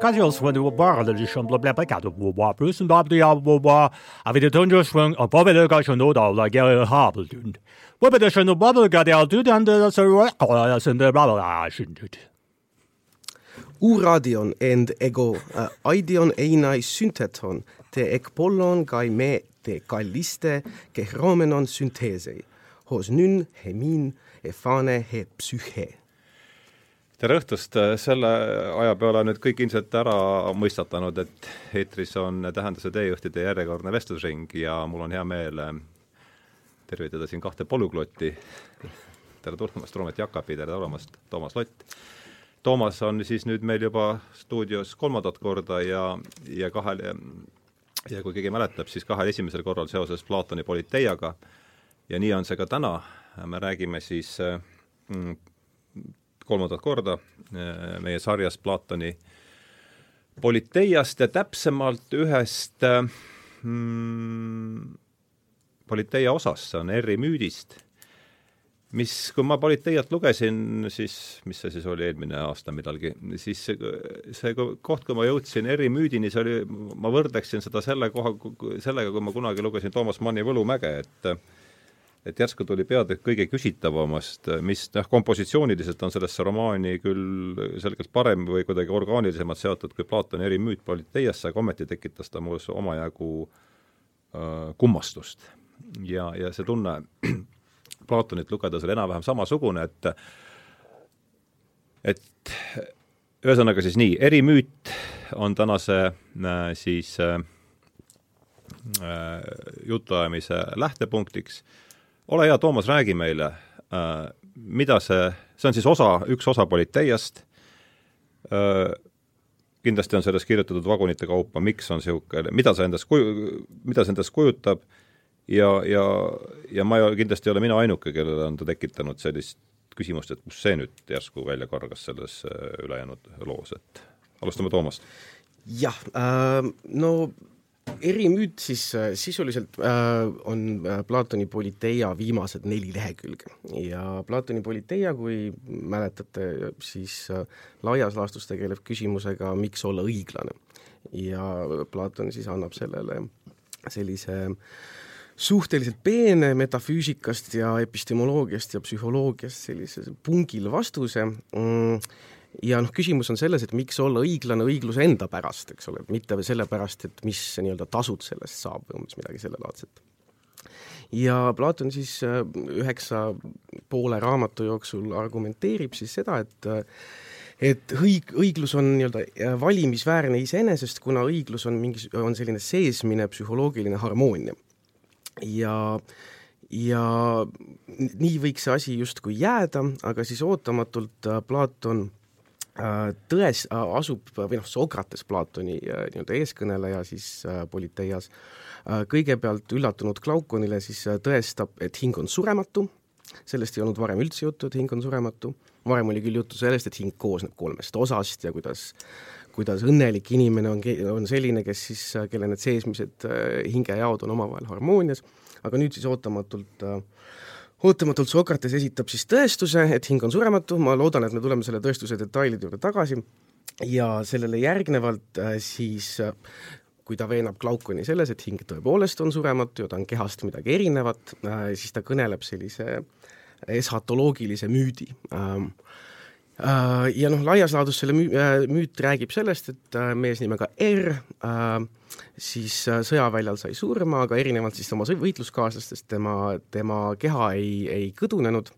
Kasion de barlechen ble bekat war plussen bab de war a vi de tunjoswung a boga no la ge habel dun. Wo de no babel ga de du an de bla dut. Uradion and ego uh, aidion einai synteton te ekpollon kai me te kalliste kehromenon synteesei. Hos nyn hemin efane he psyche tere õhtust, selle aja peale on nüüd kõik ilmselt ära mõistatanud, et eetris on Tähenduse teejuhtide järjekordne vestlusring ja mul on hea meel eh, tervitada siin kahte polüklotti. tere tulemast, Roomet Jakapi, tere tulemast, Toomas Lott. Toomas on siis nüüd meil juba stuudios kolmandat korda ja, ja kahel ja kui keegi mäletab, siis kahel esimesel korral seoses Platoni Politeiaga ja nii on see ka täna, me räägime siis mm, kolmandat korda äh, meie sarjas Platoni Politeiast ja täpsemalt ühest äh, mm, Politeia osast, see on R-i müüdist, mis, kui ma Politeiat lugesin, siis mis see siis oli, eelmine aasta millalgi, siis see, see koht, kui ma jõudsin R-i müüdini, see oli, ma võrdleksin seda selle koha, sellega, kui ma kunagi lugesin Toomas Manni Võlumäge, et et järsku tuli peatükk kõige küsitavamast, mis noh, kompositsiooniliselt on sellesse romaani küll selgelt parem või kuidagi orgaanilisemalt seotud kui Platoni erimüüt Politeiasse, aga ometi tekitas ta muus omajagu äh, kummastust. ja, ja see tunne Platonit lugedes oli enam-vähem samasugune, et et ühesõnaga siis nii, erimüüt on tänase äh, siis äh, äh jutuajamise lähtepunktiks ole hea, Toomas, räägi meile äh,, mida see, see on siis osa, üks osa Politeiast äh,, kindlasti on sellest kirjutatud vagunite kaupa, miks on niisugune, mida see endast kuju-, mida see endast kujutab ja, ja, ja ma ei ole, kindlasti ei ole mina ainuke, kellele on ta tekitanud sellist küsimust, et kust see nüüd järsku välja kargas selles äh, ülejäänud loos, et alustame Toomast. jah äh,, no erimüüt siis äh, sisuliselt äh, on äh, Platoni Politeia viimased neli lehekülge ja Platoni Politeia, kui mäletate, siis äh, laias laastus tegeleb küsimusega, miks olla õiglane. ja Platon siis annab sellele sellise suhteliselt peene metafüüsikast ja epistemoloogiast ja psühholoogiast sellise pungil vastuse mm, ja noh, küsimus on selles, et miks olla õiglane õigluse enda pärast, eks ole, mitte sellepärast, et mis nii-öelda tasud sellest saab või umbes midagi sellelaadset. ja Platon siis äh, üheksa poole raamatu jooksul argumenteerib siis seda, et et õig-, õiglus on nii-öelda äh, valimisväärne iseenesest, kuna õiglus on mingi, on selline seesmine psühholoogiline harmoonia. ja ja nii võiks see asi justkui jääda, aga siis ootamatult äh, Platon Äh, tões, äh, asub või noh, Sokrates, Platoni äh, nii-öelda eeskõneleja siis Politeias, kõigepealt üllatunud Glaukonile siis tõestab, et hing on surematu, sellest ei olnud varem üldse juttu, et hing on surematu, varem oli küll juttu sellest, et hing koosneb kolmest osast ja kuidas kuidas õnnelik inimene on, on selline, kes siis, kelle need seesmised hingejaod on omavahel harmoonias, aga nüüd siis ootamatult äh, ootamatult Sokrates esitab siis tõestuse, et hing on surematu, ma loodan, et me tuleme selle tõestuse detailide juurde tagasi, ja sellele järgnevalt äh, siis äh, kui ta veenab Glaukoni selles, et hing tõepoolest on surematu ja ta on kehast midagi erinevat, äh, siis ta kõneleb sellise eshatoloogilise müüdi Äh, ja noh, laias laadus selle äh, müüt räägib sellest, et äh, mees nimega R siis sõjaväljal sai surma, aga erinevalt siis oma võitluskaaslastest tema, tema keha ei, ei kõdunenud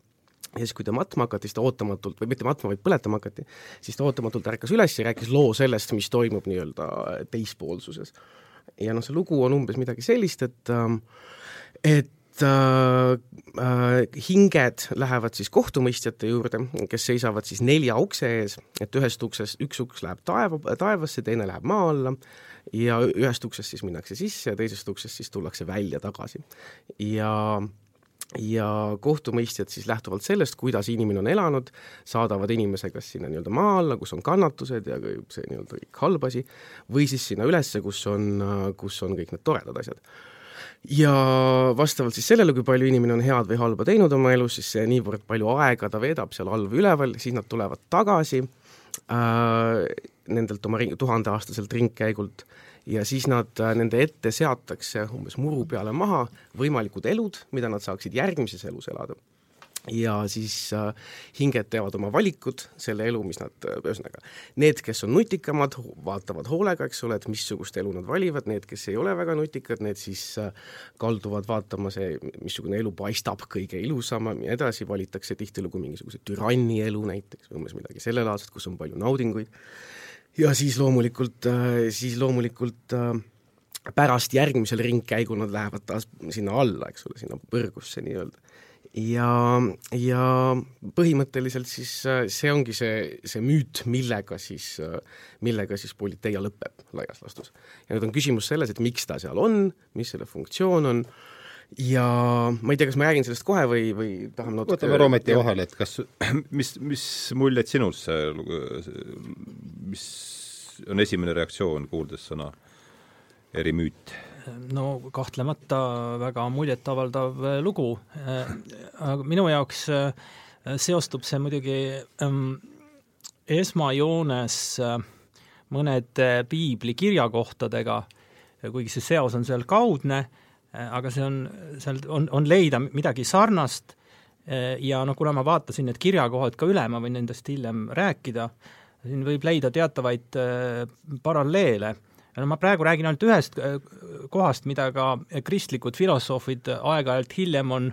ja siis, kui ta matma hakati, siis ta ootamatult, või mitte matma, vaid põletama hakati, siis ta ootamatult ärkas üles ja rääkis loo sellest, mis toimub nii-öelda teispoolsuses. ja noh, see lugu on umbes midagi sellist, et et äh, äh, hinged lähevad siis kohtumõistjate juurde, kes seisavad siis nelja ukse ees, et ühest uksest, üks uks läheb taeva, taevasse, teine läheb maa alla ja ühest uksest siis minnakse sisse ja teisest uksest siis tullakse välja tagasi. ja ja kohtumõistjad siis lähtuvalt sellest, kuidas inimene on elanud, saadavad inimese kas sinna nii-öelda maa alla, kus on kannatused ja see nii-öelda kõik halb asi, või siis sinna ülesse, kus on, kus on kõik need toredad asjad ja vastavalt siis sellele, kui palju inimene on head või halba teinud oma elus, siis see niivõrd palju aega ta veedab seal all või üleval, siis nad tulevad tagasi äh, nendelt oma ring, tuhandeaastaselt ringkäigult. Ja siis nad, äh, nende ette seatakse umbes muru peale maha võimalikud elud, mida nad saaksid järgmises elus elada ja siis äh, hinged teevad oma valikud, selle elu, mis nad, äh, ühesõnaga, need, kes on nutikamad, vaatavad hoolega, eks ole, et missugust elu nad valivad, need, kes ei ole väga nutikad, need siis äh, kalduvad vaatama see, missugune elu paistab kõige ilusam ja nii edasi, valitakse tihtilugu mingisuguse türanni elu näiteks või umbes midagi sellelaadset, kus on palju naudinguid, ja siis loomulikult, siis loomulikult pärast järgmisel ringkäigul nad lähevad taas sinna alla, eks ole, sinna põrgusse nii-öelda ja, ja põhimõtteliselt siis äh, see ongi see, see müüt, millega siis, äh, millega siis Politeia lõpeb laias laastus. ja nüüd on küsimus selles, et miks ta seal on, mis selle funktsioon on, ja ma ei tea, kas ma räägin sellest kohe või, või tahame natuke võtame Roometi vahele, et kas, mis, mis muljed sinul see, mis on esimene reaktsioon, kuuldes sõna erimüüt? No kahtlemata väga muljetavaldav äh, lugu, äh, aga minu jaoks äh, seostub see muidugi ähm, esmajoones mõnede piibli kirjakohtadega, kuigi see seos on seal kaudne, aga see on, seal on, on leida midagi sarnast ja noh, kuna ma vaatasin need kirjakohad ka üle, ma võin nendest hiljem rääkida, siin võib leida teatavaid paralleele no ma praegu räägin ainult ühest äh, kohast, mida ka kristlikud filosoofid aeg-ajalt hiljem on,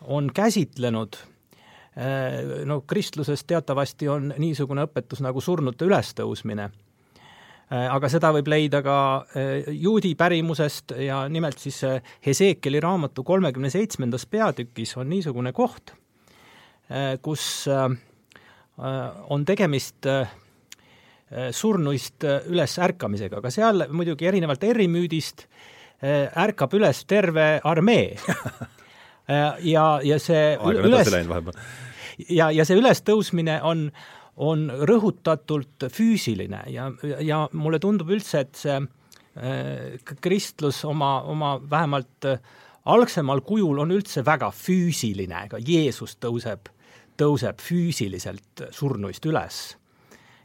on käsitlenud. Äh, no kristluses teatavasti on niisugune õpetus nagu surnute ülestõusmine. Äh, aga seda võib leida ka juudi pärimusest ja nimelt siis Heseekeli raamatu kolmekümne seitsmendas peatükis on niisugune koht, kus on tegemist surnuist äh, üles ärkamisega, aga seal muidugi erinevalt Erri müüdist äh, ärkab üles terve armee. Ja, ja see Aeg üles, ja, ja see ülestõusmine on, on rõhutatult füüsiline ja, ja mulle tundub üldse, et see kristlus oma, oma vähemalt algsemal kujul on üldse väga füüsiline, ka Jeesus tõuseb, tõuseb füüsiliselt surnuist üles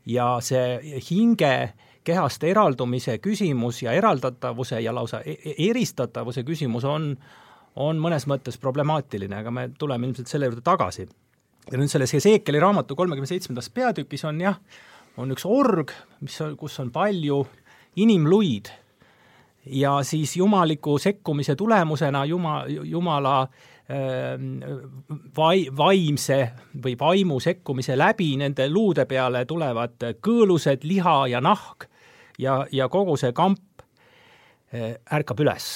ja see hinge kehast eraldumise küsimus ja eraldatavuse ja lausa e-, e-, eristatavuse küsimus on, on mõnes mõttes problemaatiline, aga me tuleme ilmselt selle juurde tagasi. ja nüüd selles Heseekeli raamatu kolmekümne seitsmendas peatükis on jah, on üks org, mis kus on palju inimluid ja siis jumaliku sekkumise tulemusena juma, jumala Ehm, vai-, vaimse või vaimu sekkumise läbi nende luude peale tulevad kõõlused, liha ja nahk ja, ja kogu see kamp eh, ärkab üles.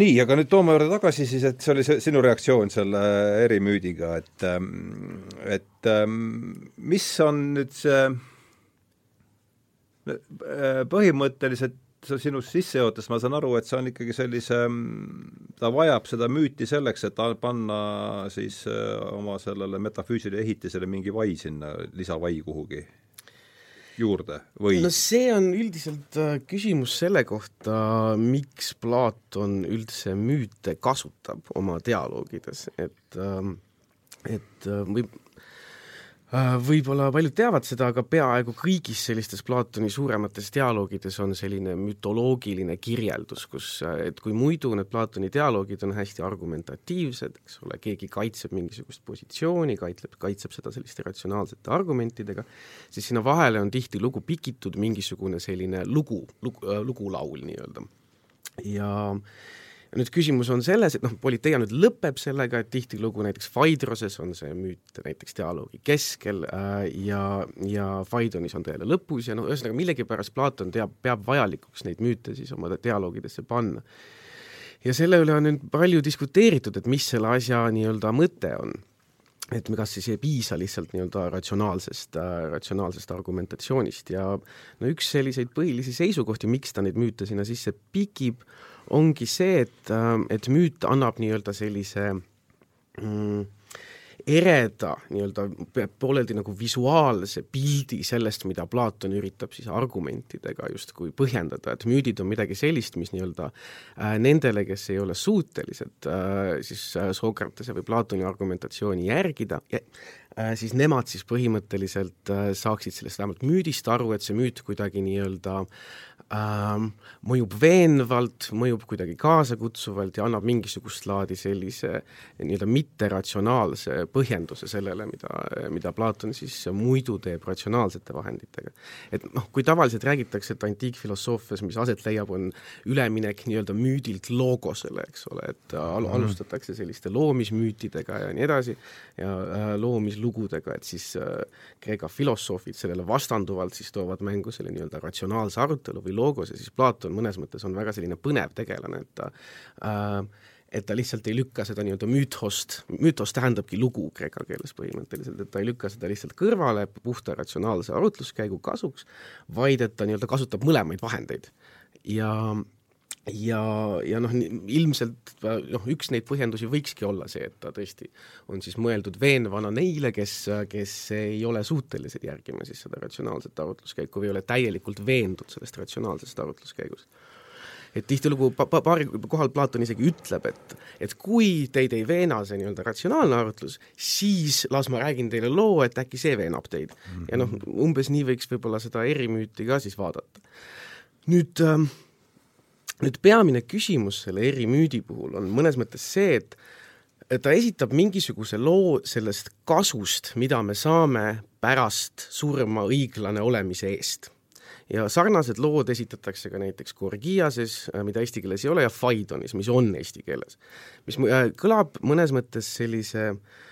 Nii, aga nüüd toome juurde tagasi siis, et see oli see sinu reaktsioon selle erimüüdiga, et ähm, et ähm, mis on nüüd see äh, põhimõtteliselt sinu sissejuhatust ma saan aru, et see on ikkagi sellise, ta vajab seda müüti selleks, et panna siis äh, oma sellele metafüüsilisele ehitisele mingi vai sinna, lisavai kuhugi juurde või? no see on üldiselt äh, küsimus selle kohta, miks Platon üldse müüte kasutab oma dialoogides, et ähm, et äh, võib võib-olla paljud teavad seda, aga peaaegu kõigis sellistes Platoni suuremates dialoogides on selline mütoloogiline kirjeldus, kus, äh, et kui muidu need Platoni dialoogid on hästi argumentatiivsed, eks ole, keegi kaitseb mingisugust positsiooni, kaitseb, kaitseb seda selliste ratsionaalsete argumentidega, siis sinna vahele on tihtilugu pikitud mingisugune selline lugu, lugu, äh, lugulaul nii-öelda. ja nüüd küsimus on selles, et noh, Politeia nüüd lõpeb sellega, et tihtilugu näiteks Phaedroses on see müüt näiteks dialoogi keskel äh, ja, ja Phaedonis on ta jälle lõpus ja noh, ühesõnaga millegipärast Platon teab, peab vajalikuks neid müüte siis oma dialoogidesse panna. ja selle üle on nüüd palju diskuteeritud, et mis selle asja nii-öelda mõte on et kas siis ei piisa lihtsalt nii-öelda ratsionaalsest äh,, ratsionaalsest argumentatsioonist ja no üks selliseid põhilisi seisukohti, miks ta neid müüte sinna sisse pikib, ongi see, et, äh, et müüt annab nii-öelda sellise mm, ereda nii-öelda pooleldi nagu visuaalse pildi sellest, mida Platon üritab siis argumentidega justkui põhjendada, et müüdid on midagi sellist, mis nii-öelda äh, nendele, kes ei ole suutelised äh, siis äh, Sokratese või Platoni argumentatsiooni järgida, äh, siis nemad siis põhimõtteliselt äh, saaksid sellest vähemalt müüdist aru, et see müüt kuidagi nii-öelda ähm, mõjub veenvalt, mõjub kuidagi kaasakutsuvalt ja annab mingisugust laadi sellise nii-öelda mitteratsionaalse põhjenduse sellele, mida, mida Platon siis muidu teeb ratsionaalsete vahenditega. et noh, kui tavaliselt räägitakse, et antiikfilosoofias, mis aset leiab, on üleminek nii-öelda müüdilt loogosele, eks ole, et al mhm. alustatakse selliste loomismüütidega ja nii edasi ja äh, loomislugudega, et siis äh, Kreeka filosoofid sellele vastanduvalt siis toovad mängu selle nii-öelda ratsionaalse arutelu või loogos ja siis Platon mõnes mõttes on väga selline põnev tegelane, et ta äh, et ta lihtsalt ei lükka seda nii-öelda müütost, müütos tähendabki lugu kreeka keeles põhimõtteliselt, et ta ei lükka seda lihtsalt kõrvale puhta ratsionaalse arutluskäigu kasuks, vaid et ta nii-öelda kasutab mõlemaid vahendeid. ja ja, ja noh, ilmselt noh, üks neid põhjendusi võikski olla see, et ta tõesti on siis mõeldud veenvana neile, kes, kes ei ole suutelised järgima siis seda ratsionaalset arutluskäiku või ei ole täielikult veendud sellest ratsionaalsest arutluskäigust. et tihtilugu pa-, pa-, paari kohal Platon isegi ütleb, et et kui teid ei veena see nii-öelda ratsionaalne arutlus, siis las ma räägin teile loo, et äkki see veenab teid mm. -hmm. ja noh, umbes nii võiks võib-olla seda erimüüti ka siis vaadata. nüüd äh, nüüd peamine küsimus selle erimüüdi puhul on mõnes mõttes see, et ta esitab mingisuguse loo sellest kasust, mida me saame pärast surma õiglane olemise eest. ja sarnased lood esitatakse ka näiteks Gorgiases, mida eesti keeles ei ole, ja Faidonis, mis on eesti keeles. mis äh, kõlab mõnes mõttes sellise äh, Äh,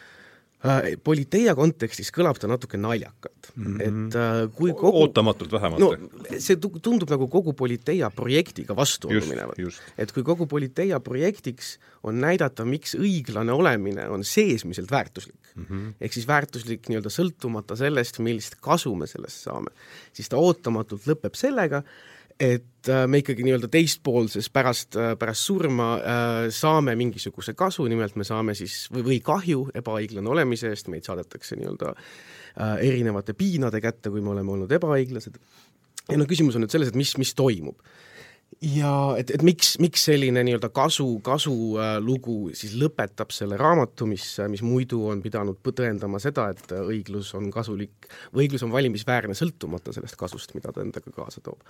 Politeia kontekstis kõlab ta natuke naljakalt mm, -hmm. et äh, kui kogu ootamatult vähemalt. no see tundub nagu kogu Politeia projektiga vastuollu minevat. et kui kogu Politeia projektiks on näidata, miks õiglane olemine on seesmiselt väärtuslik mm, -hmm. ehk siis väärtuslik nii-öelda sõltumata sellest, millist kasu me sellest saame, siis ta ootamatult lõpeb sellega, et äh, me ikkagi nii-öelda teistpoolses pärast, äh, pärast surma äh, saame mingisuguse kasu, nimelt me saame siis või, või kahju ebaõiglane olemise eest, meid saadetakse nii-öelda erinevate piinade kätte, kui me oleme olnud ebaõiglased. ja no küsimus on nüüd selles, et mis, mis toimub. ja et, et miks, miks selline nii-öelda kasu, kasulugu siis lõpetab selle raamatu, mis, mis muidu on pidanud tõendama seda, et õiglus on kasulik, õiglus on valimisväärne sõltumata sellest kasust, mida ta endaga kaasa toob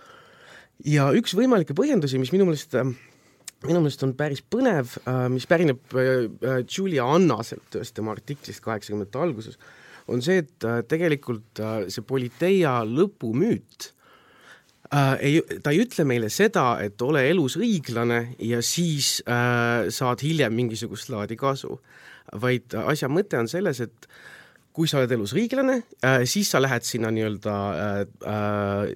ja üks võimalikke põhjendusi, mis minu meelest äh, minu meelest on päris põnev, äh, mis pärineb äh, Julia Annaselt ühest tema artiklist kaheksakümnendate alguses, on see, et tegelikult see Politeia lõpumüüt ei, ta ei ütle meile seda, et ole elus õiglane ja siis äh, saad hiljem mingisugust laadi kasu, vaid asja mõte on selles, et kui sa oled elus õiglane äh,, siis sa lähed sinna nii-öelda äh,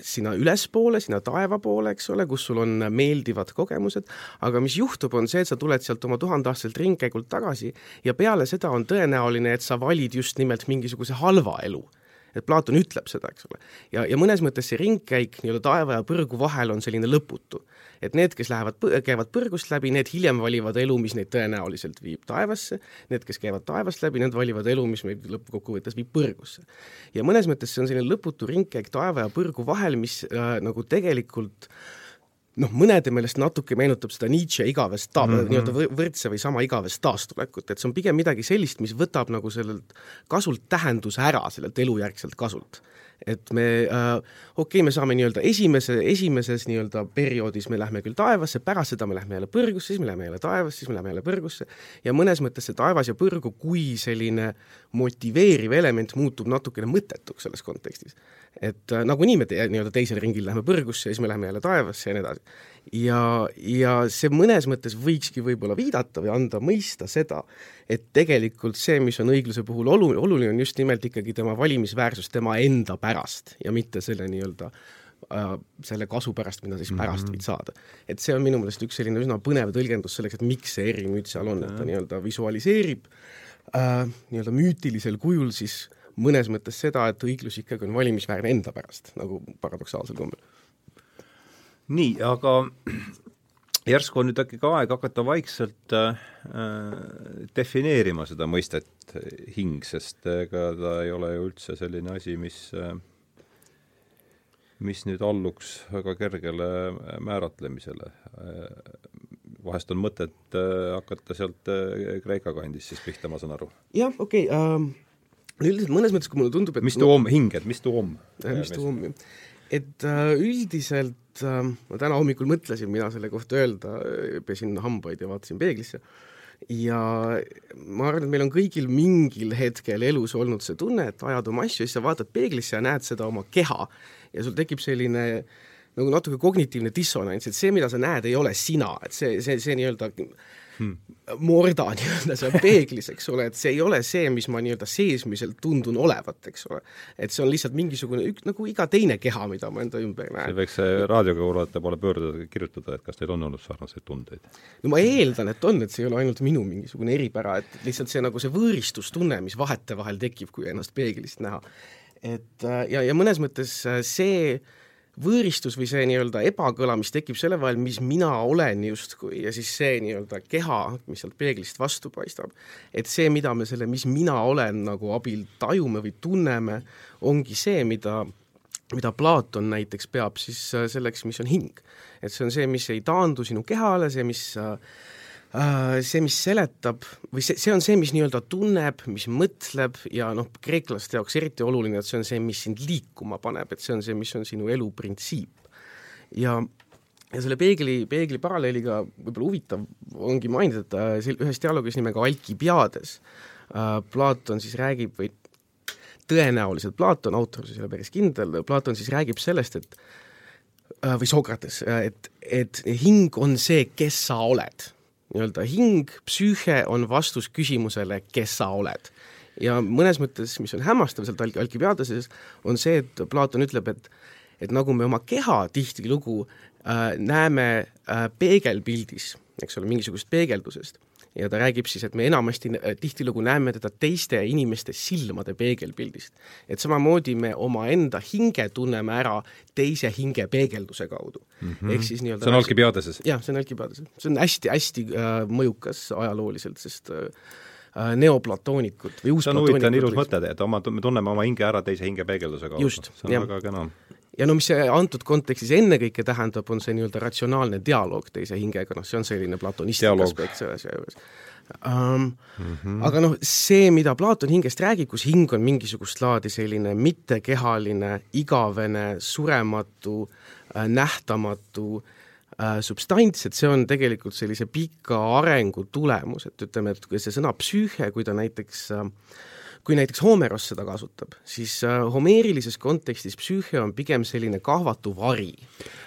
sinna ülespoole, sinna taeva poole, eks ole, kus sul on meeldivad kogemused, aga mis juhtub, on see, et sa tuled sealt oma tuhandeaastaselt ringkäigult tagasi ja peale seda on tõenäoline, et sa valid just nimelt mingisuguse halva elu et Platon ütleb seda, eks ole. ja, ja mõnes mõttes see ringkäik nii-öelda taeva ja põrgu vahel on selline lõputu et need, kes lähevad, käivad põrgust läbi, need hiljem valivad elu, mis neid tõenäoliselt viib taevasse, need, kes käivad taevast läbi, need valivad elu, mis meid lõppkokkuvõttes viib põrgusse. ja mõnes mõttes see on selline lõputu ringkäik taeva ja põrgu vahel, mis äh, nagu tegelikult noh, mõnede meelest natuke meenutab seda Nietzsche igavest ta- mm -hmm., nii-öelda võrdse või sama igavest taastulekut, et see on pigem midagi sellist, mis võtab nagu sellelt kasult tähenduse ära, sellelt elujärgselt kasult et me äh,, okei okay,, me saame nii-öelda esimese, esimeses nii-öelda perioodis me lähme küll taevasse, pärast seda me lähme jälle põrgusse, siis me läheme jälle taevasse, siis me läheme jälle põrgusse ja mõnes mõttes see taevas ja põrgu kui selline motiveeriv element muutub natukene mõttetuks selles kontekstis. et äh, nagunii me te, nii-öelda teisel ringil lähme põrgusse ja siis me lähme jälle taevasse ja nii edasi ja, ja see mõnes mõttes võikski võib-olla viidata või anda mõista seda, et tegelikult see, mis on õigluse puhul olu-, oluline, on just nimelt ikkagi tema valimisväärsus tema enda pärast ja mitte selle nii-öelda äh, selle kasu pärast, mida siis pärast mm -hmm. võid saada. et see on minu meelest üks selline üsna põnev tõlgendus selleks, et miks see erimüüt seal on, et ta nii-öelda visualiseerib äh, nii-öelda müütilisel kujul siis mõnes mõttes seda, et õiglus ikkagi on valimisväärne enda pärast, nagu paradoksaalsel kombel nii, aga järsku on nüüd äkki ka aeg hakata vaikselt äh, defineerima seda mõistet hing, sest ega ta ei ole ju üldse selline asi, mis äh, mis nüüd alluks väga kergele määratlemisele. vahest on mõtet äh, hakata sealt äh, Kreeka kandist siis pihta, ma saan aru? jah, okei okay, uh,, üldiselt mõnes mõttes, kui mulle tundub, et mis tuum hing, et mis tuum? mis tuum, jah. et uh, üldiselt uh, ma täna hommikul mõtlesin, mida selle kohta öelda, pesin hambaid ja vaatasin peeglisse, ja ma arvan, et meil on kõigil mingil hetkel elus olnud see tunne, et ajad oma asju siis sa vaatad peeglisse ja näed seda oma keha. Ja sul tekib selline nagu natuke kognitiivne dissonants, et see, mida sa näed, ei ole sina, et see, see, see nii-öelda hmm. morda nii-öelda seal peeglis, eks ole, et see ei ole see, mis ma nii-öelda seesmiselt tundun olevat, eks ole. et see on lihtsalt mingisugune ük-, nagu iga teine keha, mida ma enda ümber näen. see võiks raadiokuulajate poole pöörduda, kirjutada, et kas teil on olnud sarnaseid tundeid? no ma eeldan, et on, et see ei ole ainult minu mingisugune eripära, et lihtsalt see nagu see võõristustunne, mis vahetevahel tekib, kui ennast peeglist näha et äh, ja, ja mõnes mõttes äh, see võõristus või see nii-öelda ebakõla, mis tekib selle vahel, mis mina olen justkui, ja siis see nii-öelda keha, mis sealt peeglist vastu paistab, et see, mida me selle, mis mina olen nagu abil tajume või tunneme, ongi see, mida mida Platon näiteks peab siis äh, selleks, mis on hing. et see on see, mis ei taandu sinu kehale, see, mis äh, see, mis seletab või see, see on see, mis nii-öelda tunneb, mis mõtleb ja noh, kreeklaste jaoks eriti oluline, et see on see, mis sind liikuma paneb, et see on see, mis on sinu elu printsiip. ja, ja selle peegli, peegli paralleeliga võib-olla huvitav ongi mainida, et äh, ühes dialoogis nimega Alkibiades äh, Platon siis räägib või tõenäoliselt Platon, autor ei ole päris kindel, Platon siis räägib sellest, et või Sokrates, et, et hing on see, kes sa oled nii-öelda hing, psüühe on vastus küsimusele, kes sa oled. ja mõnes mõttes, mis on hämmastav sealt Alk-, Alkibiadeses, on see, et Platon ütleb, et et nagu me oma keha tihtilugu äh, näeme äh, peegelpildis, eks ole, mingisugusest peegeldusest, ja ta räägib siis, et me enamasti tihtilugu näeme teda teiste inimeste silmade peegelpildist. et samamoodi me omaenda hinge tunneme ära teise hinge peegelduse kaudu mm. -hmm. ehk siis nii-öelda see on Alkibiadeses? jah, see on Alkibiadeses. see on hästi-hästi äh, mõjukas ajalooliselt, sest äh, äh neoplatoonikud või see on huvitav, ilus mõte, et oma, me tunneme oma hinge ära teise hinge peegelduse kaudu. see on jah. väga kena ja no mis see antud kontekstis ennekõike tähendab, on see nii-öelda ratsionaalne dialoog teise hingega, noh, see on selline platonistlik aspekt selle asja juures um,. Mm -hmm. aga noh, see, mida Platon hingest räägib, kus hing on mingisugust laadi selline mittekehaline, igavene, surematu äh,, nähtamatu äh, substants, et see on tegelikult sellise pika arengu tulemus, et ütleme, et see sõna psüühe, kui ta näiteks äh, kui näiteks Homeros seda kasutab, siis äh, homeerilises kontekstis psüühe on pigem selline kahvatu vari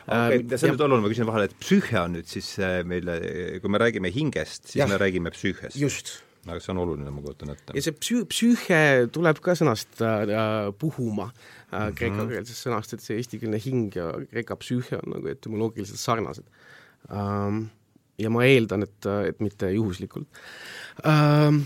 okay, äh,. see on nüüd oluline, ma küsin vahele, et psüühe on nüüd siis äh, meil, kui me räägime hingest, siis ja. me räägime psüühest? just aga see on oluline, ma kujutan ette. ja see psüü-, psüühe tuleb ka sõnast äh, puhuma äh, kreekakeelsest mhm. sõnast, et see eestikeelne hing ja kreeka psüühe on nagu etümoloogiliselt sarnased ähm,. ja ma eeldan, et, et mitte juhuslikult ähm,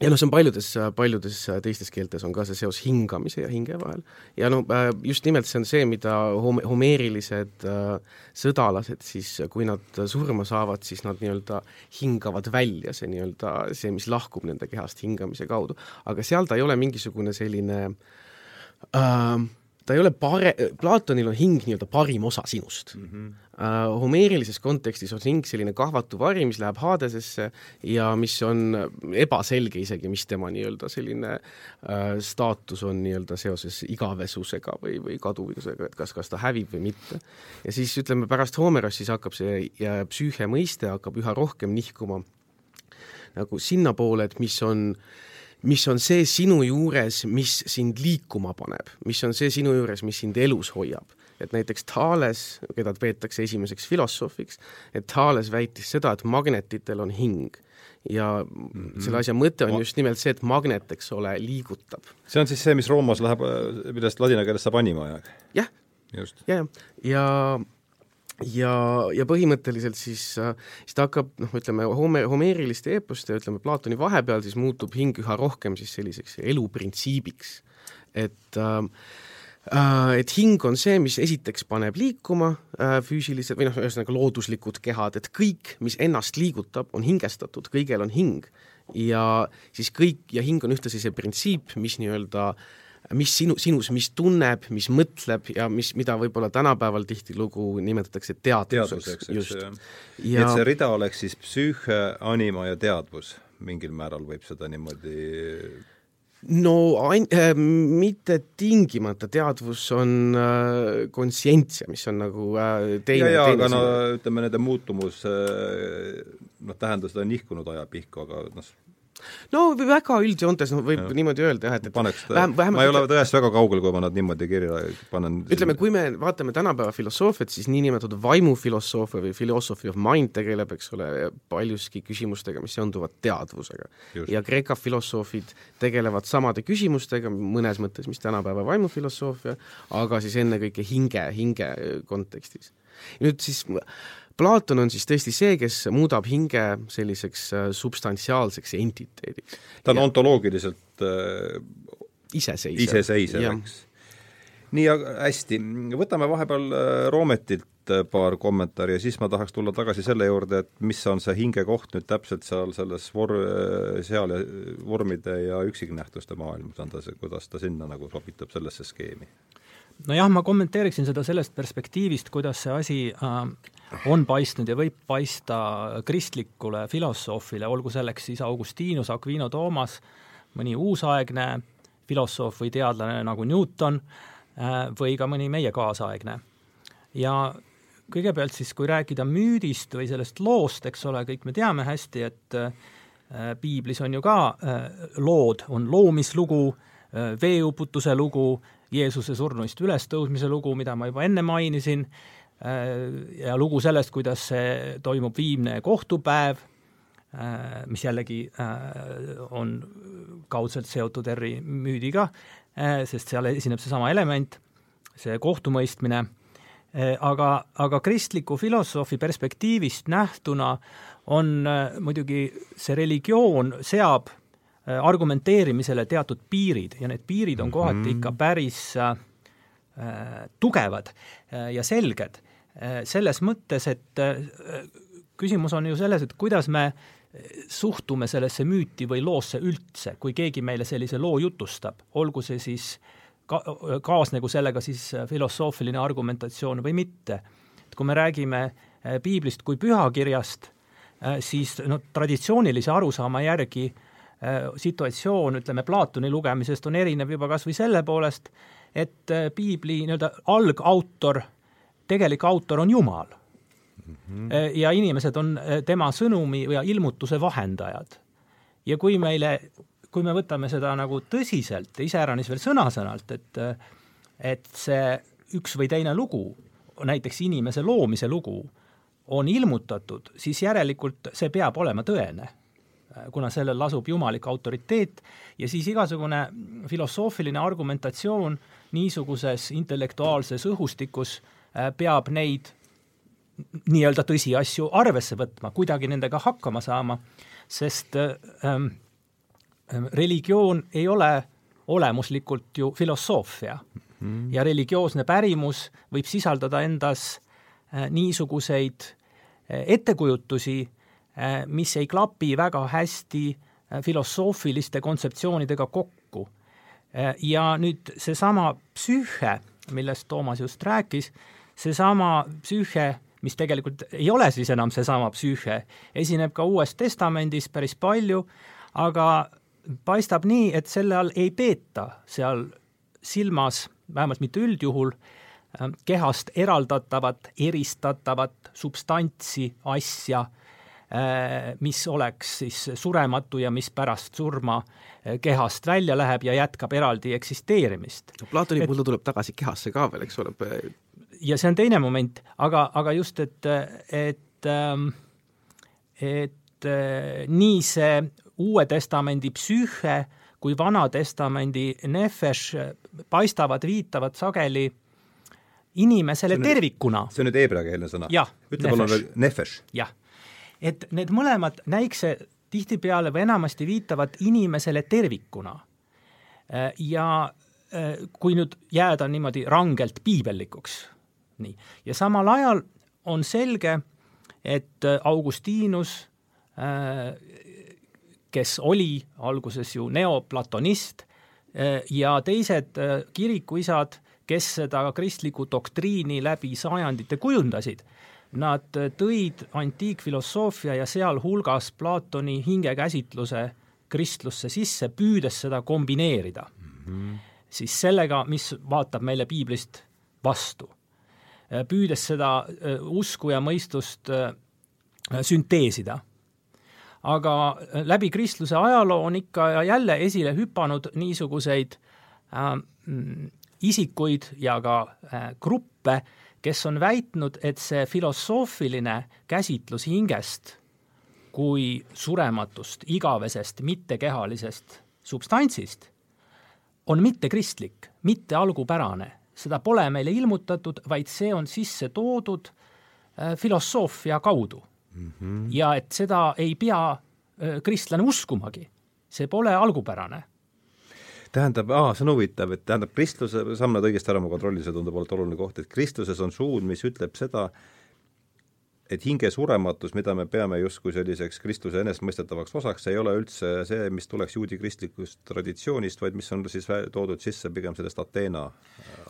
ja noh, see on paljudes, paljudes teistes keeltes on ka see seos hingamise ja hinge vahel. ja no äh, just nimelt see on see, mida home-, homeerilised äh, sõdalased siis, kui nad surma saavad, siis nad nii-öelda hingavad välja, see nii-öelda, see, mis lahkub nende kehast hingamise kaudu. aga seal ta ei ole mingisugune selline äh, ta ei ole pare-, Platonil on hing nii-öelda parim osa sinust mm. -hmm. Uh, homeerilises kontekstis on hing selline kahvatu vari, mis läheb Hadesesse ja mis on ebaselge isegi, mis tema nii-öelda selline uh, staatus on nii-öelda seoses igavesusega või, või kaduvusega, et kas, kas ta hävib või mitte. ja siis ütleme, pärast Homerost siis hakkab see psüühe mõiste hakkab üha rohkem nihkuma nagu sinnapoole, et mis on uh, mis on see sinu juures, mis sind liikuma paneb, mis on see sinu juures, mis sind elus hoiab. et näiteks Thales, keda peetakse esimeseks filosoofiks, et Thales väitis seda, et magnetitel on hing ja mm -hmm. selle asja mõte on just nimelt see, et magnet, eks ole, liigutab. see on siis see, mis Roomas läheb, millest ladina keeles saab anima, jah? jah, ja, ja, ja ja, ja põhimõtteliselt siis, äh, siis ta hakkab noh, ütleme home-, homeeriliste eeposte ja ütleme Platoni vahepeal siis muutub hing üha rohkem siis selliseks eluprintsiibiks. et äh, Äh, et hing on see, mis esiteks paneb liikuma äh, füüsiliselt või noh, ühesõnaga looduslikud kehad, et kõik, mis ennast liigutab, on hingestatud, kõigel on hing. ja siis kõik, ja hing on ühtlasi see printsiip, mis nii-öelda mis sinu, sinus, mis tunneb, mis mõtleb ja mis, mida võib-olla tänapäeval tihtilugu nimetatakse teadvuseks. teadvuseks, eks ju. Ja... et see rida oleks siis psüühe, anima ja teadvus, mingil määral võib seda niimoodi no ain- äh,, mitte tingimata, teadvus on äh, konsientsia, mis on nagu äh, teine ja, ja aga no ütleme, nende muutumus äh, noh, tähendused on nihkunud ajapihku, aga noh, no väga üldjoontes no, võib ja. niimoodi öelda jah, et, et paneks vähem, vähemalt ma ei ole tõest väga kaugel, kui ma nad niimoodi kirja panen. ütleme, kui me vaatame tänapäeva filosoofiat, siis niinimetatud vaimufilosoofia või philosophy of mind tegeleb, eks ole, paljuski küsimustega, mis seonduvad teadvusega. ja Kreeka filosoofid tegelevad samade küsimustega mõnes mõttes, mis tänapäeva vaimufilosoofia, aga siis ennekõike hinge, hinge kontekstis. nüüd siis Platon on siis tõesti see, kes muudab hinge selliseks äh, substantsiaalseks entiteediks. ta on ja... ontoloogiliselt äh, iseseisev, iseseisev, eks. nii, aga hästi, võtame vahepeal äh, Roometilt äh, paar kommentaari ja siis ma tahaks tulla tagasi selle juurde, et mis on see hingekoht nüüd täpselt seal selles vor-, seal vormide ja üksiknähtuste maailmas, on ta see, kuidas ta sinna nagu sobitab sellesse skeemi? Nojah, ma kommenteeriksin seda sellest perspektiivist, kuidas see asi äh, on paistnud ja võib paista kristlikule filosoofile, olgu selleks siis Augustinus, Aquino Toomas, mõni uusaegne filosoof või teadlane nagu Newton äh, või ka mõni meie kaasaegne. ja kõigepealt siis, kui rääkida müüdist või sellest loost, eks ole, kõik me teame hästi, et äh, piiblis on ju ka lood, on loomislugu, veeuputuse lugu, Jeesuse surnuist ülestõusmise lugu, mida ma juba enne mainisin, Äh, ja lugu sellest, kuidas see toimub viimne kohtupäev, äh, mis jällegi äh, on kaudselt seotud R-i müüdiga, sest seal esineb seesama element, see kohtumõistmine, aga, aga kristliku filosoofi perspektiivist nähtuna on muidugi see religioon seab argumenteerimisele teatud piirid ja need piirid on kohati ikka päris äh, tugevad ja selged Äh, selles mõttes, et äh, küsimus on ju selles, et kuidas me suhtume sellesse müüti või loosse üldse, kui keegi meile sellise loo jutustab, olgu see siis ka-, kaasnegu sellega siis filosoofiline argumentatsioon või mitte. et kui me räägime äh, piiblist kui pühakirjast, siis no traditsioonilise arusaama järgi situatsioon, ütleme, Platoni lugemisest on erinev juba kas või selle poolest, et piibli nii-öelda algautor tegelik autor on Jumal mm. -hmm. ja inimesed on tema sõnumi ja ilmutuse vahendajad. ja kui meile, kui me võtame seda nagu tõsiselt iseäranis veel sõna-sõnalt, et et see üks või teine lugu, näiteks inimese loomise lugu, on ilmutatud, siis järelikult see peab olema tõene kuna sellel lasub jumalik autoriteet ja siis igasugune filosoofiline argumentatsioon niisuguses intellektuaalses õhustikus äh, peab neid nii-öelda tõsiasju arvesse võtma, kuidagi nendega hakkama saama, sest äh, ähm, ähm, religioon ei ole olemuslikult ju filosoofia. Mm ja religioosne pärimus võib sisaldada endas äh, niisuguseid ettekujutusi mis ei klapi väga hästi äh, filosoofiliste kontseptsioonidega kokku äh,. ja nüüd seesama psüühe, millest Toomas just rääkis äh,, seesama psüühe, mis tegelikult ei ole siis enam seesama psüühe, esineb ka Uues Testamendis päris palju, aga paistab nii, et selle all ei peeta seal silmas, vähemalt mitte üldjuhul, kehast eraldatavat, eristatavat substantsi, asja, äh, mis oleks siis surematu ja mis pärast surma äh, kehast välja läheb ja jätkab eraldi eksisteerimist. Platoni puhul ta tuleb tagasi kehasse ka veel, eks ole, ja see on teine moment, aga, aga just, et, et, ähm, et äh, nii see Uue Testamendi psüühe kui Vana Testamendi nefesh paistavad, viitavad sageli inimesele see nüüd, tervikuna. see on nüüd heebreakeelne sõna? ütle palun veel nefesh. jah, et need mõlemad näikse tihtipeale või enamasti viitavad inimesele tervikuna. Ja kui nüüd jääda niimoodi rangelt piibellikuks, nii, ja samal ajal on selge, et Augustinus, kes oli alguses ju neoplatonist, ja teised kirikuisad, kes seda kristlikku doktriini läbi sajandite kujundasid, nad tõid antiikfilosoofia ja sealhulgas Platoni hingekäsitluse kristlusse sisse, püüdes seda kombineerida mm. -hmm. siis sellega, mis vaatab meile piiblist vastu. püüdes seda äh, usku ja mõistust äh, sünteesida. aga äh, läbi kristluse ajaloo on ikka ja jälle esile hüpanud niisuguseid äh, isikuid ja ka äh, gruppe, kes on väitnud, et see filosoofiline käsitlus hingest kui surematust, igavesest, mittekehalisest substantsist on mittekristlik, mitte algupärane. seda pole meile ilmutatud, vaid see on sisse toodud äh, filosoofia kaudu mm. -hmm. ja et seda ei pea äh, kristlane uskumagi. see pole algupärane tähendab, aa, see on huvitav, et tähendab, kristluse, saan ma õigesti aru, ma kontrollin, see tundub olevat oluline koht, et kristluses on suund, mis ütleb seda, et hinge surematus, mida me peame justkui selliseks kristluse enesestmõistetavaks osaks, ei ole üldse see, mis tuleks juudi kristlikust traditsioonist, vaid mis on siis toodud sisse pigem sellest Ateena,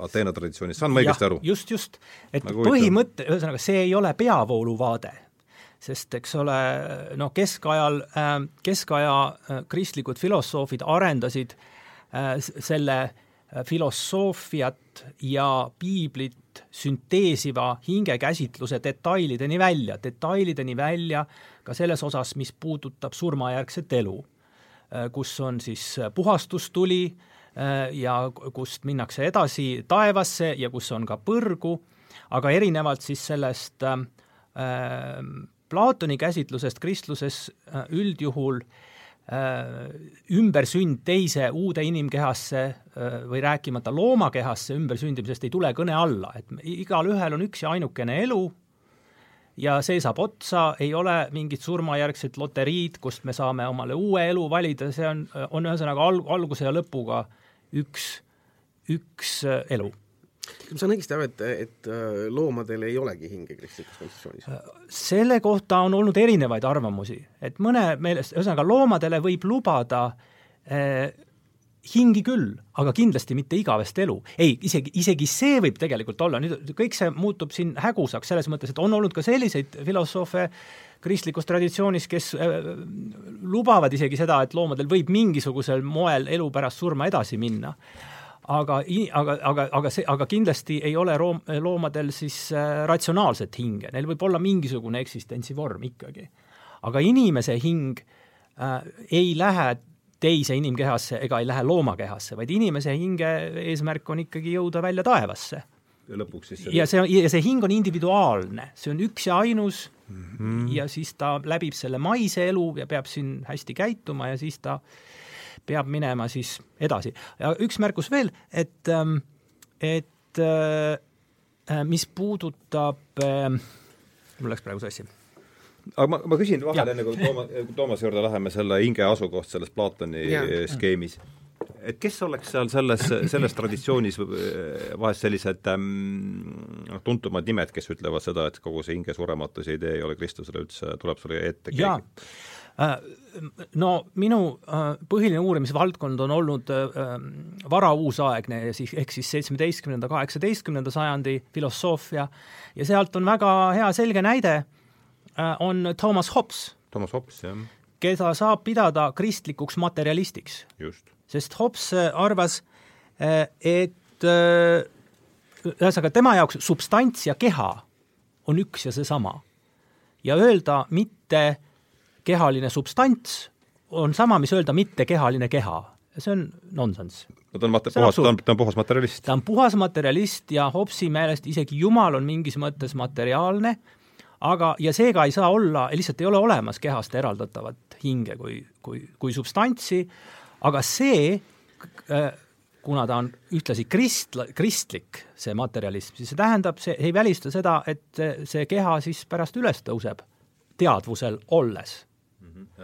Ateena traditsioonist, saan ma õigesti aru? just, just. et nagu põhimõte, ühesõnaga see ei ole peavooluvaade, sest eks ole, noh, keskajal, äh, keskaja äh, kristlikud filosoofid arendasid Äh, selle äh, filosoofiat ja piiblit sünteesiva hingekäsitluse detailideni välja, detailideni välja ka selles osas, mis puudutab surmajärgset elu, äh, kus on siis puhastustuli ja kust minnakse edasi taevasse ja kus on ka põrgu, aga erinevalt siis sellest äh, Platoni käsitlusest kristluses üldjuhul äh, Äh, ümbersünd teise uude inimkehasse äh, või rääkimata loomakehasse ümbersündimisest ei tule kõne alla, et igalühel on üks ja ainukene elu ja see saab otsa, ei ole mingit surmajärgset loteriid, kust me saame omale uue elu valida, see on, on ühesõnaga al-, alguse ja lõpuga üks, üks äh, elu ma saan õigesti aru, et, et äh, loomadel ei olegi hinge kristlikus konstitutsioonis? Äh, selle kohta on olnud erinevaid arvamusi, et mõne meelest, ühesõnaga loomadele võib lubada eh, hingi küll, aga kindlasti mitte igavest elu. ei, isegi, isegi see võib tegelikult olla, nüüd kõik see muutub siin hägusaks selles mõttes, et on olnud ka selliseid filosoofe kristlikus traditsioonis, kes äh, lubavad isegi seda, et loomadel võib mingisugusel moel elu pärast surma edasi minna aga, aga, aga, aga see, aga kindlasti ei ole room, loomadel siis äh, ratsionaalset hinge, neil võib olla mingisugune eksistentsivorm ikkagi. aga inimese hing äh, ei lähe teise inimkehasse ega ei lähe loomakehasse, vaid inimese hinge eesmärk on ikkagi jõuda välja taevasse. ja lõpuks siis ja see, ja see hing on individuaalne, see on üks ja ainus mm -hmm. ja siis ta läbib selle maise elu ja peab siin hästi käituma ja siis ta äh, peab minema siis edasi. ja üks märkus veel, et, ähm, et äh, äh, mis puudutab, ähm, mul läks praegu sassi aga ma, ma küsin vahele, enne kui Tooma, Toomase juurde läheme, selle hinge asukoht selles Platoni ja. skeemis. et kes oleks seal selles, selles traditsioonis vahest sellised noh ähm,, tuntumad nimed, kes ütlevad seda, et kogu see hinge surematuse idee ei ole Kristusele üldse, tuleb sulle ette keegi? Äh, no minu äh, põhiline uurimisvaldkond on olnud äh, varauusaegne siis ehk siis seitsmeteistkümnenda, kaheksateistkümnenda sajandi filosoofia ja sealt on väga hea selge näide, on Thomas Hobbes. Thomas Hobbes, jah. keda saab pidada kristlikuks materjalistiks. sest Hobbes arvas, et ühesõnaga tema jaoks substants ja keha on üks ja seesama. ja öelda mitte kehaline substants on sama, mis öelda mittekehaline keha. see on nonsenss. no ta on mat-, puhas, ta on, ta on puhas materialist. ta on puhas materialist ja Hobbesi meelest isegi Jumal on mingis mõttes materiaalne, aga, ja seega ei saa olla, lihtsalt ei ole olemas kehast eraldatavat hinge kui, kui, kui substantsi, aga see äh, kuna ta on ühtlasi krist-, kristlik, see materjalism, siis see tähendab, see ei välista seda, et see keha siis pärast üles tõuseb teadvusel olles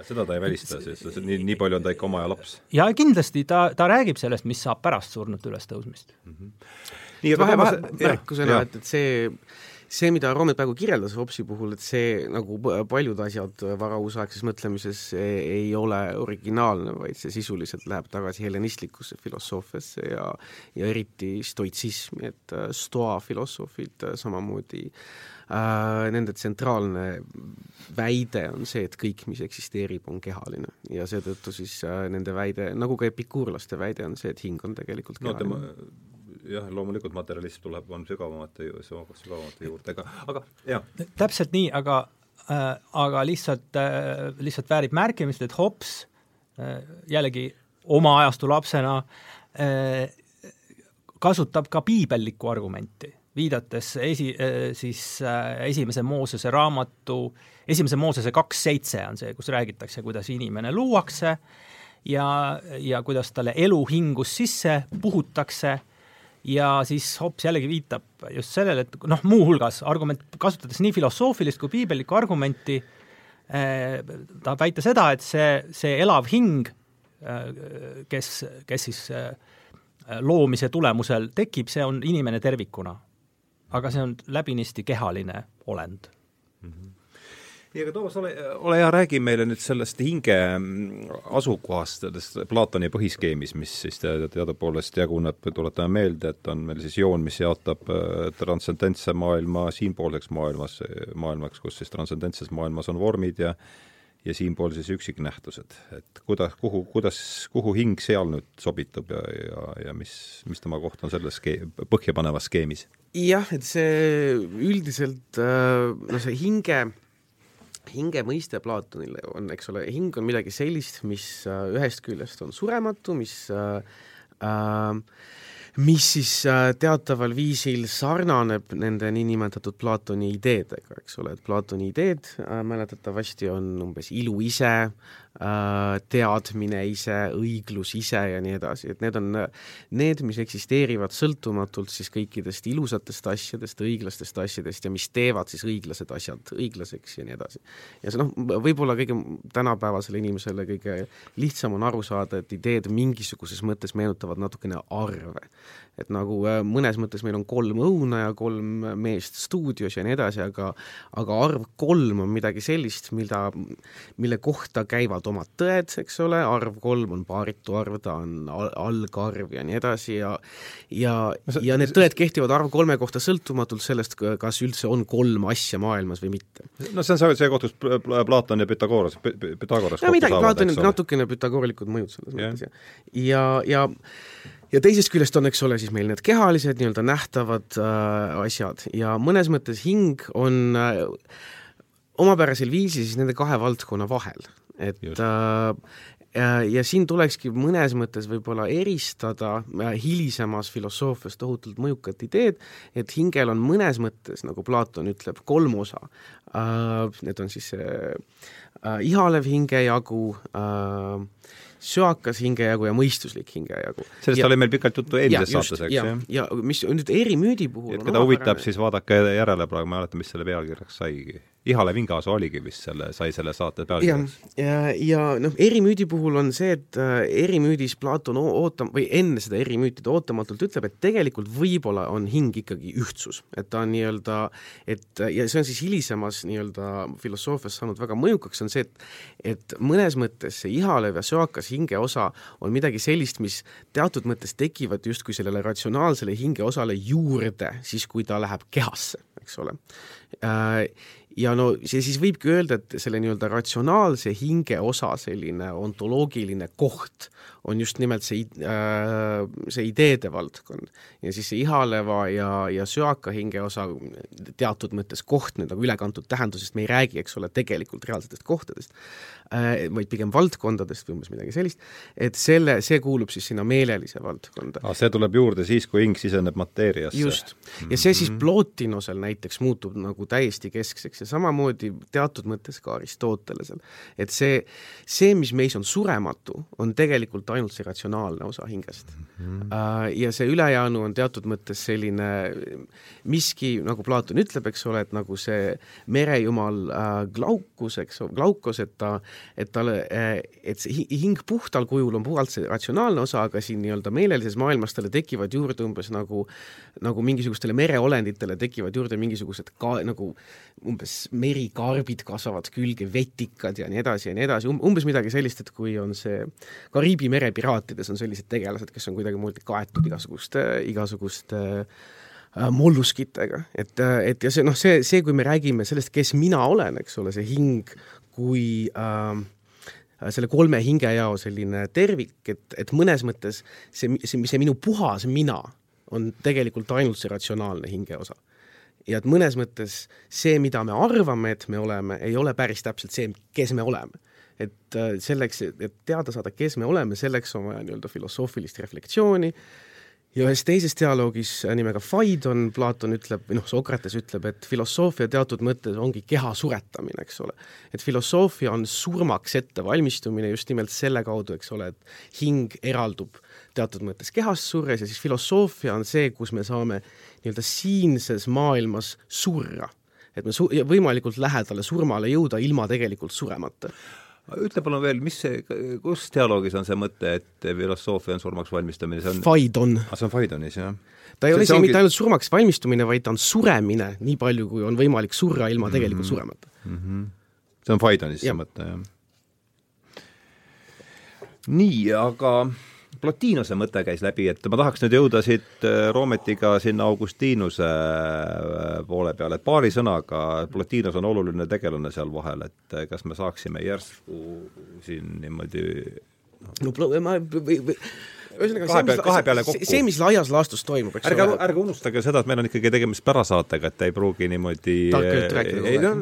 seda ta ei välista, sest nii, nii palju on ta ikka oma aja laps. ja kindlasti ta, ta räägib sellest, mis saab pärast surnute ülestõusmist mm. -hmm. nii, aga vahe, vahe, märkusena, et, et see see, mida Roomet praegu kirjeldas Hopsi puhul, et see nagu paljud asjad varauusaegses mõtlemises ei ole originaalne, vaid see sisuliselt läheb tagasi helenistlikusse filosoofiasse ja ja eriti stoitsismi, et äh, stoa filosoofid äh, samamoodi äh, nende tsentraalne väide on see, et kõik, mis eksisteerib, on kehaline. Ja seetõttu siis äh, nende väide, nagu ka epikuurlaste väide on see, et hing on tegelikult kehaline. no, jah, loomulikult materjalism tuleb, on sügavamate, sügavamate juurde, aga, aga jah. täpselt nii, aga äh, aga lihtsalt äh,, lihtsalt väärib märkimist, et Hobbes äh, jällegi oma ajastu lapsena äh, kasutab ka piibellikku argumenti, viidates esi äh,, siis äh, esimese Moosese raamatu, esimese Moosese kaks seitse on see, kus räägitakse, kuidas inimene luuakse ja, ja kuidas talle elu hingus sisse puhutakse ja siis Hobbes jällegi viitab just sellele, et noh, muuhulgas argument, kasutades nii filosoofilist kui piibellikku argumenti eh,, tahab väita seda, et see, see elav hing eh,, kes, kes siis eh, loomise tulemusel tekib, see on inimene tervikuna. Aga see on läbinisti kehaline olend mm. -hmm nii, aga Toomas, ole, ole hea, räägi meile nüüd sellest hinge mm, asukohast, sellest Platoni põhiskeemis, mis siis teadupoolest jaguneb, tuletame meelde, et on meil siis joon, mis jaotab äh, transcendentse maailma siinpoolseks maailmas, maailmaks, kus siis transcendentses maailmas on vormid ja ja siinpool siis üksiknähtused, et kuidas, kuhu, kuidas, kuhu hing seal nüüd sobitub ja, ja, ja mis, mis tema koht on selles skee-, põhjapanevas skeemis? jah, et see üldiselt äh, no see hinge hinge mõiste Platonile on, eks ole, hing on midagi sellist, mis äh, ühest küljest on surematu, mis äh, äh, mis siis äh, teataval viisil sarnaneb nende niinimetatud Platoni ideedega, eks ole, et Platoni ideed äh, mäletatavasti on umbes ilu ise teadmine ise, õiglus ise ja nii edasi, et need on need, mis eksisteerivad sõltumatult siis kõikidest ilusatest asjadest, õiglastest asjadest ja mis teevad siis õiglased asjad õiglaseks ja nii edasi. ja see noh, võib-olla kõige tänapäevasele inimesele kõige lihtsam on aru saada, et ideed mingisuguses mõttes meenutavad natukene arve et nagu äh, mõnes mõttes meil on kolm õuna ja kolm meest stuudios ja nii edasi, aga aga arv kolm on midagi sellist, mida, mille kohta käivad omad tõed, eks ole, arv kolm on paaritu arv, ta on algarv ja nii edasi ja ja ja need tõed kehtivad arv kolme kohta sõltumatult sellest, kas üldse on kolm asja maailmas või mitte. no see on see, see koht, kus Platon ja Pythagoras, Pythagoras no midagi, Platonil natukene Pythagoralikud mõjud selles yeah. mõttes ja ja, ja ja teisest küljest on, eks ole, siis meil need kehalised nii-öelda nähtavad äh, asjad ja mõnes mõttes hing on äh, omapärasel viisil siis nende kahe valdkonna vahel, et Just. äh, ja, ja siin tulekski mõnes mõttes võib-olla eristada äh, hilisemas filosoofias tohutult mõjukat ideed, et hingel on mõnes mõttes, nagu Platon ütleb, kolm osa äh,. Need on siis äh, äh, ihalev hingejagu äh,, söakas hingejagu ja mõistuslik hingejagu. sellest ja, oli meil pikalt juttu eelmises saates, eks ju? ja mis nüüd erimüüdi puhul et keda huvitab, siis vaadake järele praegu, ma ei mäleta, mis selle pealkirjaks saigi Ihale Vingaso oligi vist selle, sai selle saate pealkirjaks. ja, ja, ja noh, erimüüdi puhul on see, et äh, erimüüdis Platon ootam- või enne seda erimüüti ta ootamatult ütleb, et tegelikult võib-olla on hing ikkagi ühtsus, et ta on nii-öelda, et ja see on siis hilisemas nii-öelda filosoofias saanud väga mõjukaks, on see, et et mõnes mõttes see ihalev ja söakas hingeosa on midagi sellist, mis teatud mõttes tekivad justkui sellele ratsionaalsele hingeosale juurde siis, kui ta läheb kehasse, eks ole äh, ja no see siis võibki öelda, et selle nii-öelda ratsionaalse hinge osa selline ontoloogiline koht on just nimelt see, äh, see ideede valdkond. ja siis see ihaleva ja, ja söaka hinge osa teatud mõttes koht nüüd nagu ülekantud tähendusest, me ei räägi, eks ole, tegelikult reaalsetest kohtadest, äh, vaid pigem valdkondadest või umbes midagi sellist, et selle, see kuulub siis sinna meelelise valdkonda. see tuleb juurde siis, kui hing siseneb mateeriasse? just. ja see siis mhm. Plotinosel näiteks muutub nagu täiesti keskseks ja samamoodi teatud mõttes ka Aristotelesel. et see, see, mis meis on surematu, on tegelikult ainult see ratsionaalne osa hingest mm. -hmm. Ja see ülejäänu on teatud mõttes selline miski, nagu Platon ütleb, eks ole, et nagu see merejumal äh, Glaukus, eks Glaukos, et ta, et talle, et see hing puhtal kujul on puhalt see ratsionaalne osa, aga siin nii-öelda meelelises maailmas talle tekivad juurde umbes nagu, nagu mingisugustele mereolenditele tekivad juurde mingisugused ka nagu umbes merikarbid kasvavad külge, vetikad ja nii edasi ja nii edasi um,, umbes midagi sellist, et kui on see Kariibi mere piraatides on sellised tegelased, kes on kuidagimoodi kaetud igasuguste, igasuguste äh, molluskitega, et, et ja see noh, see, see, kui me räägime sellest, kes mina olen, eks ole, see hing kui äh, selle kolme hingejao selline tervik, et, et mõnes mõttes see, see, see minu puhas mina on tegelikult ainult see ratsionaalne hingeosa ja et mõnes mõttes see, mida me arvame, et me oleme, ei ole päris täpselt see, kes me oleme. Et äh, selleks, et teada saada, kes me oleme, selleks on vaja nii-öelda filosoofilist reflektsiooni ja ühes teises dialoogis nimega Phaidon Platon ütleb, või noh, Sokrates ütleb, et filosoofia teatud mõttes ongi keha suretamine, eks ole. et filosoofia on surmaks ettevalmistumine just nimelt selle kaudu, eks ole, et hing eraldub teatud mõttes kehast surres ja siis filosoofia on see, kus me saame nii-öelda siinses maailmas surra. et me su-, võimalikult lähedale surmale jõuda ilma tegelikult suremata ütle palun veel, mis see, kus dialoogis on see mõte, et filosoofia on surmaks valmistamine, see on Faidon. ah, see on Faidonis, jah? ta ei see, ole isegi ongi... mitte ainult surmaks valmistumine, vaid ta on suremine, nii palju, kui on võimalik surra ilma tegelikult mm -hmm. suremata mm. -hmm. see on Faidonis see mõte, jah? nii, aga Plotinuse mõte käis läbi, et ma tahaks nüüd jõuda siit äh, Roometiga sinna Augustinuse äh, poole peale, et paari sõnaga, Plotinus on oluline tegelane seal vahel, et äh, kas me saaksime järsku siin niimoodi no ma või, või ühesõnaga kahe peale, kahe peale kokku. see, mis laias laastus toimub, eks ärge, ärge unustage seda, et meil on ikkagi tegemist pärasaatega, et ei pruugi niimoodi ei no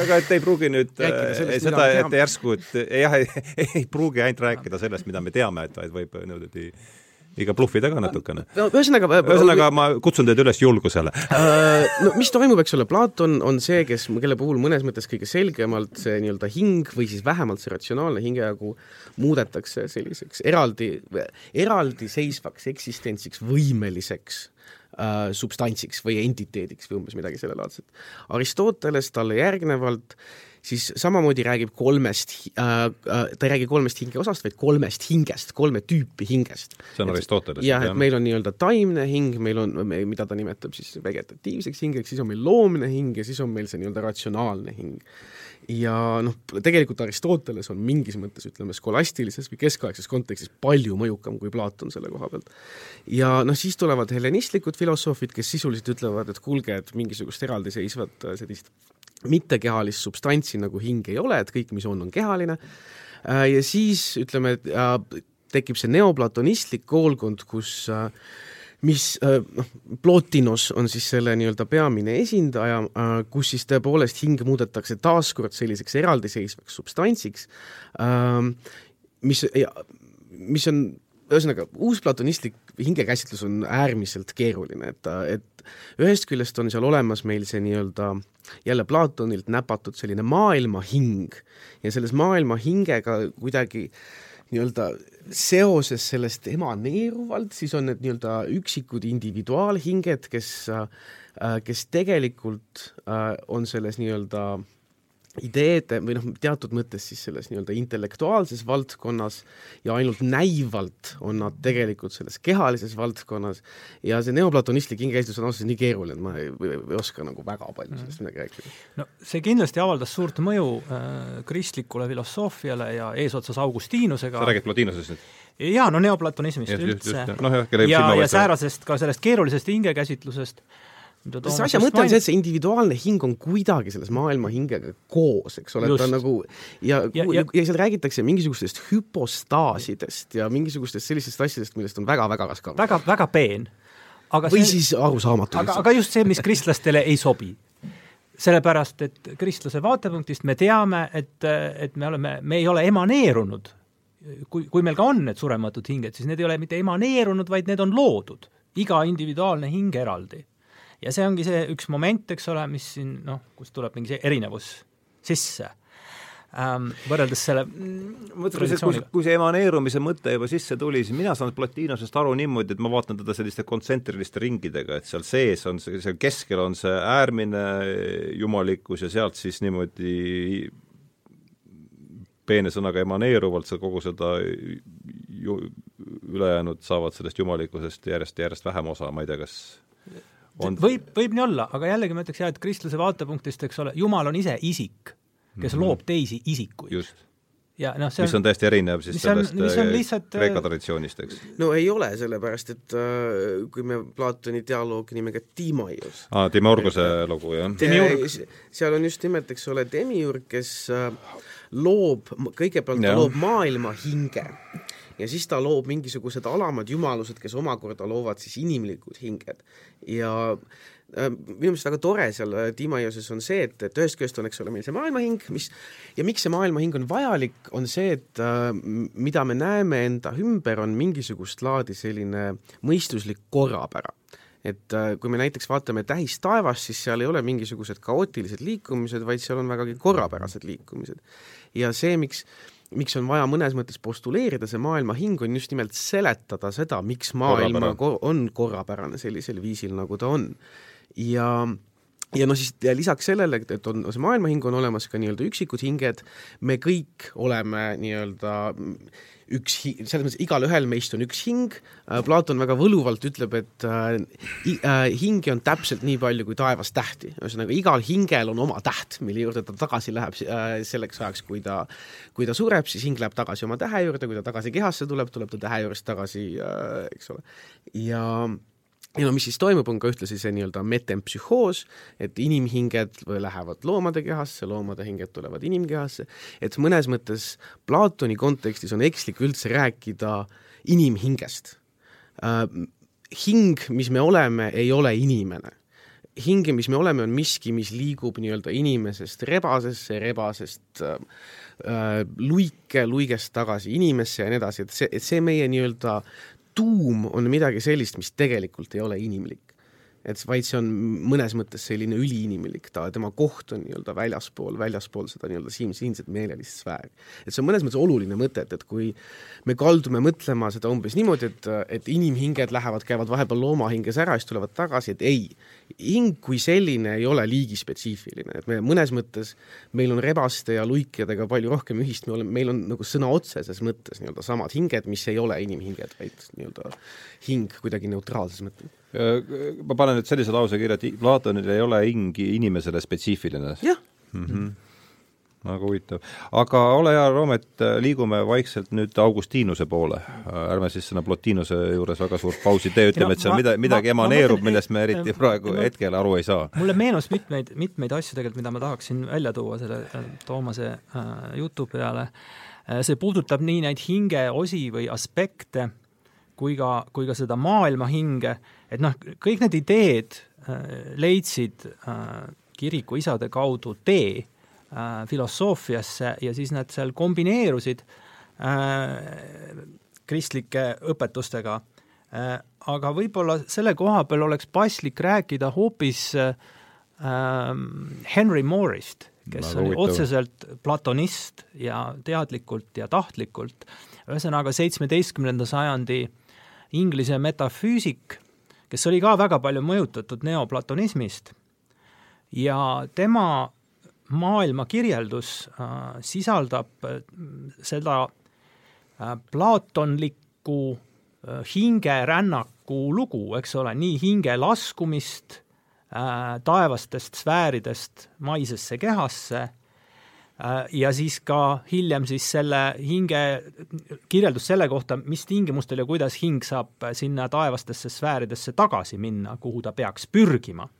aga et ei pruugi nüüd sellest, seda, et järsku, et jah, ei, ei pruugi ainult rääkida sellest, mida me teame, et vaid võib niimoodi iga bluffida ka natukene. no ühesõnaga ühesõnaga ma kutsun teid üles julgusele uh,. No mis toimub, eks ole, Platon on see, kes, kelle puhul mõnes mõttes kõige selgemalt see nii-öelda hing või siis vähemalt see ratsionaalne hingejagu muudetakse selliseks eraldi, eraldiseisvaks eksistentsiks, võimeliseks uh, substantsiks või entiteediks või umbes midagi sellelaadset. Aristoteles talle järgnevalt uh, siis samamoodi räägib kolmest äh,, äh, ta ei räägi kolmest hingeosast, vaid kolmest hingest, kolme tüüpi hingest. see on Aristoteles. jah, et meil on nii-öelda taimne hing, meil on, mida ta nimetab siis vegetatiivseks hingeks, siis on meil loomne hing ja siis on meil see nii-öelda ratsionaalne hing ja noh, tegelikult Aristoteles on mingis mõttes, ütleme, skolastilises või keskaegses kontekstis palju mõjukam kui Platon selle koha pealt. ja noh, siis tulevad helenistlikud filosoofid, kes sisuliselt ütlevad, et kuulge, et mingisugust eraldiseisvat äh, sellist mittekehalist substantsi nagu hing ei ole, et kõik, mis on, on kehaline, äh, ja siis ütleme, äh, tekib see neoplatonistlik koolkond, kus äh, mis noh, Plotinos on siis selle nii-öelda peamine esindaja, kus siis tõepoolest hing muudetakse taaskord selliseks eraldiseisvaks substantsiks, mis, mis on ühesõnaga, uusplatonistlik hingekäsitlus on äärmiselt keeruline, et, et ühest küljest on seal olemas meil see nii-öelda jälle Platonilt näpatud selline maailmahing ja selles maailmahingega kuidagi nii-öelda seoses sellest emaneeruvalt, siis on need nii-öelda üksikud individuaalhinged, kes, kes tegelikult äh, on selles nii-öelda ideede või noh, teatud mõttes siis selles nii-öelda intellektuaalses valdkonnas ja ainult näivalt on nad tegelikult selles kehalises valdkonnas ja see neoplatonistlik hingekäsitlus on ausalt nii keeruline, et ma ei, ei oska nagu väga palju sellest mm. midagi rääkida. no see kindlasti avaldas suurt mõju äh, kristlikule filosoofiale ja eesotsas Augustinusega sa räägid Plotinusest nüüd? jaa, no neoplatonismist üldse. No, jah, ja, ja säärasest ka sellest keerulisest hingekäsitlusest see asja mõte on see, et see individuaalne hing on kuidagi selles maailma hingega koos, eks ole, ta nagu ja, ja, ja, ja seal räägitakse mingisugustest hüpostaasidest ja mingisugustest sellistest asjadest, millest on väga-väga raske aru. väga, väga peen. Aga või see, siis arusaamatu. aga, aga just see, mis kristlastele ei sobi. sellepärast, et kristlase vaatepunktist me teame, et, et me oleme, me ei ole emaneerunud. kui, kui meil ka on need surematud hinged, siis need ei ole mitte emaneerunud, vaid need on loodud. iga individuaalne hing eraldi ja see ongi see üks moment, eks ole, mis siin noh, kus tuleb mingi see erinevus sisse. Ähm, võrreldes selle mõtle, kui, kui see emaneerumise mõte juba sisse tuli, siis mina saan Plotinosest aru niimoodi, et ma vaatan teda selliste kontsentriliste ringidega, et seal sees on see, seal keskel on see äärmine jumalikkus ja sealt siis niimoodi peene sõnaga emaneeruvalt sa kogu seda ju ülejäänud saavad sellest jumalikkusest järjest järjest vähem osa, ma ei tea, kas on võib, võib nii olla, aga jällegi ma ütleks jah, et kristluse vaatepunktist, eks ole, Jumal on ise isik, kes mm -hmm. loob teisi isikuid. just. ja noh, see on mis on täiesti erinev siis mis on, sellest äh, lihtsalt, äh, Kreeka traditsioonist, eks? no ei ole, sellepärast et äh, kui me Platoni dialoog nimega Timaios aa ah,, Timorguse lugu, jah. seal on just nimelt, eks ole, demiurg, kes äh, loob, kõigepealt ta loob maailma hinge ja siis ta loob mingisugused alamad jumalused, kes omakorda loovad siis inimlikud hinged. ja äh, minu meelest väga tore seal äh, Tiimaioses on see, et, et ühest küljest on, eks ole, meil see maailmahing, mis ja miks see maailmahing on vajalik, on see, et äh, mida me näeme enda ümber, on mingisugust laadi selline mõistuslik korrapära et äh, kui me näiteks vaatame tähistaevast, siis seal ei ole mingisugused kaootilised liikumised, vaid seal on vägagi korrapärased liikumised. ja see, miks miks on vaja mõnes mõttes postuleerida see maailma hing, on just nimelt seletada seda, miks maailm Korrapära. on korrapärane sellisel viisil, nagu ta on. ja ja noh, siis ja lisaks sellele, et on see maailmahing, on olemas ka nii-öelda üksikud hinged, me kõik oleme nii-öelda üks hi-, selles mõttes igalühel meist on üks hing, äh, Platon väga võluvalt ütleb, et äh, äh, hinge on täpselt nii palju kui taevas tähti, ühesõnaga igal hingel on oma täht, mille juurde ta tagasi läheb äh, selleks ajaks, kui ta, kui ta sureb, siis hing läheb tagasi oma tähe juurde, kui ta tagasi kehasse tuleb, tuleb ta tähe juurest tagasi äh,, eks ole, ja ja no mis siis toimub, on ka ühtlasi see nii-öelda metempsühhoos, et inimhinged lähevad loomade kehasse, loomade hinged tulevad inimkehasse, et mõnes mõttes Platoni kontekstis on ekslik üldse rääkida inimhingest. Äh,. hing, mis me oleme, ei ole inimene. Hinge, mis me oleme, on miski, mis liigub nii-öelda inimesest rebasesse, rebasest äh, äh luike, luigest tagasi inimesse ja nii edasi, et see, et see meie nii-öelda tuum on midagi sellist, mis tegelikult ei ole inimlik et vaid see on mõnes mõttes selline üliinimlik, ta, tema koht on nii-öelda väljaspool, väljaspool seda nii-öelda siin, siinset meelelist sfääri. et see on mõnes mõttes oluline mõte, et, et kui me kaldume mõtlema seda umbes niimoodi, et, et inimhinged lähevad, käivad vahepeal loomahinges ära, siis tulevad tagasi, et ei, hing kui selline ei ole liigispetsiifiline, et me mõnes mõttes, meil on rebaste ja luikjadega palju rohkem ühist, me oleme, meil on nagu sõna otseses mõttes nii-öelda samad hinged, mis ei ole inimhinged, vaid nii-öelda hing kuidagi neutraalses mõttes ma panen nüüd sellise lause kirja, et Platonil ei ole hing inimesele spetsiifiline. jah mm. -hmm väga huvitav. aga ole hea, Roomet, liigume vaikselt nüüd Augustiinuse poole. ärme siis sinna Plotinuse juures väga suurt pausi tee, ütleme, et seal mida, midagi ma, emaneerub, millest me eriti praegu ma, hetkel aru ei saa. mulle meenus mitmeid, mitmeid asju tegelikult, mida ma tahaksin välja tuua selle äh, Toomase äh, jutu peale. Äh, see puudutab nii neid hingeosi või aspekte kui ka, kui ka seda maailma hinge, et noh, kõik need ideed äh, leidsid äh, kirikuisade kaudu tee äh, filosoofiasse ja siis nad seal kombineerusid äh, kristlike õpetustega. Äh,, aga võib-olla selle koha peal oleks paslik rääkida hoopis äh, Henry Moore'ist, kes oli otseselt platonist ja teadlikult ja tahtlikult, ühesõnaga seitsmeteistkümnenda sajandi Inglise metafüüsik, kes oli ka väga palju mõjutatud neoplatonismist. Ja tema maailmakirjeldus äh, sisaldab äh, seda äh, plaatonlikku hingerännaku lugu, eks ole, nii hinge laskumist taevastest sfääridest maisesse kehasse ja siis ka hiljem siis selle hinge, kirjeldus selle kohta, mis tingimustel ja kuidas hing saab sinna taevastesse sfääridesse tagasi minna, kuhu ta peaks pürgima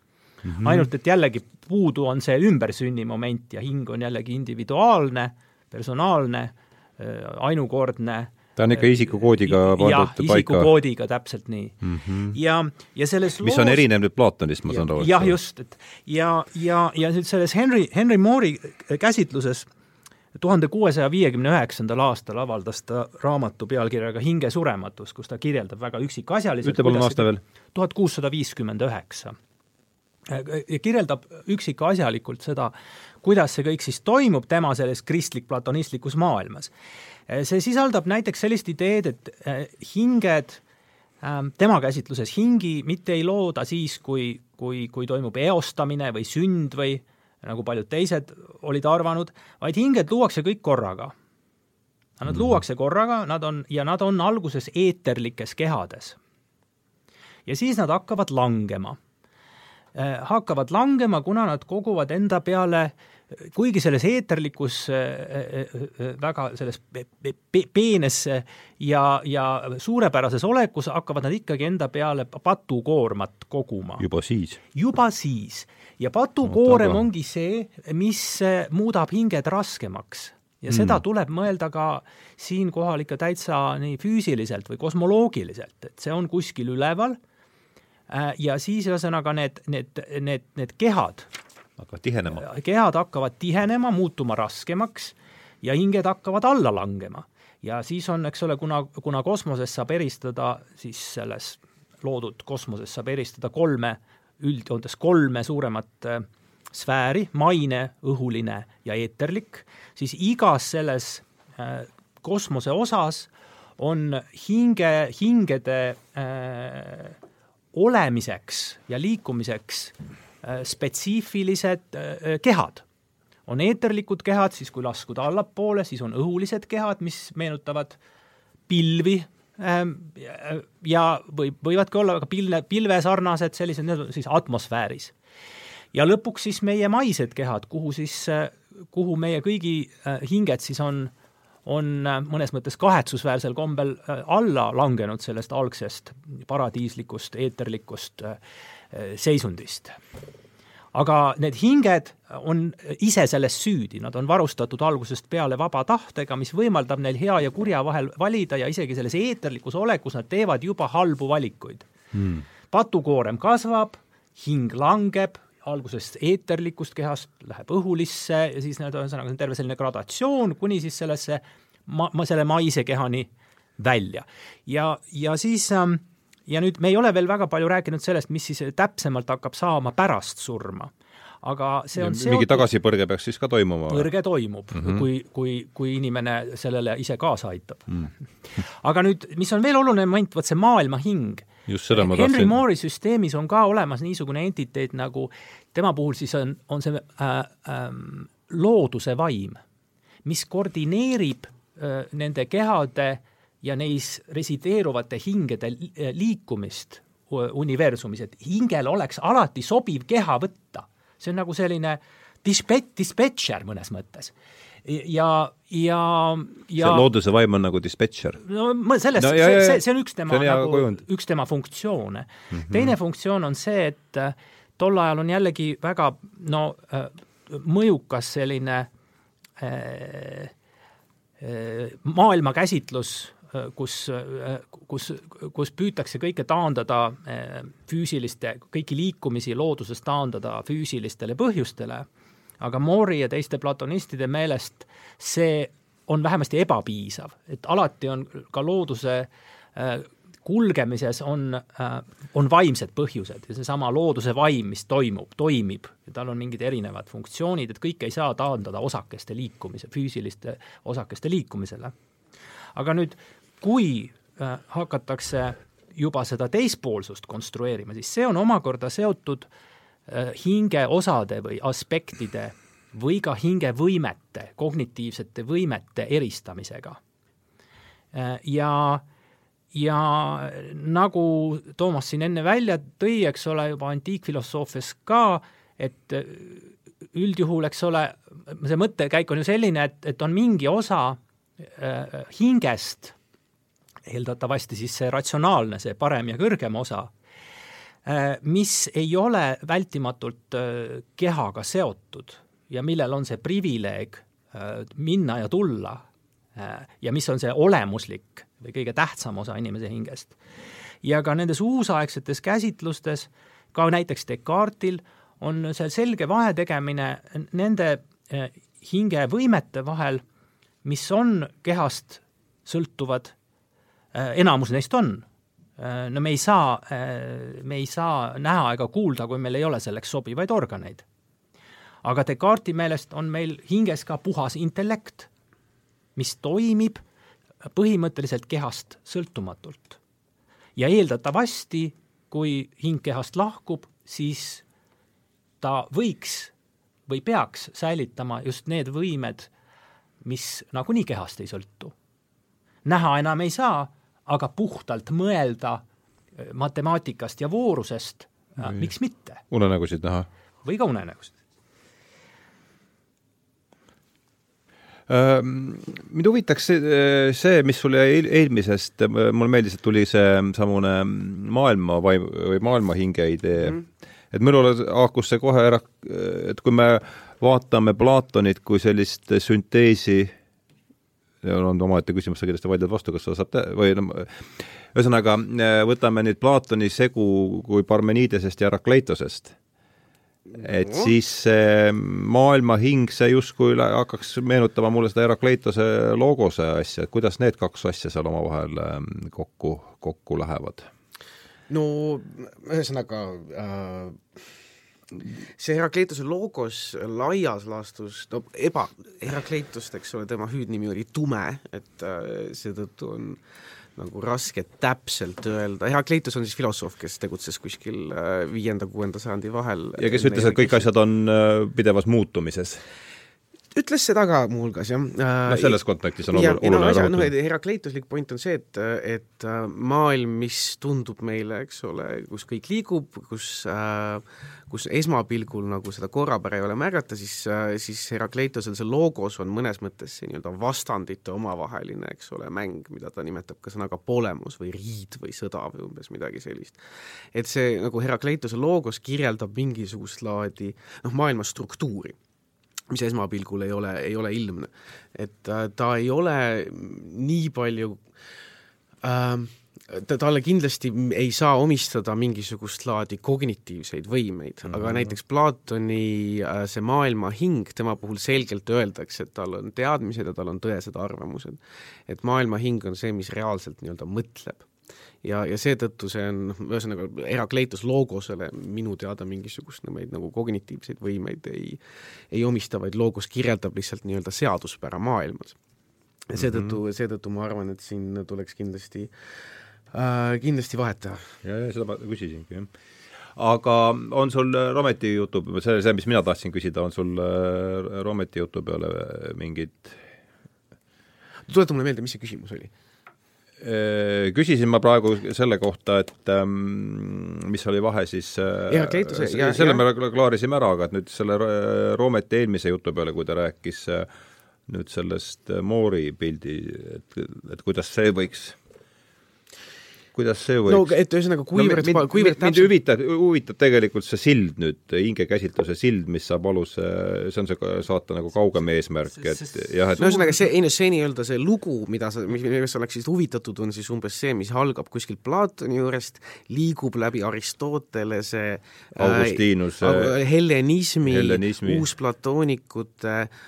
mm. -hmm. ainult et jällegi puudu on see ümbersünni moment ja hing on jällegi individuaalne, personaalne, äh, ainukordne ta on ikka isikukoodiga pandud paika? isikukoodiga, täpselt nii mm. -hmm. ja, ja selles mis loos... on erinev nüüd Platonist, ma saan aru? jah, just, et ja, ja, ja nüüd selles Henry, Henry Moore'i käsitluses tuhande kuuesaja viiekümne üheksandal aastal avaldas ta raamatu pealkirjaga Hinge surematus, kus ta kirjeldab väga üksikasjaliselt ütle palun aasta veel. tuhat kuussada viiskümmend üheksa ja kirjeldab üksikasjalikult seda, kuidas see kõik siis toimub tema selles kristlik-platonistlikus maailmas. see sisaldab näiteks sellist ideed, et hinged, tema käsitluses hingi mitte ei looda siis, kui, kui, kui toimub eostamine või sünd või nagu paljud teised olid arvanud, vaid hinged luuakse kõik korraga. Nad -hmm. luuakse korraga, nad on, ja nad on alguses eeterlikes kehades. ja siis nad hakkavad langema äh,. Hakkavad langema, kuna nad koguvad enda peale kuigi selles eeterlikus äh, äh, väga selles pe pe peenes ja, ja suurepärases olekus hakkavad nad ikkagi enda peale patukoormat koguma. juba siis? juba siis ja patukoorem no, ongi see, mis äh, muudab hinged raskemaks ja mm. seda tuleb mõelda ka siinkohal ikka täitsa nii füüsiliselt või kosmoloogiliselt, et see on kuskil üleval äh, ja siis ühesõnaga need, need, need, need kehad hakkavad tihenema. Äh, kehad hakkavad tihenema, muutuma raskemaks ja hinged hakkavad alla langema. ja siis on, eks ole, kuna, kuna kosmoses saab eristada, siis selles loodud kosmoses saab eristada kolme üldjoontes kolme suuremat äh, sfääri, maine, õhuline ja eeterlik, siis igas selles äh, kosmose osas on hinge, hingede äh, olemiseks ja liikumiseks äh, spetsiifilised äh, kehad. on eeterlikud kehad, siis kui laskuda allapoole, siis on õhulised kehad, mis meenutavad pilvi Ähm, ja või võivadki olla väga pilve, pilvesarnased sellised, need on siis atmosfääris. ja lõpuks siis meie maised kehad, kuhu siis, kuhu meie kõigi äh, hinged siis on, on äh, mõnes mõttes kahetsusväärsel kombel äh, alla langenud sellest algsest paradiislikust, eeterlikust seisundist. Aga need hinged on ise selles süüdi, nad on varustatud algusest peale vaba tahtega, mis võimaldab neil hea ja kurja vahel valida ja isegi selles eeterlikus olekus nad teevad juba halbu valikuid. Hmm.. patukoorem kasvab, hing langeb, algusest eeterlikust kehast läheb õhulisse ja siis need ühesõnaga on terve selline gradatsioon kuni siis sellesse ma-, ma selle maise kehani välja. ja, ja siis ähm, ja nüüd me ei ole veel väga palju rääkinud sellest, mis siis täpsemalt hakkab saama pärast surma aga see on seotud mingi tagasipõrge peaks siis ka toimuma? põrge toimub mm, -hmm. kui, kui, kui inimene sellele ise kaasa aitab mm.. aga nüüd, mis on veel oluline moment, vot see maailma hing. Just seda ma tahtsin. Henry Moore'i süsteemis on ka olemas niisugune entiteet nagu, tema puhul siis on, on see äh, äh, looduse vaim, mis koordineerib äh, nende kehade äh, ja neis resideeruvate hingede liikumist universumis, et hingel oleks alati sobiv keha võtta. see on nagu selline dispet-, dispetšer mõnes mõttes. Ja, ja, ja see looduse vaim on nagu dispetšer? no sellest no,, see, see, see on üks tema, nagu, kujund. üks tema funktsioone mm. -hmm. teine funktsioon on see, et äh, tol ajal on jällegi väga no äh, mõjukas selline äh, maailmakäsitlus kus, kus, kus püütakse kõike taandada füüsiliste, kõiki liikumisi looduses taandada füüsilistele põhjustele, aga Moori ja teiste platonistide meelest see on vähemasti ebapiisav, et alati on ka looduse eh, kulgemises on, eh, on vaimsed põhjused ja seesama looduse vaim, mis toimub, toimib ja tal on mingid erinevad funktsioonid, et kõike ei saa taandada osakeste liikumise, füüsiliste osakeste liikumisele. aga nüüd kui äh, hakatakse juba seda teispoolsust konstrueerima, siis see on omakorda seotud äh, hingeosade või aspektide või ka hingevõimete, kognitiivsete võimete eristamisega. Äh, ja, ja nagu Toomas siin enne välja tõi, eks ole, juba antiikfilosoofias ka, et üldjuhul, eks ole, see mõttekäik on ju selline, et, et on mingi osa äh, hingest eeldatavasti siis see ratsionaalne, see parem ja kõrgem osa, äh, mis ei ole vältimatult äh, kehaga seotud ja millel on see privileeg äh, minna ja tulla ja mis on see olemuslik või kõige tähtsam osa inimese hingest. ja ka nendes uusaegsetes käsitlustes, ka näiteks Descartesil, on see selge vahetegemine nende hingevõimete vahel, mis on kehast sõltuvad Äh, enamus neist on no me ei saa, me ei saa näha ega kuulda, kui meil ei ole selleks sobivaid organeid. aga Descartesi meelest on meil hinges ka puhas intellekt, mis toimib põhimõtteliselt kehast sõltumatult. ja eeldatavasti, kui hing kehast lahkub, siis ta võiks või peaks säilitama just need võimed, mis nagunii kehast ei sõltu. näha enam ei saa, aga puhtalt mõelda äh, matemaatikast ja voorusest, äh, miks mitte. unenägusid näha. või ka unenägusid. Mind huvitaks see, mis sul jäi eelmisest, mulle meeldis, et tuli see samune maailma vaim- või maailmahinge idee mm. -hmm. et minul haakus see kohe ära, et kui me vaatame Platonit kui sellist sünteesi, on omaette küsimus, sa kindlasti vaidled vastu, kas sa saad te-, või no ühesõnaga, võtame nüüd Platoni segu kui Parmeniidesest ja Herakleitosest et no. siis see maailma hing, see justkui hakkaks meenutama mulle seda Herakleitose logose asja, et kuidas need kaks asja seal omavahel ähm, kokku, kokku lähevad? no ühesõnaga äh, see Herakleitose logos laias laastus, no eba, Herakleitust, eks ole, tema hüüdnimi oli tume, et äh, seetõttu on nagu raske täpselt öelda, Herakleitos on siis filosoof, kes tegutses kuskil äh, viienda-kuuenda sajandi vahel. ja kes ütles, et kõik asjad on äh, pidevas muutumises ütles seda ka muuhulgas, jah. no selles kontekstis on ja, oluline no, rõhutada. noh, Herakleituslik point on see, et, et äh, maailm, mis tundub meile, eks ole, kus kõik liigub, kus äh, kus esmapilgul nagu seda korrapära ei ole märgata, siis, äh, siis Herakleitosel see logos on mõnes mõttes see nii-öelda vastandite omavaheline, eks ole, mäng, mida ta nimetab ka sõnaga polemus või riid või sõda või umbes midagi sellist. et see nagu Herakleitose logos kirjeldab mingisugust laadi noh, maailma struktuuri mis esmapilgul ei ole, ei ole ilmne. et äh, ta ei ole nii palju äh, ta, talle kindlasti ei saa omistada mingisugust laadi kognitiivseid võimeid mm, -hmm. aga mhm. näiteks Platoni äh, see maailma hing, tema puhul selgelt öeldakse, et tal on teadmised ja tal on tõesed arvamused. et maailma hing on see, mis reaalselt nii-öelda mõtleb ja, ja seetõttu see on, noh, ühesõnaga Herakleitos loogosele minu teada mingisugusemaid nagu kognitiivseid võimeid ei, ei omista, vaid loogos kirjeldab lihtsalt nii-öelda seaduspära maailmas. ja seetõttu mm -hmm., seetõttu ma arvan, et siin tuleks kindlasti äh,, kindlasti vahet teha. ja, ja seda ma küsisingi, jah aga on sul Rometi jutu, see, see, mis mina tahtsin küsida, on sul äh, Rometi jutu peale mingid tuleta mulle meelde, mis see küsimus oli Äh, küsisin ma praegu selle kohta, et ähm, mis oli vahe siis äh, ja, selle ja. me klaarisime ära, aga et nüüd selle Roometi eelmise jutu peale, kui ta rääkis äh, nüüd sellest Moori pildi, et, et kuidas see võiks kuidas see võiks no et ühesõnaga, kuivõrd no, mind, kuivõrd mind huvitab, huvitab tegelikult see sild nüüd, hingekäsitluse sild, mis saab aluse, see on see saate nagu kaugem eesmärk, et jah, et no ühesõnaga, see, ei no see nii-öelda see lugu, mida sa, millest sa oleksid huvitatud, on siis umbes see, mis algab kuskilt Platoni juurest, liigub läbi Aristotelese Augustinuse äh, hellenismi, hellenismi., uusplaatoonikute äh,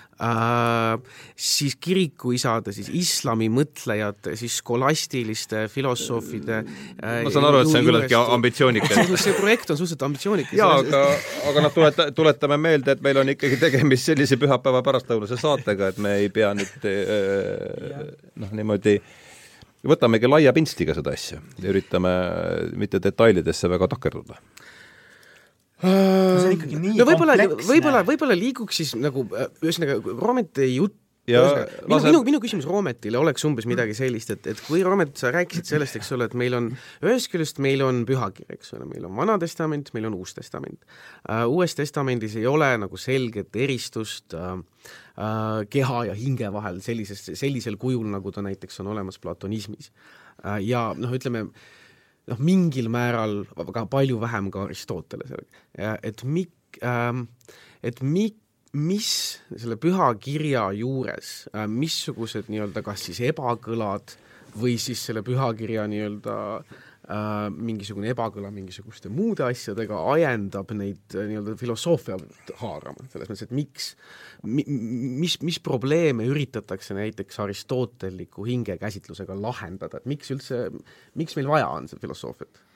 siis kirikuisade, siis islami mõtlejate, siis skolastiliste filosoofide äh, ma saan aru, et see on küllaltki ambitsioonikas. see projekt on suhteliselt ambitsioonikas. jaa, aga, aga noh, tuleta-, tuletame meelde, et meil on ikkagi tegemist sellise pühapäeva pärastlõunase saatega, et me ei pea nüüd äh, noh, niimoodi võtamegi laia pintsliga seda asja ja üritame mitte detailidesse väga takerduda see on ikkagi nii no võib-olla, võib-olla, võib-olla liiguks siis nagu ühesõnaga Roometi jutt ja minu, lase... minu, minu küsimus Roometile oleks umbes midagi sellist, et, et kui Roomet, sa rääkisid sellest, eks ole, et meil on, ühest küljest meil on pühakiri, eks ole, meil on Vana Testament, meil on Uus Testament uh,. Uues Testamendis ei ole nagu selget eristust uh, uh, keha ja hinge vahel sellises, sellisel kujul, nagu ta näiteks on olemas platonismis uh,. ja noh, ütleme uh, noh, mingil määral, aga palju vähem ka Aristotelesele, et mik- ähm,, et mi-, mis selle püha kirja juures äh,, missugused nii-öelda kas siis ebakõlad või siis selle pühakirja nii-öelda äh, mingisugune ebakõla mingisuguste muude asjadega ajendab neid äh, nii-öelda filosoofia haarama, selles mõttes, et miks mi,, mis, mis probleeme üritatakse näiteks aristotelliku hingekäsitlusega lahendada, et miks üldse, miks meil vaja on seda filosoofiat?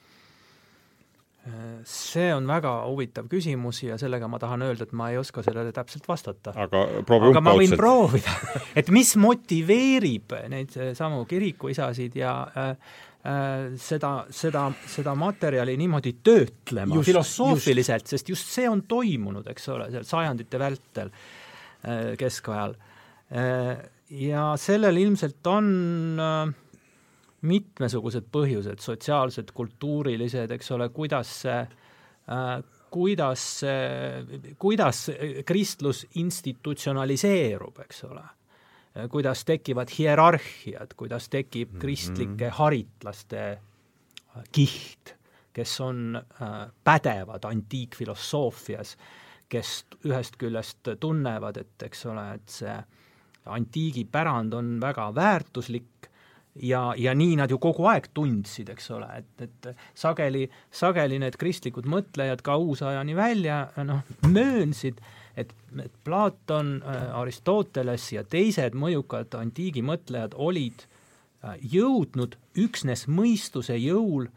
see on väga huvitav küsimus ja sellega ma tahan öelda, et ma ei oska sellele täpselt vastata. aga proovi aga ma võin proovida, et mis motiveerib neid samu kirikuisasid ja äh, Äh, seda, seda, seda materjali niimoodi töötlema just, filosoofiliselt, sest just see on toimunud, eks ole, seal sajandite vältel äh, keskajal. Äh, ja sellel ilmselt on mitmesugused põhjused, sotsiaalsed, kultuurilised, eks ole, kuidas see kuidas, kuidas kristlus institutsionaliseerub, eks ole Äh, kuidas tekivad hierarhiad, kuidas tekib mhm. kristlike haritlaste äh, kiht, kes on äh, pädevad antiikfilosoofias, kes ühest küljest tunnevad, et eks ole, et see antiigipärand on väga väärtuslik ja, ja nii nad ju kogu aeg tundsid, eks ole, et, et sageli, sageli need kristlikud mõtlejad ka uusajani välja noh, möönsid, et, et Platon, äh, Aristoteles ja teised mõjukad antiigi mõtlejad olid äh, jõudnud üksnes mõistuse jõul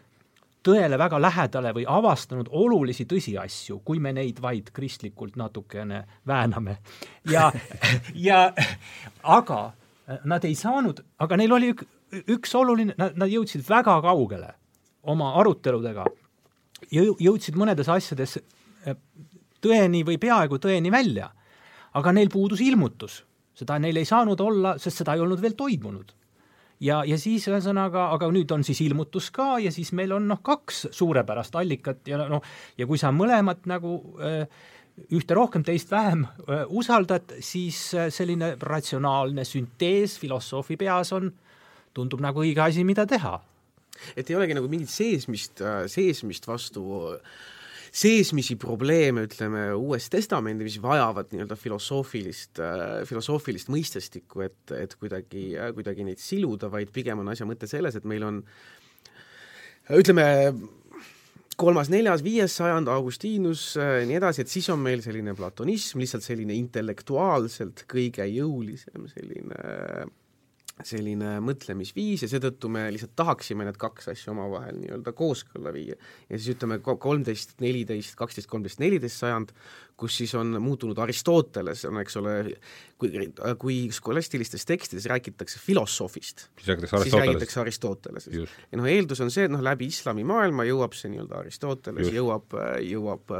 tõele väga lähedale või avastanud olulisi tõsiasju, kui me neid vaid kristlikult natukene vääname. ja, ja aga äh, nad ei saanud, aga neil oli ük, üks oluline, nad, nad jõudsid väga kaugele oma aruteludega, jõudsid mõnedes asjades tõeni või peaaegu tõeni välja. aga neil puudus ilmutus, seda neil ei saanud olla, sest seda ei olnud veel toimunud. ja, ja siis ühesõnaga, aga nüüd on siis ilmutus ka ja siis meil on noh, kaks suurepärast allikat ja noh, ja kui sa mõlemat nagu äh, ühte rohkem, teist vähem äh, usaldad, siis äh, selline ratsionaalne süntees filosoofi peas on, tundub nagu õige asi, mida teha. et ei olegi nagu mingit seesmist, seesmist vastu seesmisi probleeme, ütleme, Uues Testamendis, mis vajavad nii-öelda filosoofilist äh,, filosoofilist mõistestikku, et, et kuidagi äh,, kuidagi neid siluda, vaid pigem on asja mõte selles, et meil on ütleme, kolmas, neljas, viies sajand, Augustinus äh,, nii edasi, et siis on meil selline platonism, lihtsalt selline intellektuaalselt kõige jõulisem selline äh, selline mõtlemisviis ja seetõttu me lihtsalt tahaksime need kaks asja omavahel nii-öelda kooskõlla viia. ja siis ütleme, kolmteist, neliteist, kaksteist, kolmteist, neliteist sajand, kus siis on muutunud Aristoteles, on eks ole, kui, kui skolastilistes tekstides räägitakse filosoofist, siis räägitakse Aristotelesest. ja noh, eeldus on see, et noh, läbi islamimaailma jõuab see nii-öelda Aristoteles, jõuab, jõuab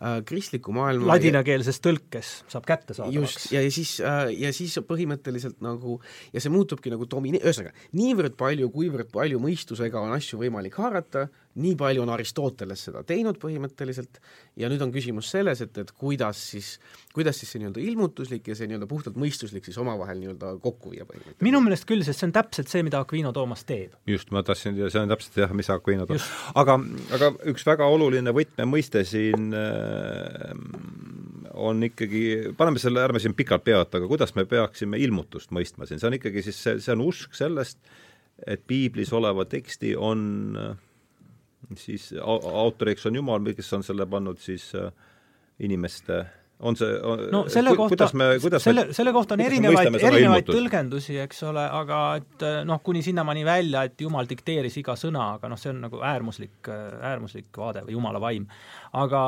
äh, kristliku maailma ladinakeelses tõlkes saab kättesaadavaks. just, ja, ja siis äh,, ja siis põhimõtteliselt nagu, ja see muutubki nagu domine-, ühesõnaga, niivõrd palju, kuivõrd palju mõistusega on asju võimalik haarata, nii palju on Aristoteles seda teinud põhimõtteliselt ja nüüd on küsimus selles, et, et kuidas siis, kuidas siis see nii-öelda ilmutuslik ja see nii-öelda puhtalt mõistuslik siis omavahel nii-öelda kokku viia põhimõtteliselt. minu meelest küll, sest see on täpselt see, mida Aquino Toomas teeb. just, ma tahtsin, see on täpselt jah, mis Aquino Toomas, aga, aga üks väga oluline võtmemõiste siin äh, on ikkagi, paneme selle, ärme siin pikalt peata, aga kuidas me peaksime ilmutust mõistma siin, see on ikkagi siis see, see on usk sellest, et piiblis oleva teksti on äh, siis autoriks on Jumal, kes on selle pannud siis äh, inimeste on see no selle ku, kohta, selle, selle kohta on erinevaid, erinevaid tõlgendusi, eks ole, aga et äh, noh, kuni sinnamaani välja, et Jumal dikteeris iga sõna, aga noh, see on nagu äärmuslik, äärmuslik vaade või Jumala vaim. aga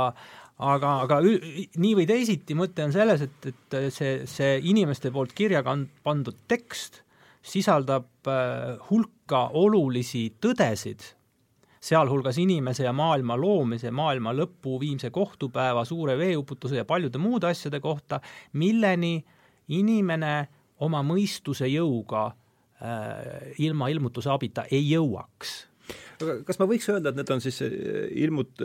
aga, aga nii või teisiti mõte on selles, et, et see, see inimeste poolt kirja kand-, pandud tekst sisaldab äh, hulka olulisi tõdesid sealhulgas inimese ja maailma loomise, maailma lõpu, viimse kohtupäeva, suure veeuputuse ja paljude muude asjade kohta, milleni inimene oma mõistuse jõuga äh, ilma ilmutuse abita ei jõuaks aga kas ma võiks öelda, et need on siis ilmut-,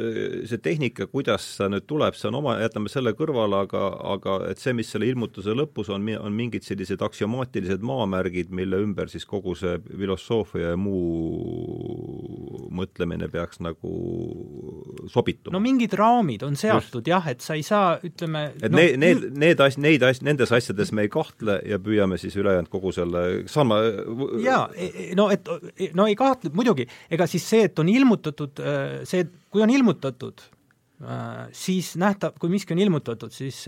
see tehnika, kuidas see nüüd tuleb, see on oma, jätame selle kõrvale, aga, aga et see, mis selle ilmutuse lõpus on, on mingid sellised aktsiomaatilised maamärgid, mille ümber siis kogu see filosoofia ja muu mõtlemine peaks nagu sobituma. No mingid raamid on seatud jah, et sa ei saa, ütleme et no, need, need, need as-, neid as-, nendes asjades me ei kahtle ja püüame siis ülejäänud kogu selle sama jaa, e, e, no et no ei kahtle, muidugi, ega siis see, et on ilmutatud, see, kui on ilmutatud, siis nähtav, kui miski on ilmutatud, siis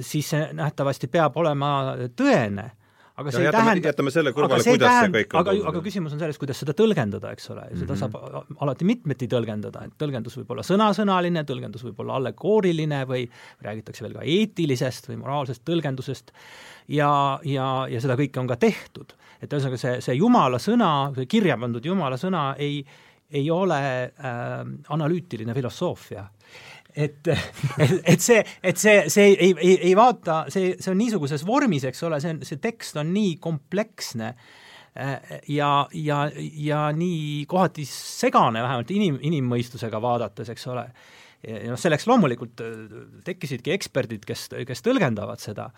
siis see nähtavasti peab olema tõene. Aga see ja ei jätame, tähenda jätame selle kõrvale, kuidas tähend, see kõik on aga, aga küsimus on selles, kuidas seda tõlgendada, eks ole, seda mm -hmm. saab alati mitmeti tõlgendada, et tõlgendus võib olla sõnasõnaline, tõlgendus võib olla allegooriline või räägitakse veel ka eetilisest või moraalsest tõlgendusest. Ja, ja, ja seda kõike on ka tehtud. Et ühesõnaga, see, see jumala sõna, see kirja pandud jumala sõna ei, ei ole äh, analüütiline filosoofia et, et see, et see, see ei, ei, ei vaata, see, see on niisuguses vormis, eks ole, see on, see tekst on nii kompleksne äh, ja, ja, ja nii kohati segane, vähemalt inim, inimmõistusega vaadates, eks ole. ja noh, selleks loomulikult äh, tekkisidki eksperdid, kes, kes tõlgendavad seda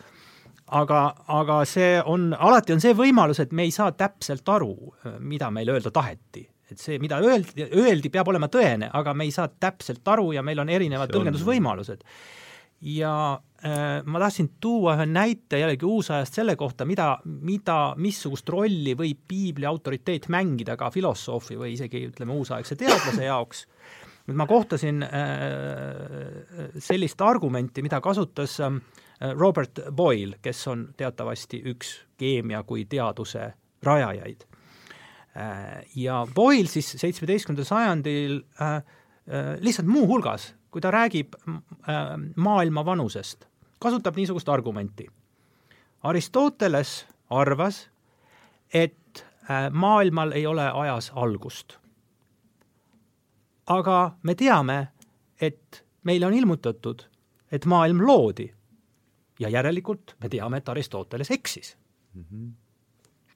aga, aga see on, alati on see võimalus, et me ei saa täpselt aru, mida meile öelda taheti et see, mida öeldi, öeldi, peab olema tõene, aga me ei saa täpselt aru ja meil on erinevad tõlgendusvõimalused. ja äh, ma tahtsin tuua ühe näite jällegi uusajast selle kohta, mida, mida, missugust rolli võib piibli autoriteet mängida ka filosoofi või isegi ütleme, uusaegse teadlase jaoks. nüüd ma kohtasin äh, sellist argumenti, mida kasutas äh, Robert Boyle, kes on teatavasti üks keemia kui teaduse rajajaid Äh, ja Boyle siis seitsmeteistkümnendal sajandil äh, äh, lihtsalt muuhulgas, kui ta räägib maailma vanusest, kasutab niisugust argumenti. Aristoteles arvas, et maailmal ei ole ajas algust. aga me teame, et meile on ilmutatud, et maailm loodi ja järelikult me teame, et Aristoteles eksis mm. -hmm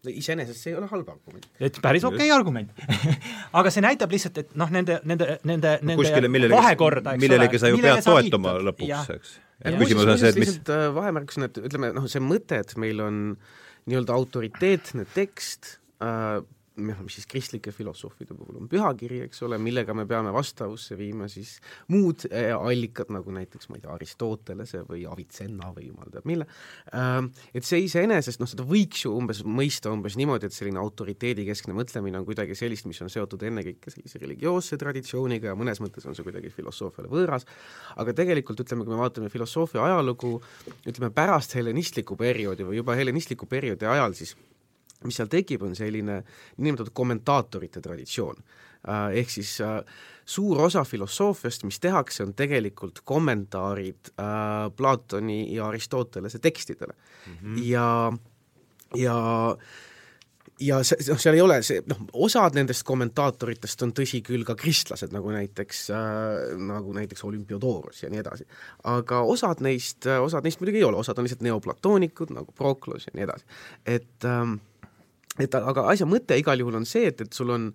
no iseenesest see ei ole halb argument. et päris okei okay argument aga see näitab lihtsalt, et noh, nende, nende, nende, nende Kuskile, millelegi, millelegi millelegi sa ju pead toetuma lõpuks, eks. et küsimus on see, et mis äh, vahemärkusena, et ütleme noh, see mõte, et meil on nii-öelda autoriteetne tekst äh,, noh, mis siis kristlike filosoofide puhul on pühakiri, eks ole, millega me peame vastavusse viima siis muud äh, allikad, nagu näiteks ma ei tea, Aristotelese või Avicenna või jumal teab mille, ähm, et see iseenesest, noh, seda võiks ju umbes mõista umbes niimoodi, et selline autoriteedikeskne mõtlemine on kuidagi sellist, mis on seotud ennekõike sellise religioosse traditsiooniga ja mõnes mõttes on see kuidagi filosoofiale võõras, aga tegelikult ütleme, kui me vaatame filosoofia ajalugu, ütleme pärast helenistlikku perioodi või juba helenistliku perioodi ajal, siis mis seal tekib, on selline niinimetatud kommentaatorite traditsioon. Äh, ehk siis äh, suur osa filosoofiast, mis tehakse, on tegelikult kommentaarid äh, Platoni ja Aristotelese tekstidele mm. -hmm. ja, ja ja see, noh, seal ei ole see, noh, osad nendest kommentaatoritest on tõsi küll ka kristlased, nagu näiteks äh,, nagu näiteks Olümpiodorus ja nii edasi. aga osad neist, osad neist muidugi ei ole, osad on lihtsalt neoplatoonikud, nagu Proklos ja nii edasi. et ähm, et aga asja mõte igal juhul on see, et, et sul on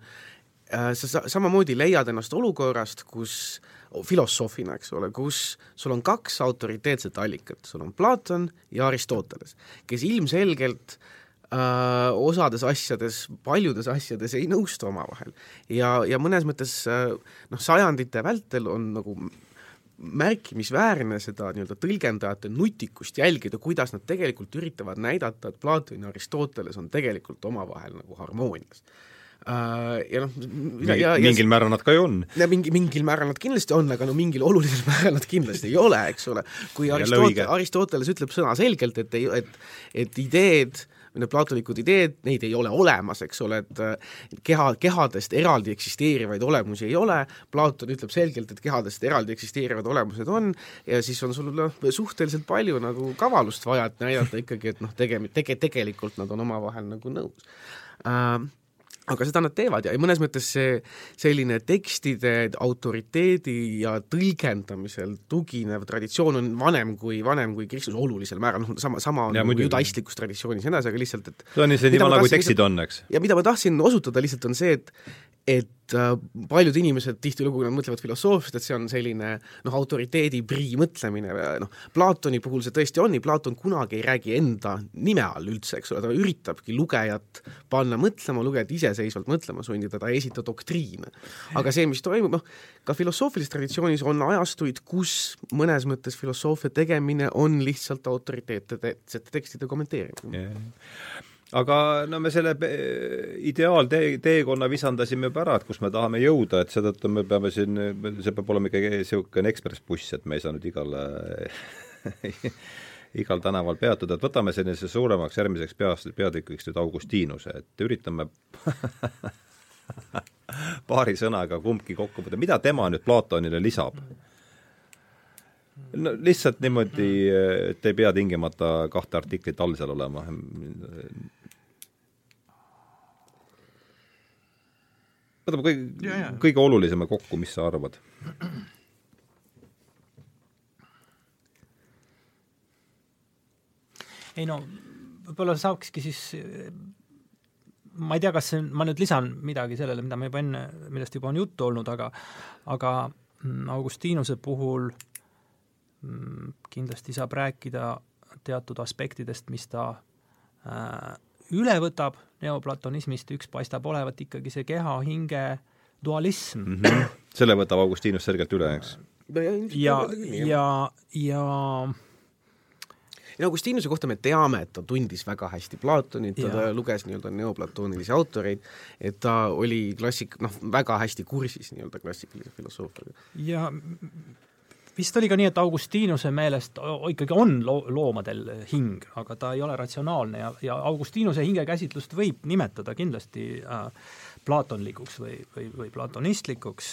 äh, sa samamoodi leiad ennast olukorrast, kus filosoofina, eks ole, kus sul on kaks autoriteetset allikat, sul on Platon ja Aristoteles, kes ilmselgelt äh, osades asjades, paljudes asjades ei nõustu omavahel. ja, ja mõnes mõttes äh, noh, sajandite vältel on nagu märkimisväärne seda nii-öelda tõlgendajate nutikust jälgida, kuidas nad tegelikult üritavad näidata, et Platon ja Aristoteles on tegelikult omavahel nagu harmoonias uh,. Ja noh, ja, ja mingil määral nad ka ju on. mingi, mingil määral nad kindlasti on, aga no mingil olulisel määral nad kindlasti ei ole, eks ole. kui Aristotel, Aristoteles ütleb sõnaselgelt, et ei, et, et ideed äh, need platonikud ideed, neid ei ole olemas, eks ole, et keha, kehadest eraldi eksisteerivaid olemusi ei ole, Platon ütleb selgelt, et kehadest eraldi eksisteerivad olemused on ja siis on sul noh, suhteliselt palju nagu kavalust vaja, et näidata ikkagi, et noh, tege-, tege-, tegelikult nad on omavahel nagu nõus. Äh, aga seda nad teevad ja mõnes mõttes see selline tekstide autoriteedi ja tõlgendamisel tuginev traditsioon on vanem kui, vanem kui kristlus olulisel määral, noh sama, sama on ja, nagu judaistlikus traditsioonis ja nii edasi, aga lihtsalt, et see on see nii vana, kui tekstid on, eks? ja mida ma tahtsin osutada lihtsalt, on see, et et äh, paljud inimesed tihtilugu, kui nad mõtlevad filosoofiast, et see on selline noh, autoriteedi prii mõtlemine, noh, Platoni puhul see tõesti on nii, Platon kunagi ei räägi enda nime all üldse, eks ole, ta üritabki lugejat panna mõtlema, lugejat iseseisvalt mõtlema sundida, ta ei esita doktriine. aga see, mis toimub, noh, ka filosoofilises traditsioonis on ajastuid, kus mõnes mõttes filosoofia tegemine on lihtsalt autoriteetsete tekstide kommenteerimine yeah aga no me selle ideaaltee, teekonna visandasime juba ära, et kus me tahame jõuda, et seetõttu me peame siin, see peab olema ikkagi niisugune ekspressbuss, et me ei saa nüüd igale igal tänaval peatuda, et võtame sellise suuremaks järgmiseks peast, peatükiks nüüd Augustinuse, et üritame paari sõnaga kumbki kokku võtta, mida tema nüüd Platonile lisab? no lihtsalt niimoodi, et ei pea tingimata kahte artiklit all seal olema võtame kõige, kõige olulisema kokku, mis sa arvad? ei no võib-olla saakski siis ma ei tea, kas see, ma nüüd lisan midagi sellele, mida ma juba enne, millest juba on juttu olnud, aga aga mm, Augustinuse puhul mm, kindlasti saab rääkida teatud aspektidest, mis ta äh, üle võtab neoplatonismist, üks paistab olevat ikkagi see keha-hinge dualism mm. -hmm. selle võtab Augustinus selgelt üle, eks? ja, ja, ja ja Augustinuse kohta me teame, et ta tundis väga hästi Platonit, ta luges nii-öelda neoplatoonilisi autoreid, et ta oli klassik-, noh, väga hästi kursis nii-öelda klassikalise filosoofiaga. ja vist oli ka nii, et Augustinuse meelest ikkagi on loo-, loomadel hing, aga ta ei ole ratsionaalne ja, ja Augustinuse hingekäsitlust võib nimetada kindlasti äh, plaatonlikuks või, või, või platonistlikuks,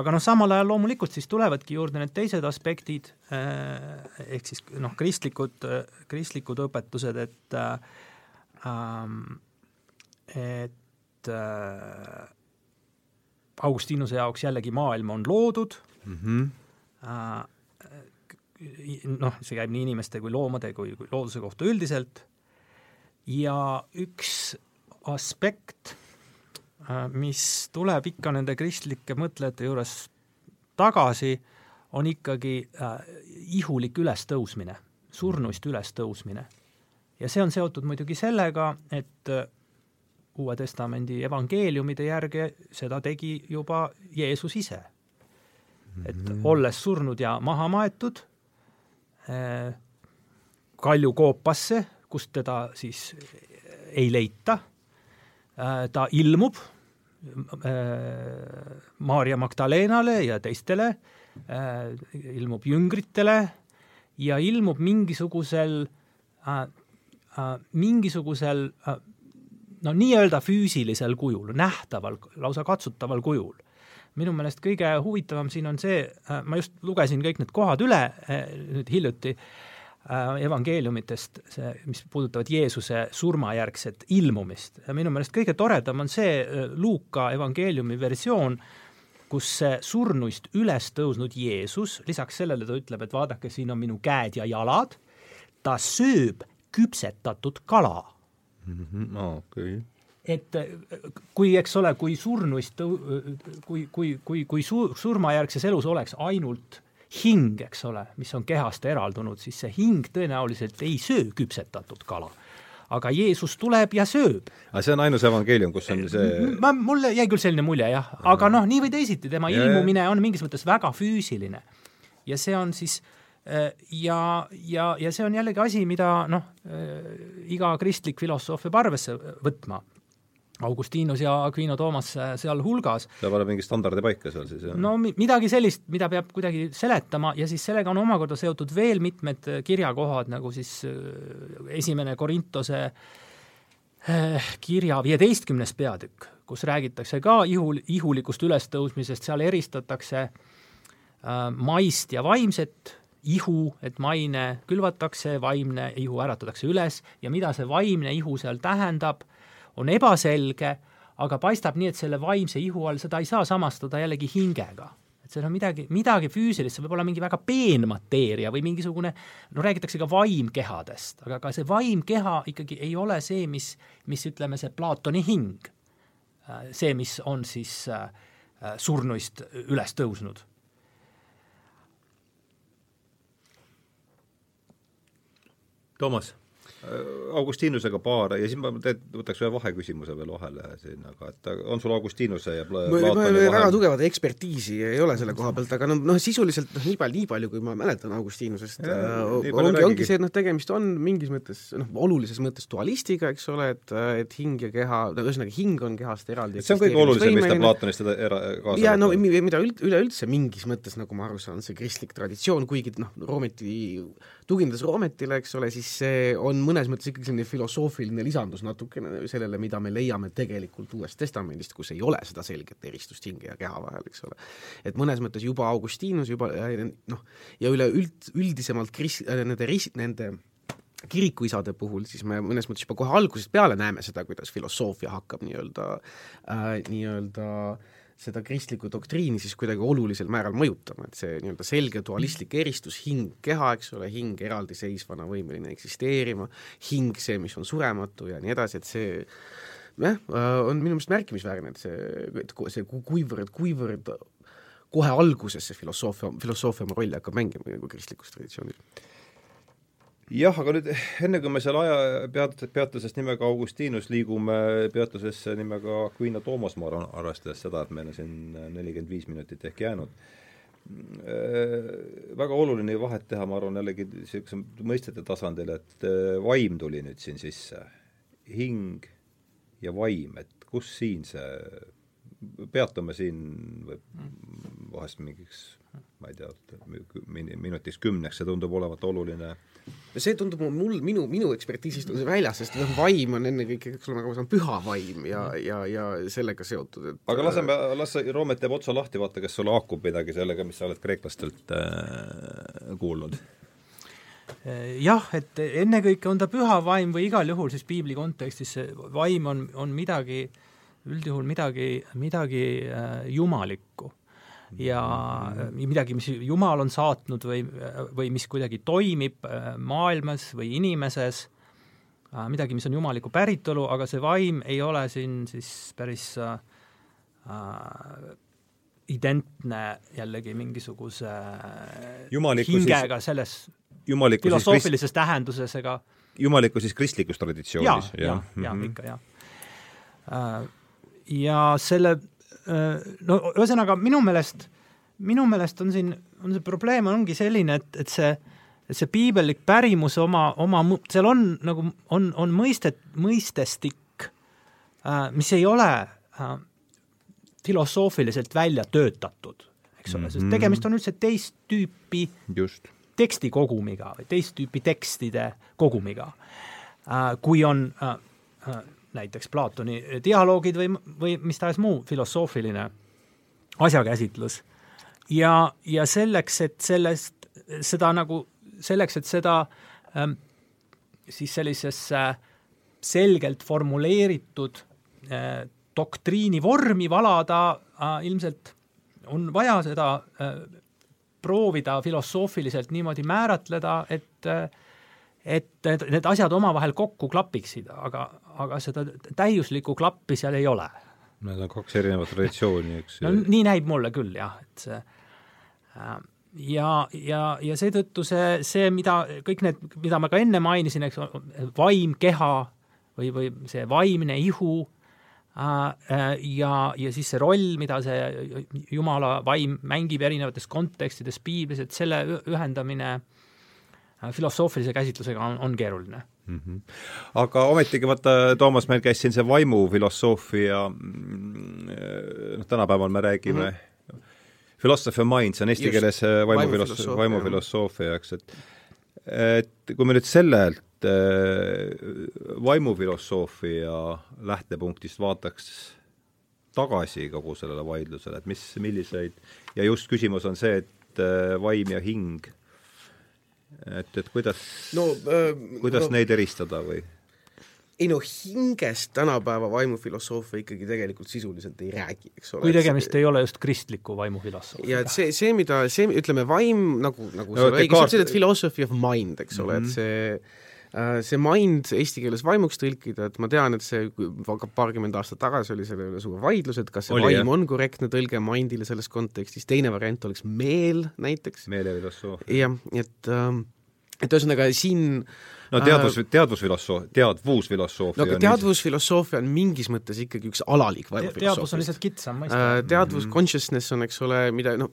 aga noh, samal ajal loomulikult siis tulevadki juurde need teised aspektid äh,, ehk siis noh, kristlikud kristlikud õpetused, et äh, et äh, Augustinuse jaoks jällegi maailm on loodud mm, -hmm noh, see käib nii inimeste kui loomade kui, kui looduse kohta üldiselt ja üks aspekt, äh, mis tuleb ikka nende kristlike mõtlejate juures tagasi, on ikkagi äh, ihulik ülestõusmine, surnuist ülestõusmine. ja see on seotud muidugi sellega, et äh, Uue Testamendi evangeeliumide järgi seda tegi juba Jeesus ise et -hmm. olles surnud ja maha maetud äh, kaljukoopasse, kust teda siis ei leita äh,, ta ilmub äh, Maarja Magdalenale ja teistele äh,, ilmub jüngritele ja ilmub mingisugusel äh, äh, mingisugusel äh, no nii-öelda füüsilisel kujul, nähtaval, lausa katsutaval kujul minu meelest kõige huvitavam siin on see, äh, ma just lugesin kõik need kohad üle äh, nüüd hiljuti äh, evangeeliumitest, see, mis puudutavad Jeesuse surmajärgset ilmumist. ja minu meelest kõige toredam on see Luuka evangeeliumi versioon, kus see surnuist üles tõusnud Jeesus, lisaks sellele ta ütleb, et vaadake, siin on minu käed ja jalad, ta sööb küpsetatud kala mm. -hmm, okei okay et kui, eks ole, kui surnuist, kui, kui, kui, kui su-, surmajärgses elus oleks ainult hing, eks ole, mis on kehast eraldunud, siis see hing tõenäoliselt ei söö küpsetatud kala. aga Jeesus tuleb ja sööb. aga see on ainus evangeelium, kus on see ma, mulle jäi küll selline mulje jah, aga noh, nii või teisiti, tema ja, ilmumine on mingis mõttes väga füüsiline. ja see on siis äh, ja, ja, ja see on jällegi asi, mida noh, äh, iga kristlik filosoof peab arvesse võtma Augustinus ja Aquino Toomas sealhulgas. peab olema mingi standardi paika seal siis, jah? no midagi sellist, mida peab kuidagi seletama ja siis sellega on omakorda seotud veel mitmed kirjakohad, nagu siis äh, esimene Korintose äh, kirja viieteistkümnes peatükk, kus räägitakse ka ihul, ihulikust ülestõusmisest, seal eristatakse äh, maist ja vaimset ihu, et maine külvatakse, vaimne ihu äratatakse üles ja mida see vaimne ihu seal tähendab on ebaselge, aga paistab nii, et selle vaimse ihu all seda ei saa samastada jällegi hingega. Et seal on midagi, midagi füüsilist, see võib olla mingi väga peenmateeria või mingisugune, no räägitakse ka vaimkehadest, aga ka see vaimkeha ikkagi ei ole see, mis, mis ütleme, see Platoni hing see, mis on siis surnuist üles tõusnud. Toomas Augustinusega paar ja siis ma teed, võtaks ühe vaheküsimuse veel vahele siin, aga et on sul Augustinuse ja Pla-, Platoni vahel väga tugevat ekspertiisi ei ole selle koha pealt, aga noh, noh sisuliselt noh, nii palju, nii palju, kui ma mäletan Augustinusest, äh, ongi, ongi see, et noh, tegemist on mingis mõttes noh, olulises mõttes dualistiga, eks ole, et, et hing ja keha, ühesõnaga hing on kehast eraldi see on kõige olulisem, mis ta Platonist teda era-, kaasa ja no mida üld, üleüldse mingis mõttes, nagu ma aru saan, see kristlik traditsioon, kuigi noh, Roometi, tuginedes Roometile, eks ole, siis see on mõnes mõttes ikkagi selline filosoofiline lisandus natukene sellele, mida me leiame tegelikult Uuest Testamendist, kus ei ole seda selget eristust hinge ja keha vahel, eks ole. et mõnes mõttes juba Augustinus juba noh, ja üleüld, üldisemalt kris-, nende ris-, nende kirikuisade puhul, siis me mõnes mõttes juba kohe algusest peale näeme seda, kuidas filosoofia hakkab nii-öelda äh,, nii-öelda äh, seda kristlikku doktriini siis kuidagi olulisel määral mõjutama, et see nii-öelda selge dualistlik eristus, hing, keha, eks ole, hing eraldiseisvana võimeline eksisteerima, hing see, mis on surematu ja nii edasi, et see jah, on minu meelest märkimisväärne, et see, et see kuivõrd, kuivõrd kohe alguses see filosoofia, filosoofia oma rolli hakkab mängima nagu kristlikus traditsioonis jah, aga nüüd enne, kui me selle aja peat-, peatusest nimega Augustinus liigume peatusesse nimega Aquino Toomas, ma arvan, arvestades seda, et meil on siin nelikümmend viis minutit ehk jäänud, äh, väga oluline vahet teha, ma arvan, jällegi niisuguse mõistete tasandil, et äh, vaim tuli nüüd siin sisse, hing ja vaim, et kus siin see, peatume siin või vahest mingiks ma ei tea, minutiks kümneks, see tundub olevat oluline see tundub mul, minu, minu ekspertiisist on see väljas, sest noh, vaim on ennekõike, eks ole, nagu ma saan, püha vaim ja, ja, ja sellega seotud, et aga laseme, las Roomet teeb otsa lahti, vaata, kas sul haakub midagi sellega, mis sa oled kreeklastelt äh, kuulnud. Jah, et ennekõike on ta püha vaim või igal juhul siis piibli kontekstis see vaim on, on midagi, üldjuhul midagi, midagi äh, jumalikku ja midagi, mis Jumal on saatnud või, või mis kuidagi toimib äh, maailmas või inimeses, äh, midagi, mis on jumaliku päritolu, aga see vaim ei ole siin siis päris äh, äh identne jällegi mingisuguse Jumalikku hingega siis, selles filosoofilises krist... tähenduses, ega jumalikku siis kristlikus traditsioonis? jah, jah, jah, mhm. ikka jah. Ja selle Äh, no ühesõnaga, minu meelest, minu meelest on siin, on see probleem ongi selline, et, et see, et see piibellik pärimus oma, oma, seal on nagu, on, on mõistet, mõistestik, äh, mis ei ole äh, filosoofiliselt välja töötatud, eks ole, sest mhm. tegemist on üldse teist tüüpi Just. tekstikogumiga või teist tüüpi tekstide kogumiga, kui on näiteks Platoni dialoogid või, või mis tahes muu filosoofiline asjakäsitlus. ja, ja selleks, et sellest, seda nagu, selleks, et seda ähm, siis sellisesse selgelt formuleeritud äh, doktriini vormi valada äh,, ilmselt on vaja seda äh, proovida filosoofiliselt niimoodi määratleda, et äh, et need, need asjad omavahel kokku klapiksid, aga, aga seda täiuslikku klappi seal ei ole. Need on kaks erinevat traditsiooni, eks no nii näib mulle küll jah, et see äh, ja, ja, ja seetõttu see, see, mida, kõik need, mida ma ka enne mainisin, eks, vaim, keha või, või see vaimne ihu äh, ja, ja siis see roll, mida see jumala vaim mängib erinevates kontekstides piiblis, et selle ühendamine Äh, filosoofilise käsitlusega on, on keeruline mm. -hmm. aga ometigi vaata, Toomas, meil käis siin see vaimufilosoofia, mm, noh, tänapäeval me räägime mm -hmm. philosophy of mind, see on eesti keeles äh, vaimufilosoofia, vaimufilosoofia, eks, et et kui me nüüd sellelt äh, vaimufilosoofia lähtepunktist vaataks tagasi kogu sellele vaidlusele, et mis, milliseid, ja just küsimus on see, et vaim ja hing et, et kuidas no, äh, kuidas no, neid eristada või? ei no hingest tänapäeva vaimufilosoofia ikkagi tegelikult sisuliselt ei räägi, eks ole. kui tegemist see, ei ole just kristliku vaimufilosoofiaga. ja et see, see, mida, see, ütleme, vaim nagu, nagu no, sa õigesti ütlesid, et philosophy of mind, eks ole mm, -hmm. et mhm. see see mind eesti keeles vaimuks tõlkida, et ma tean, et see paarkümmend aastat tagasi oli selle üle suur vaidlus, et kas see oli, vaim jah. on korrektne tõlge mindile selles kontekstis, teine variant oleks meel näiteks. meel ja filosoofia. jah, et ähm, et ühesõnaga siin no teadvus, äh, teadvusfilosoofia, teadvusfilosoofia no aga teadvusfilosoofia on mingis mõttes ikkagi üks alalik vaimufilosoofiast. teadvus on lihtsalt kitsam mõiste äh,. Teadvus mm, -hmm. consciousness on, eks ole, mida noh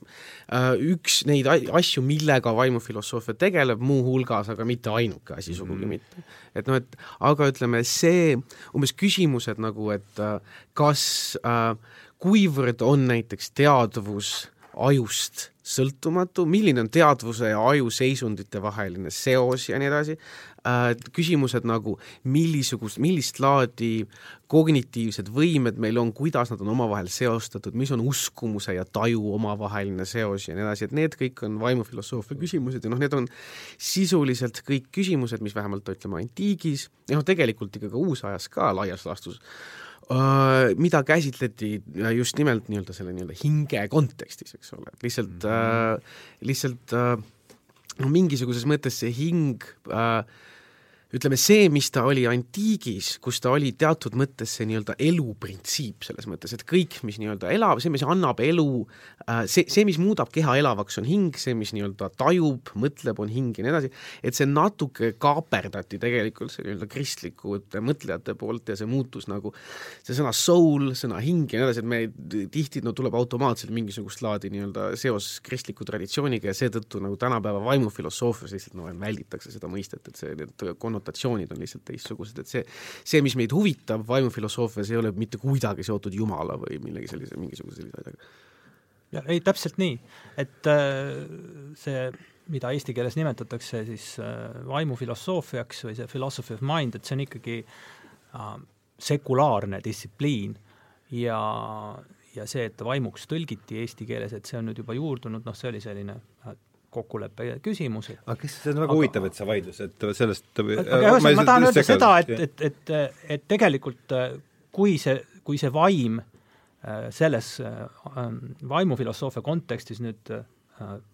äh,, üks neid asju, millega vaimufilosoofia tegeleb, muuhulgas, aga mitte ainuke asi sugugi mm -hmm. mitte. et noh, et aga ütleme, see umbes küsimused nagu, et äh, kas äh,, kuivõrd on näiteks teadvus ajust sõltumatu, milline on teadvuse ja aju seisundite vaheline seos ja nii edasi, Äh, küsimused nagu millisugust, millist laadi kognitiivsed võimed meil on, kuidas nad on omavahel seostatud, mis on uskumuse ja taju omavaheline seos ja nii edasi, et need kõik on vaimufilosoofia küsimused ja noh, need on sisuliselt kõik küsimused, mis vähemalt ütleme antiigis ja noh, tegelikult ikka ka uusajas ka laias laastus äh, mida käsitleti just nimelt nii-öelda selle nii-öelda hinge kontekstis, eks ole, et lihtsalt mm, -hmm. äh, lihtsalt äh, no mingisuguses mõttes see hing äh, ütleme, see, mis ta oli antiigis, kus ta oli teatud mõttes see nii-öelda eluprintsiip, selles mõttes, et kõik, mis nii-öelda elab, see, mis annab elu, äh, see, see, mis muudab keha elavaks, on hing, see, mis nii-öelda tajub, mõtleb, on hing ja nii edasi, et see natuke kaaperdati tegelikult see nii-öelda kristlikute mõtlejate poolt ja see muutus nagu see sõna soul, sõna hing ja nii edasi, et me tihti no tuleb automaatselt mingisugust laadi nii-öelda seos kristliku traditsiooniga ja seetõttu nagu tänapäeva vaimufilosoofias lihtsalt no välditakse seda mõistet, et see, need konnotatsioonid konnotatsioonid on lihtsalt teistsugused, et see, see, mis meid huvitab vaimufilosoofias, ei ole mitte kuidagi seotud Jumala või millegi sellise, mingisuguse sellise asjaga. ja ei, täpselt nii, et äh, see mida eesti keeles nimetatakse siis äh, vaimufilosoofiaks või see philosophy of mind, et see on ikkagi äh, sekulaarne distsipliin ja, ja see, et vaimuks tõlgiti eesti keeles, et see on nüüd juba juurdunud, noh, see oli selline kokkuleppe küsimus. aga kes, see on väga aga, huvitav, et see vaidlus, et sellest aga ühesõnaga, ma, ma tahan öelda seda, et, et, et, et tegelikult kui see, kui see vaim äh, selles äh, vaimufilosoofia kontekstis nüüd äh,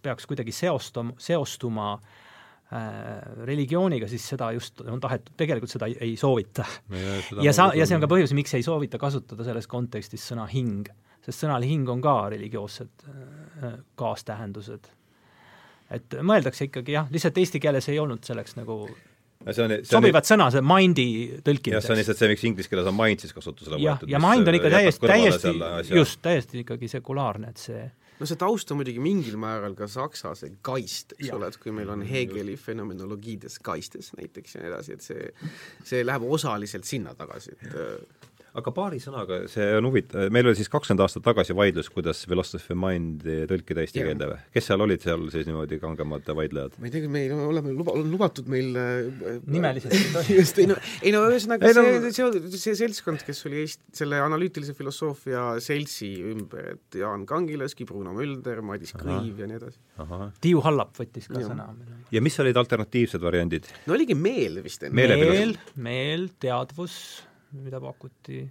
peaks kuidagi seostuma, seostuma religiooniga, siis seda just on tahetud, tegelikult seda ei, ei soovita. ja, ja sa, ja see on ka põhjus, miks ei soovita kasutada selles kontekstis sõna hing, sest sõnal hing on ka religioossed kaastähendused et mõeldakse ikkagi jah, lihtsalt eesti keeles ei olnud selleks nagu ja see on, see sobivat on, sõna, see mind'i tõlkimiseks. see on lihtsalt see, miks inglise keeles on mind siis kasutusele võetud. ja mind on ikka täiesti, täiesti, just, täiesti ikkagi sekulaarne, et see no see taust on muidugi mingil määral ka saksa see Geist, eks ole, et kui meil on Hegeli fenomenologiides Geistes näiteks ja nii edasi, et see, see läheb osaliselt sinna tagasi, et aga paari sõnaga, see on huvitav, meil oli siis kakskümmend aastat tagasi vaidlus, kuidas Philosophy of Mind'i tõlkida eesti keelde või? kes seal olid seal siis niimoodi kangemad vaidlejad? ma ei tea, meil oleme luba, on lubatud meil äh, nimeliselt just, ei no, ei no ühesõnaga see no,, see, see seltskond, kes oli Eesti, selle analüütilise filosoofia seltsi ümber, et Jaan Kangilaski, Bruno Mölder, Madis Kõiv ja nii edasi. Tiiu Hallap võttis ka ja. sõna. ja mis olid alternatiivsed variandid? no oligi meel vist enne. meel, meel, teadvus mida pakuti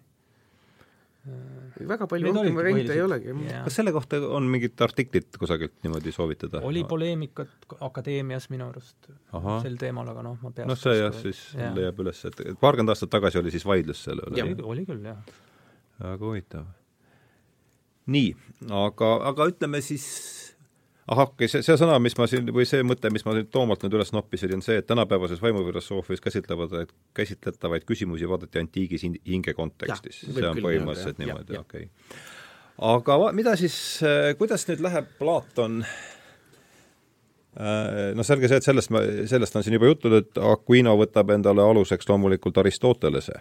väga palju rohkem variante ei olegi. kas selle kohta on mingit artiklit kusagilt niimoodi soovitada? oli poleemikat akadeemias minu arust Aha. sel teemal, aga noh, ma peast noh, see jah, siis ja. leiab üles, et paarkümmend aastat tagasi oli siis vaidlus selle üle? oli, oli küll, jah. väga huvitav. nii, aga, aga ütleme siis ahah, okei, see, see sõna, mis ma siin, või see mõte, mis ma nüüd Toomalt nüüd üles noppisin, on see, et tänapäevases vaimufilosoofias käsitlevad, käsitletavaid küsimusi vaadati antiigis hinge kontekstis. see on põhimõtteliselt niimoodi, okei. Okay.. aga mida siis, äh, kuidas nüüd läheb Platon? Äh, noh, selge see, et sellest, sellest on siin juba juttu, et Aquino võtab endale aluseks loomulikult Aristotelese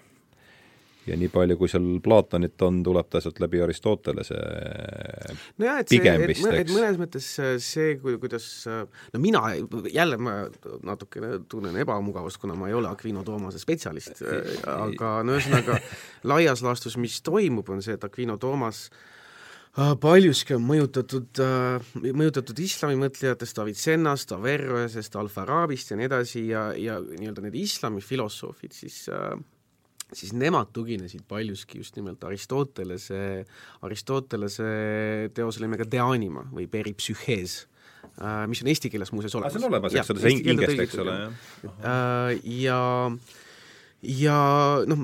ja nii palju, kui seal Platonit on, tuleb ta sealt läbi Aristotelese. Nojah, et see, et, et mõnes mõttes see, kuidas no mina, jälle ma natukene tunnen ebamugavust, kuna ma ei ole Aquino Toomase spetsialist, aga no ühesõnaga laias laastus, mis toimub, on see, et Aquino Toomas äh, paljuski on mõjutatud, äh, mõjutatud islamimõtlejatest, Avicennast, Averroesest, Al-Farabist ja nii edasi ja, ja nii-öelda need islamifilosoofid siis äh, siis nemad tuginesid paljuski just nimelt Aristotelese, Aristotelese teosele nimega De anima või peripsühhees mis on eesti keeles muuseas olemas. see on olemas, eks ole, see hingest, eks ole, jah. ja, ja noh,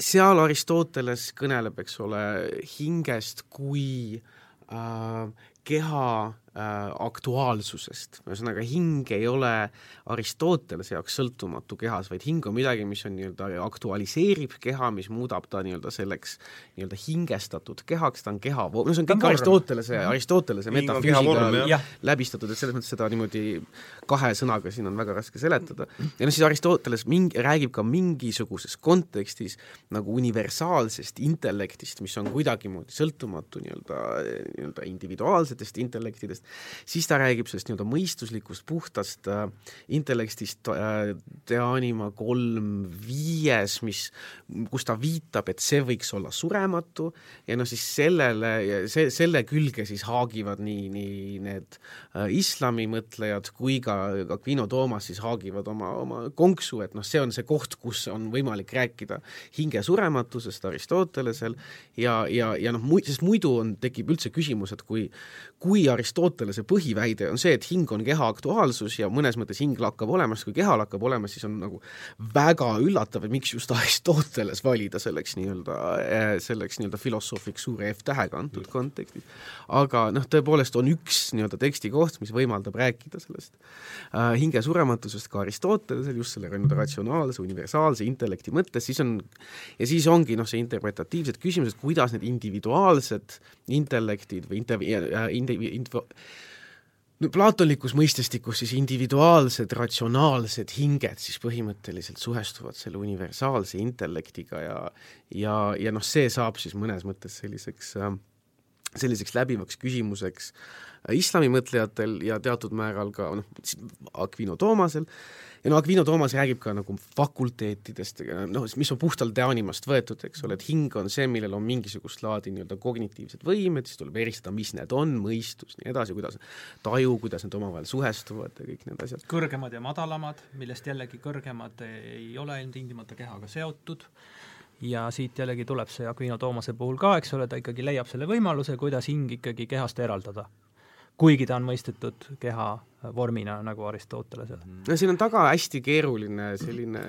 seal Aristoteles kõneleb, eks ole, hingest kui äh, keha äh, aktuaalsusest, ühesõnaga hing ei ole Aristotelese jaoks sõltumatu kehas, vaid hing on midagi, mis on nii-öelda, aktualiseerib keha, mis muudab ta nii-öelda selleks nii-öelda hingestatud kehaks, ta on keha, no see on kõik Aristotelese, Aristotelese metafüüsika läbistatud, et selles mõttes seda niimoodi kahe sõnaga siin on väga raske seletada. ja noh, siis Aristoteles mingi, räägib ka mingisuguses kontekstis nagu universaalsest intellektist, mis on kuidagimoodi sõltumatu nii-öelda, nii-öelda individuaalsetest intellektidest, siis ta räägib sellest nii-öelda mõistuslikust puhtast äh, intellektist äh, De Anima kolm viies, mis, kus ta viitab, et see võiks olla surematu. Ja noh, siis sellele, see, selle külge siis haagivad nii, nii need äh, islami mõtlejad kui ka Aquino Toomas siis haagivad oma, oma konksu, et noh, see on see koht, kus on võimalik rääkida hinge surematusest Aristotelesel. Ja, ja, ja noh, sest muidu on, tekib üldse küsimus, et kui kui Aristotelese põhiväide on see, et hing on keha aktuaalsus ja mõnes mõttes hing lakkab olemas, kui keha lakkab olemas, siis on nagu väga üllatav, et miks just Aristoteles valida selleks nii-öelda, eh, selleks nii-öelda filosoofiks suure F-tähega antud kontekstis. aga noh, tõepoolest on üks nii-öelda tekstikoht, mis võimaldab rääkida sellest äh, hinge surematusest ka Aristotelesel, just selle nii-öelda ratsionaalse, universaalse intellekti mõttes, siis on, ja siis ongi noh, see interpretatiivsed küsimused, kuidas need individuaalsed intellektid või inter-, indi-, info-, platonlikus mõistestikus siis individuaalsed ratsionaalsed hinged siis põhimõtteliselt suhestuvad selle universaalse intellektiga ja ja, ja noh, see saab siis mõnes mõttes selliseks selliseks läbivaks küsimuseks islami mõtlejatel ja teatud määral ka noh, Aquino Toomasel, ja no Aquino Toomas räägib ka nagu fakulteetidest, noh, mis on puhtalt teanimast võetud, eks ole, et hing on see, millel on mingisugust laadi nii-öelda kognitiivsed võimed, siis tuleb eristada, mis need on, mõistus, nii edasi, kuidas taju, kuidas need omavahel suhestuvad ja kõik need asjad. kõrgemad ja madalamad, millest jällegi kõrgemad ei ole ilmtingimata kehaga seotud, ja siit jällegi tuleb see Aquino Toomase puhul ka, eks ole, ta ikkagi leiab selle võimaluse, kuidas hing ikkagi kehast eraldada kuigi ta on mõistetud keha vormina nagu Aristotelesel. no siin on taga hästi keeruline selline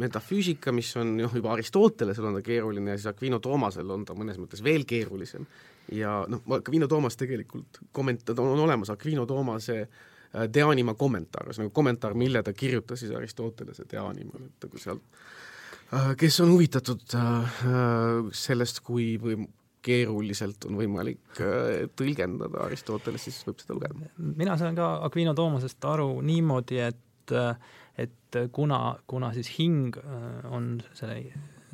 metafüüsika, mis on noh, juba Aristotelesel on ta keeruline ja siis Aquino Toomasel on ta mõnes mõttes veel keerulisem. ja noh, Aquino Toomas tegelikult komment-, on olemas Aquino Toomase äh, De Anima kommentaar, ühesõnaga kommentaar, mille ta kirjutas siis Aristotelese De Animale, et sealt äh, kes on huvitatud äh, sellest, kui või keeruliselt on võimalik äh, tõlgendada Aristoteles, siis võib seda lugeda. mina saan ka Aquino Toomasest aru niimoodi, et et kuna, kuna siis hing äh, on selle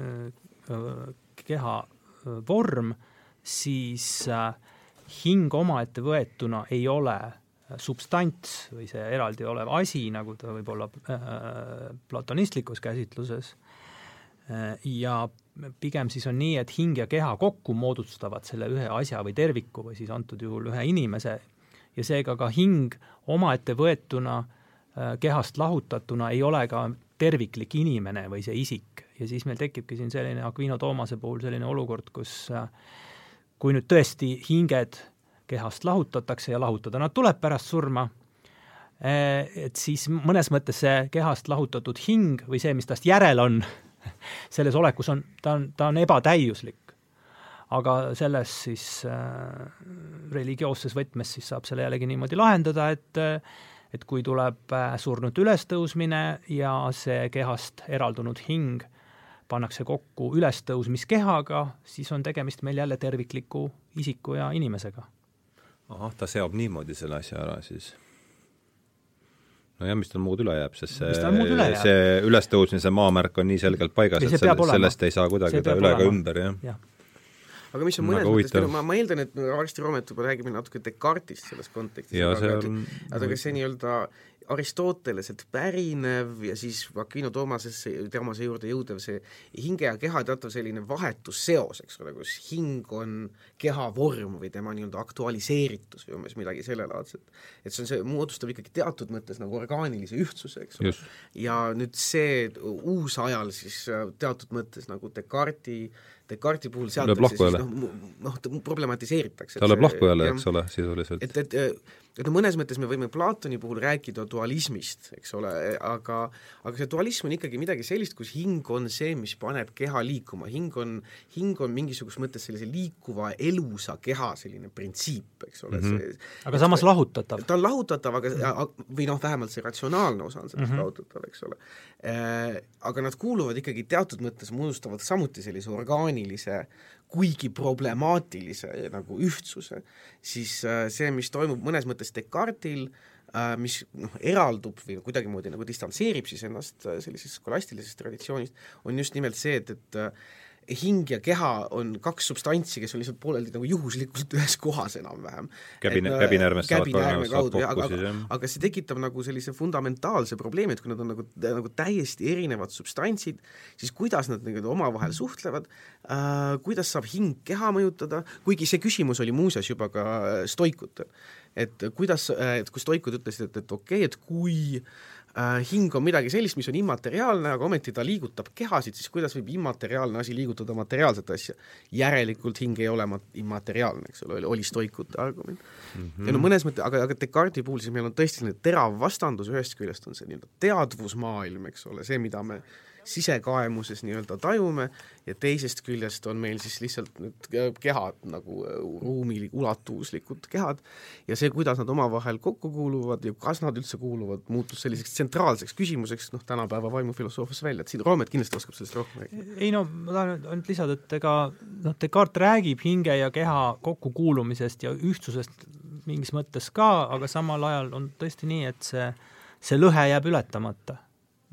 äh, keha vorm, siis hing omaette võetuna ei ole substants või see eraldi olev asi, nagu ta võib olla platonistlikus käsitluses, ja pigem siis on nii, et hing ja keha kokku moodustavad selle ühe asja või terviku või siis antud juhul ühe inimese ja seega ka hing omaette võetuna, äh, kehast lahutatuna ei ole ka terviklik inimene või see isik. ja siis meil tekibki siin selline Aquino Toomase puhul selline olukord, kus äh, kui nüüd tõesti hinged kehast lahutatakse ja lahutada nad tuleb pärast surma, äh, et siis mõnes mõttes see kehast lahutatud hing või see, mis tast järel on, selles olekus on, ta on, ta on ebatäiuslik. aga selles siis äh, religioosses võtmes siis saab selle jällegi niimoodi lahendada, et et kui tuleb äh, surnute ülestõusmine ja see kehast eraldunud hing pannakse kokku ülestõusmiskehaga, siis on tegemist meil jälle tervikliku isiku ja inimesega. ahah, ta seob niimoodi selle asja ära siis nojah, mis tal muud üle jääb, sest see, see ülestõusmise maamärk on nii selgelt paigas, et selle, sellest ei saa kuidagi ta üle ega ümber, jah. Ja. aga mis on mõnes mõttes, ma, ma eeldan, et Aristi Roomet juba räägib natuke Descartesist selles kontekstis, aga, on... aga see nii-öelda Aristoteleselt pärinev ja siis Aquino Toomasesse, Toomase juurde jõudev see hinge ja keha teatav selline vahetusseos, eks ole, kus hing on keha vorm või tema nii-öelda aktualiseeritus või umbes midagi sellelaadset. et see on see, moodustab ikkagi teatud mõttes nagu orgaanilise ühtsuse, eks ole. ja nüüd see uusajal siis äh, teatud mõttes nagu Descartesi Descartesi puhul Lööb seatakse lahku siis jälle. noh, noh, ta problematiseeritakse. ta lööb lahku jälle, eks ole, sisuliselt. et, et et no mõnes mõttes me võime Platoni puhul rääkida dualismist, eks ole, aga aga see dualism on ikkagi midagi sellist, kus hing on see, mis paneb keha liikuma, hing on, hing on mingisuguses mõttes sellise liikuva elusa keha selline printsiip, eks ole mm, -hmm. see aga samas lahutatav. ta on lahutatav, aga või noh, vähemalt see ratsionaalne osa on sellest mm -hmm. lahutatav, eks ole. Aga nad kuuluvad ikkagi teatud mõttes, moodustavad samuti sellise orgaanilise kuigi problemaatilise nagu ühtsuse, siis äh, see, mis toimub mõnes mõttes Descartil, äh, mis noh, eraldub või kuidagimoodi nagu distantseerib siis ennast äh, sellisest skolastilisest traditsioonist, on just nimelt see, et, et hing ja keha on kaks substantsi, kes on lihtsalt pooleldi nagu juhuslikult ühes kohas enam-vähem. käbine, käbinäärmest saavad käbinäärme kaudu, aga, aga, aga see tekitab nagu sellise fundamentaalse probleemi, et kui nad on nagu, nagu täiesti erinevad substantsid, siis kuidas nad nagu omavahel suhtlevad äh,, kuidas saab hing keha mõjutada, kuigi see küsimus oli muuseas juba ka stoikutel. et kuidas, et kui stoikud ütlesid, et, et okei okay,, et kui äh, hing on midagi sellist, mis on immateriaalne, aga ometi ta liigutab kehasid, siis kuidas võib immateriaalne asi liigutada materiaalset asja? järelikult hing ei ole ma-, immateriaalne, eks ole, oli stoikute argument mm. -hmm. ja no mõnes mõttes, aga, aga Descartesi puhul siis meil on tõesti selline terav vastandus, ühest küljest on see nii-öelda teadvusmaailm, eks ole, see, mida me sisekaemuses nii-öelda tajume ja teisest küljest on meil siis lihtsalt need kehad nagu ruumili-, ulatuslikud kehad ja see, kuidas nad omavahel kokku kuuluvad ja kas nad üldse kuuluvad, muutus selliseks tsentraalseks küsimuseks noh, tänapäeva vaimufilosoofias välja, et siin Roomet kindlasti oskab sellest rohkem rääkida. ei no ma tahan ainult lisada, et ega noh, Descartes räägib hinge ja keha kokkukuulumisest ja ühtsusest mingis mõttes ka, aga samal ajal on tõesti nii, et see, see lõhe jääb ületamata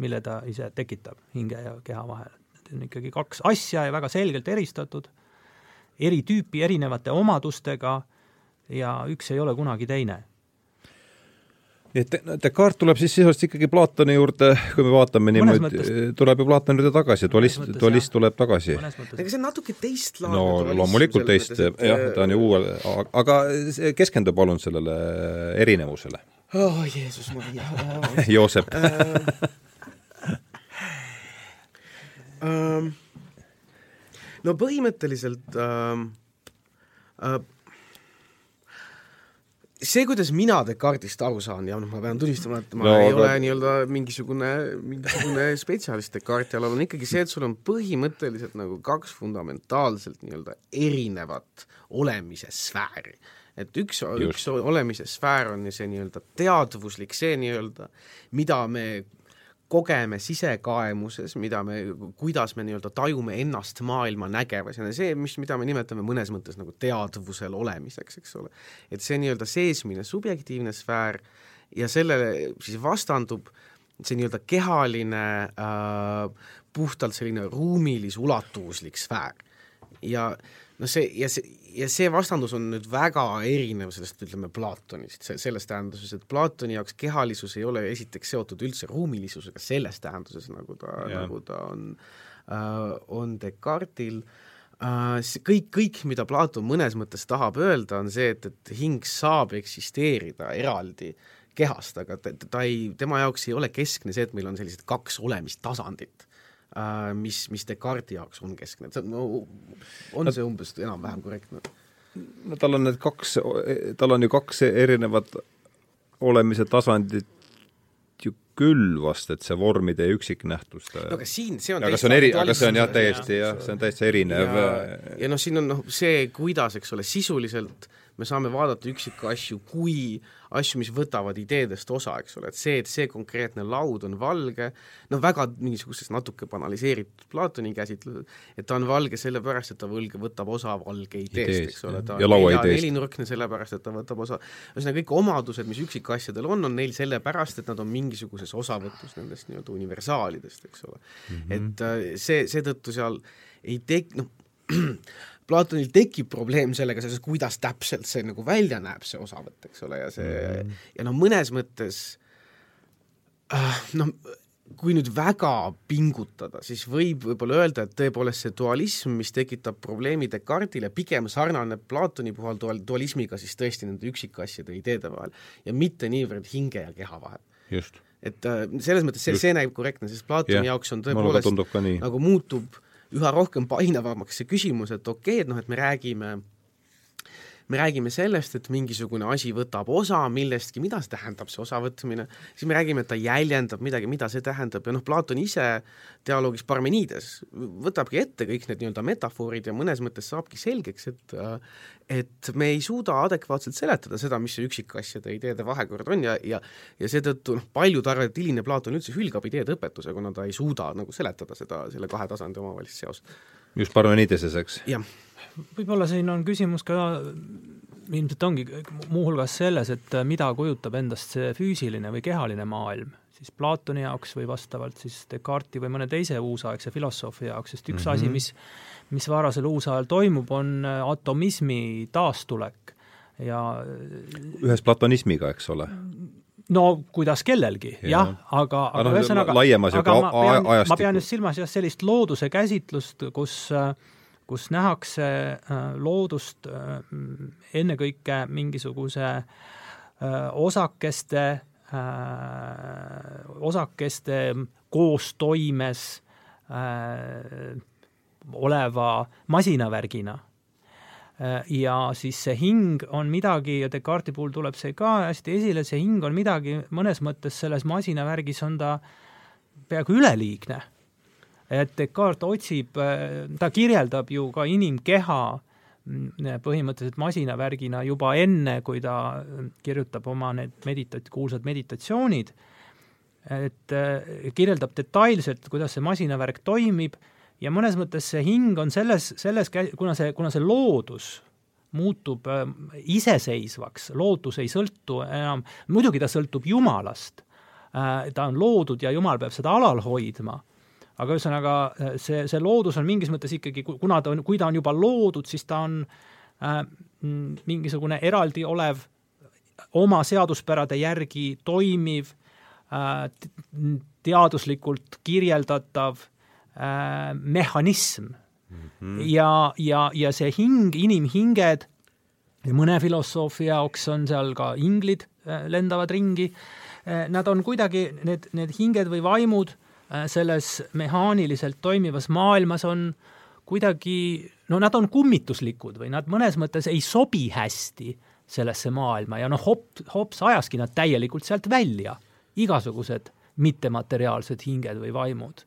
mille ta ise tekitab hinge ja keha vahel. Need on ikkagi kaks asja ja väga selgelt eristatud, eri tüüpi erinevate omadustega ja üks ei ole kunagi teine nii et Descartes tuleb siis sisuliselt ikkagi Platoni juurde, kui me vaatame niimoodi, tuleb ju Platoni juurde tagasi, dualist, dualist tuleb tagasi. ega see on natuke teistlaadne no loomulikult teist, jah, ta on ju uuel, aga keskendu palun sellele erinevusele. oh Jeesus Maria Joosep ähm, no põhimõtteliselt ähm, äh, see, kuidas mina Descartesist aru saan ja noh, ma pean tunnistama, et ma no, ei aga... ole nii-öelda mingisugune, mingisugune spetsialist Descartesi alal, on ikkagi see, et sul on põhimõtteliselt nagu kaks fundamentaalselt nii-öelda erinevat olemise sfääri. et üks, üks olemise sfäär on see nii-öelda teadvuslik, see nii-öelda, mida me kogeme sisekaemuses, mida me, kuidas me nii-öelda tajume ennast maailma nägevas ja see, mis, mida me nimetame mõnes mõttes nagu teadvusel olemiseks, eks ole. et see nii-öelda seesmine subjektiivne sfäär ja sellele siis vastandub see nii-öelda kehaline äh, puhtalt selline ruumilis-ulatuslik sfäär. ja noh, see ja see, ja see vastandus on nüüd väga erinev sellest, ütleme, Platonist, selles tähenduses, et Platoni jaoks kehalisus ei ole esiteks seotud üldse ruumilisusega selles tähenduses, nagu ta, nagu ta on äh,, on Descartesil. Äh,, kõik, kõik, mida Platon mõnes mõttes tahab öelda, on see, et, et hing saab eksisteerida eraldi kehast, aga ta, ta ei, tema jaoks ei ole keskne see, et meil on sellised kaks olemistasandit mis, mis Descartesi jaoks on keskne, et see on, no on see umbes enam-vähem korrektne? no tal on need kaks, tal on ju kaks erinevat olemise tasandit ju küll vast, et see vormide üksiknähtuste no aga siin, see on aga see on eri, aga see on jah, täiesti jah, see on täiesti erinev. ja, ja noh, siin on noh, see, kuidas, eks ole, sisuliselt me saame vaadata üksikasju kui asju, mis võtavad ideedest osa, eks ole, et see, et see konkreetne laud on valge, noh, väga mingisuguses natuke banaliseeritud Platoni käsitlused, et ta on valge sellepärast, et ta võlg võtab osa valge ideest, eks ole, ta on nelja, nelinurkne sellepärast, et ta võtab osa, ühesõnaga kõik omadused, mis üksikasjadel on, on neil sellepärast, et nad on mingisuguses osavõtus nendest nii-öelda universaalidest, eks ole. Mm. -hmm. et äh, see, seetõttu seal ei tek-, noh, Platonil tekib probleem sellega seoses, kuidas täpselt see nagu välja näeb, see osavõtt, eks ole, ja see mm -hmm. ja noh, mõnes mõttes äh, noh, kui nüüd väga pingutada, siis võib võib-olla öelda, et tõepoolest see dualism, mis tekitab probleemi Descartesile, pigem sarnaneb Platoni puhul dual-, dualismiga siis tõesti nende üksikasjade ideede vahel ja mitte niivõrd hinge ja keha vahel. just. et äh, selles mõttes see, see näib korrektne, sest Platoni ja, jaoks on tõepoolest nagu muutub üha rohkem painavamaks see küsimus, et okei okay,, et noh, et me räägime me räägime sellest, et mingisugune asi võtab osa millestki, mida see tähendab, see osavõtmine, siis me räägime, et ta jäljendab midagi, mida see tähendab. Ja noh, Platon ise dialoogis Parmenides võtabki ette kõik need nii-öelda metafoorid ja mõnes mõttes saabki selgeks, et et me ei suuda adekvaatselt seletada seda, mis see üksikasjade ideede vahekord on. Ja, ja ja seetõttu noh, paljud arvavad, et hiline Platon üldse hülgab ideede õpetuse, kuna ta ei suuda nagu seletada seda, selle kahe tasandi omavahelist seost. Just Parmenideses, eks? jah võib-olla siin on küsimus ka ilmselt ongi muuhulgas selles, et mida kujutab endast see füüsiline või kehaline maailm, siis Platoni jaoks või vastavalt siis Descartesi või mõne teise uusaegse filosoofi jaoks, sest üks mm -hmm. asi, mis, mis varasel uusajal toimub, on atomismi taastulek ja ühes platonismiga, eks ole? No kuidas kellelgi ja., jah, aga, aga ühesõnaga laiemas aga ma pean, ma pean just silmas jah, sellist looduse käsitlust, kus kus nähakse äh, loodust äh, ennekõike mingisuguse äh, osakeste, osakeste koostoimes oleva masinavärgina ja siis see hing on midagi ja Descartesi puhul tuleb see ka hästi esile, see hing on midagi mõnes mõttes selles masinavärgis on ta peaaegu üleliigne. Et Descartes otsib, ta kirjeldab ju ka inimkeha mm, põhimõtteliselt masinavärgina juba enne, kui ta kirjutab oma need meditat-, kuulsad meditatsioonid, et kirjeldab detailselt, kuidas see masinavärk toimib ja mõnes mõttes see hing on selles, selles, kuna see, kuna see loodus muutub äh, iseseisvaks, lootus ei sõltu enam, muidugi ta sõltub Jumalast äh,, ta on loodud ja Jumal peab seda alal hoidma aga ühesõnaga äh, see, see loodus on mingis mõttes ikkagi, kuna ta on, kui ta on juba loodud, siis ta on äh, mingisugune eraldi olev, oma seaduspärade järgi toimiv äh,, teaduslikult kirjeldatav äh, mehhanism mm. -hmm. ja, ja, ja see hing, inimhinged, mõne filosoofi jaoks on seal ka inglid äh, lendavad ringi, äh, nad on kuidagi, need, need hinged või vaimud Äh, selles mehaaniliselt toimivas maailmas on kuidagi, no nad on kummituslikud või nad mõnes mõttes ei sobi hästi sellesse maailma ja noh, hop-, hops ajaski nad täielikult sealt välja, igasugused mittemateriaalsed hinged või vaimud.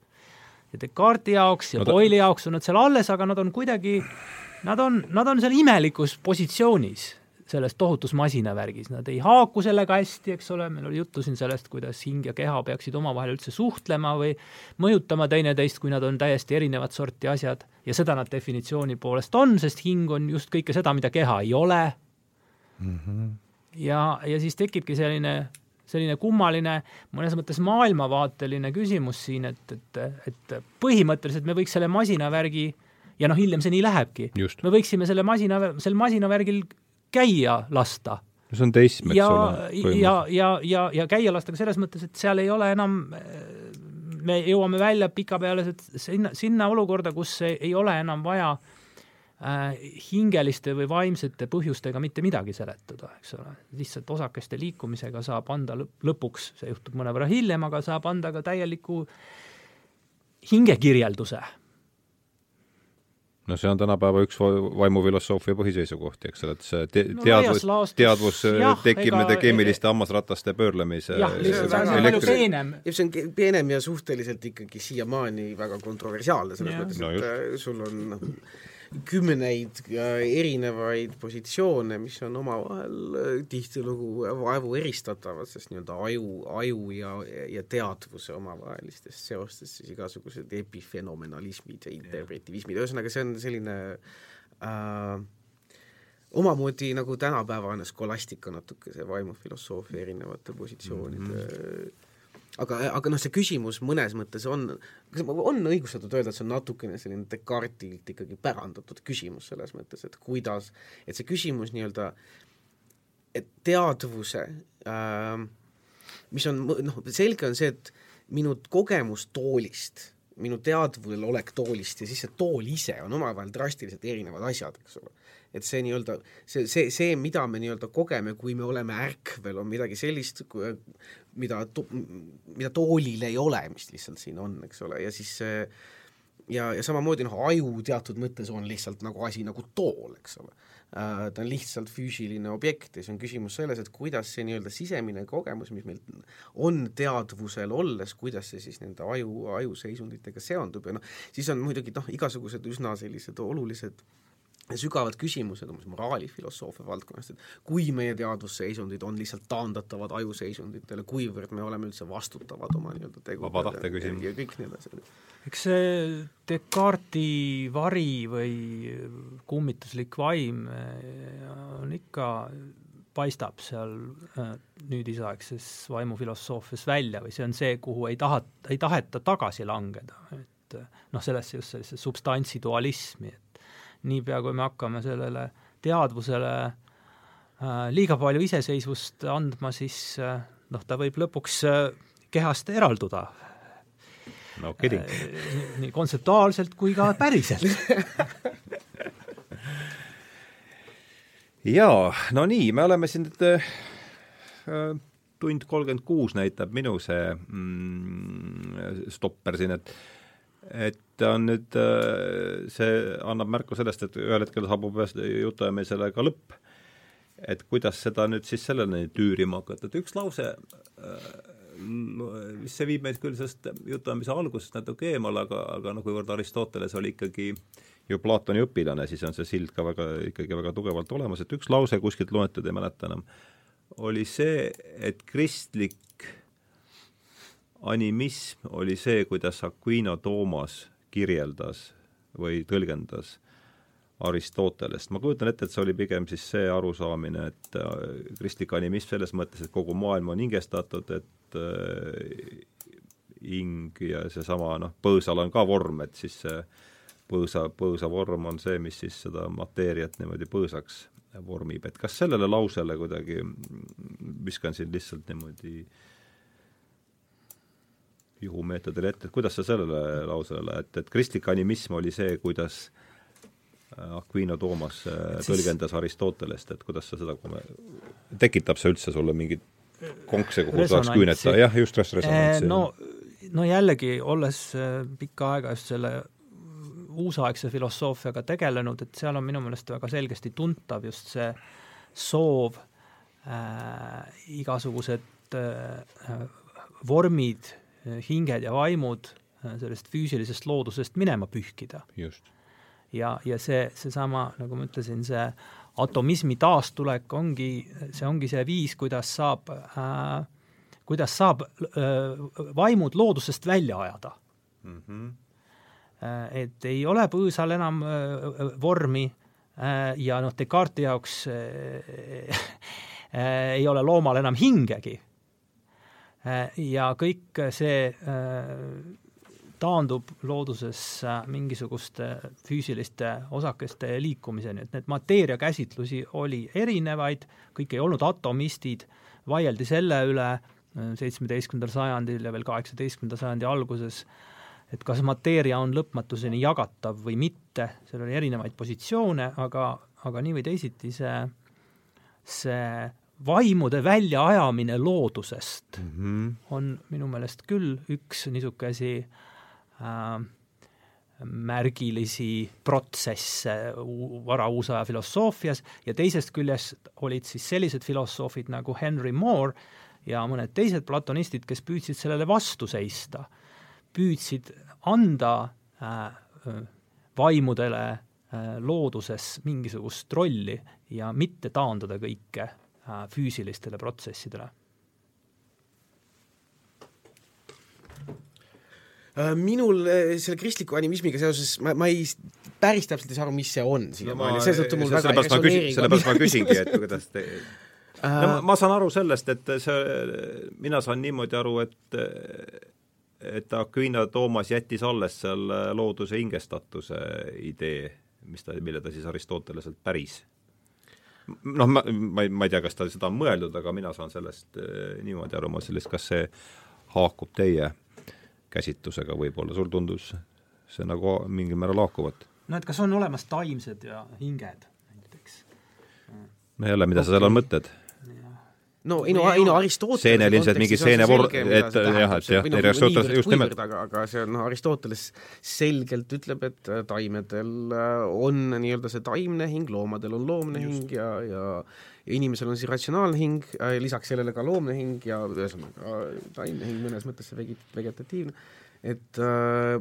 Ja Descartesi jaoks ja no, Boyle'i jaoks on nad seal alles, aga nad on kuidagi, nad on, nad on seal imelikus positsioonis selles tohutus masinavärgis, nad ei haaku sellega hästi, eks ole, meil oli juttu siin sellest, kuidas hing ja keha peaksid omavahel üldse suhtlema või mõjutama teineteist, kui nad on täiesti erinevat sorti asjad ja seda nad definitsiooni poolest on, sest hing on just kõike seda, mida keha ei ole mm. -hmm. ja, ja siis tekibki selline, selline kummaline, mõnes mõttes maailmavaateline küsimus siin, et, et, et põhimõtteliselt me võiks selle masinavärgi ja noh, hiljem see nii lähebki. me võiksime selle masina, sel masinavärgil käia lasta. see on teism, eks ja, ole. ja, ja, ja, ja käia lasta ka selles mõttes, et seal ei ole enam, me jõuame välja pikapeale sinna, sinna olukorda, kus ei ole enam vaja äh, hingeliste või vaimsete põhjustega mitte midagi seletada, eks ole. lihtsalt osakeste liikumisega saab anda lõp, lõpuks, see juhtub mõnevõrra hiljem, aga saab anda ka täieliku hingekirjelduse no see on tänapäeva üks vaimufilosoofia põhiseisukohti, eks ole, et see te no, teadvus, teadvus jah, tekib nende keemiliste hammasrataste pöörlemise jah, lihtsalt see on palju peenem. see on peenem ja suhteliselt ikkagi siiamaani väga kontroversiaalne, selles ja. mõttes, et no just. Äh, sul on noh, kümneid erinevaid positsioone, mis on omavahel äh, tihtilugu vaevu eristatavad, sest nii-öelda aju, aju ja, ja teadvuse omavahelistest seostest siis igasugused epifenomenalismid ja interpretivismid, ühesõnaga see on selline äh, omamoodi nagu tänapäevane skolastika natuke, see vaimufilosoofia erinevate positsioonide mm -hmm aga, aga noh, see küsimus mõnes mõttes on, kas on õigustatud öelda, et see on natukene selline Descartesilt ikkagi pärandatud küsimus selles mõttes, et kuidas, et see küsimus nii-öelda, et teadvuse äh, mis on noh, selge on see, et minu kogemus toolist, minu teadvusel olek toolist ja siis see tool ise on omavahel drastiliselt erinevad asjad, eks ole et see nii-öelda, see, see, see, mida me nii-öelda kogeme, kui me oleme ärkvel, on midagi sellist, mida to-, mida toolil ei ole, mis lihtsalt siin on, eks ole, ja siis ja, ja samamoodi noh, aju teatud mõttes on lihtsalt nagu asi nagu tool, eks ole äh,. Ta on lihtsalt füüsiline objekt ja siis on küsimus selles, et kuidas see nii-öelda sisemine kogemus, mis meil on teadvusel olles, kuidas see siis nende aju, ajuseisunditega seondub ja noh, siis on muidugi noh, igasugused üsna sellised olulised sügavad küsimused umbes moraalifilosoofia valdkonnast, et kui meie teadvusseisundid on lihtsalt taandatavad ajuseisunditele, kuivõrd me oleme üldse vastutavad oma nii-öelda tegude ja kõik nii edasi. eks see Descartesi vari või kummituslik vaim eh, on ikka, paistab seal eh, nüüdisaegses vaimufilosoofias välja või see on see, kuhu ei taha, ei taheta tagasi langeda, et eh, noh, sellesse just sellesse substantsi dualismi, et niipea, kui me hakkame sellele teadvusele äh, liiga palju iseseisvust andma, siis äh, noh, ta võib lõpuks äh, kehast eralduda. no kidding. nii kontseptuaalselt kui ka päriselt jaa, no nii, me oleme siin nüüd tund kolmkümmend kuus näitab minu see mm, stopper siin, et et ta on nüüd, äh, see annab märku sellest, et ühel hetkel saabub jutuajamisele ka lõpp. et kuidas seda nüüd siis selleni tüürima hakata, et üks lause, äh, mis see viib meid küll sellest jutuajamise algusest natuke eemale, aga, aga noh, kuivõrd Aristoteles oli ikkagi ju Platoni õpilane, siis on see sild ka väga, ikkagi väga tugevalt olemas, et üks lause kuskilt loetud, ei mäleta enam, oli see, et kristlik animism oli see, kuidas Aquino Toomas kirjeldas või tõlgendas Aristotelest. ma kujutan ette, et see oli pigem siis see arusaamine, et äh, kristlik animism selles mõttes, et kogu maailm on hingestatud, et äh, hing ja seesama noh, põõsal on ka vorm, et siis see põõsa, põõsa vorm on see, mis siis seda mateeriat niimoodi põõsaks vormib, et kas sellele lausele kuidagi, viskan siin lihtsalt niimoodi äh, juhumeetodile ette, et kuidas sa sellele lausele, et, et kristlik animism oli see, kuidas äh, Aquino Toomas äh, siis... tõlgendas Aristotelest, et kuidas sa seda, tekitab see üldse sulle mingit konkse, kuhu saaks küüneta, jah, just resonantsi. no, no jällegi, olles äh, pikka aega just selle uusaegse filosoofiaga tegelenud, et seal on minu meelest väga selgesti tuntav just see soov äh, igasugused äh, vormid hinged ja vaimud äh, sellest füüsilisest loodusest minema pühkida. ja, ja see, seesama, nagu ma ütlesin, see atomismi taastulek ongi, see ongi see viis, kuidas saab äh,, kuidas saab äh, vaimud loodusest välja ajada mm. -hmm. Et ei ole põõsal enam äh, vormi äh, ja noh, Descartesi jaoks äh, äh, ei ole loomal enam hingegi ja kõik see äh, taandub looduses mingisuguste füüsiliste osakeste liikumiseni, et need mateeria käsitlusi oli erinevaid, kõik ei olnud atomistid, vaieldi selle üle äh, seitsmeteistkümnendal sajandil ja veel kaheksateistkümnenda sajandi alguses, et kas mateeria on lõpmatuseni jagatav või mitte, seal oli erinevaid positsioone, aga, aga nii või teisiti see, see vaimude väljaajamine loodusest mm -hmm. on minu meelest küll üks niisugusi äh, märgilisi protsesse varauusaja filosoofias ja teisest küljest olid siis sellised filosoofid nagu Henry Moore ja mõned teised platonistid, kes püüdsid sellele vastu seista, püüdsid anda äh, vaimudele äh, looduses mingisugust rolli ja mitte taandada kõike Äh, füüsilistele protsessidele? Äh, minul äh, selle kristliku animismiga seoses, ma, ma ei, päris täpselt ei saa aru, mis see on siiamaani, seetõttu mul väga ei resoneeri. sellepärast ma küsingi, et kuidas te no, ma, ma saan aru sellest, et see, mina saan niimoodi aru, et et Aquina Toomas jättis alles seal looduse hingestatuse idee, mis ta, mille ta siis Aristoteleselt päris noh, ma, ma ei, ma ei tea, kas ta seda on mõeldud, aga mina saan sellest eh, niimoodi aru, ma sellest, kas see haakub teie käsitlusega võib-olla, sul tundus see nagu mingil määral haakuvat? no et kas on olemas taimsed ja hinged näiteks? no jälle, mida okay. sa seal mõtled? No ei no, ei no Aristotelese Seenel ilmselt mingi seenevor- et jah, et jah, Aristoteles just nimelt. aga, aga see on, noh, Aristoteles selgelt ütleb, et äh, taimedel äh, on nii-öelda see taimne hing, loomadel on loomne just. hing ja, ja ja inimesel on siis ratsionaalne hing äh,, lisaks sellele ka loomne hing ja ühesõnaga taimne hing mõnes mõttes see vegi-, vegetatiivne, et äh,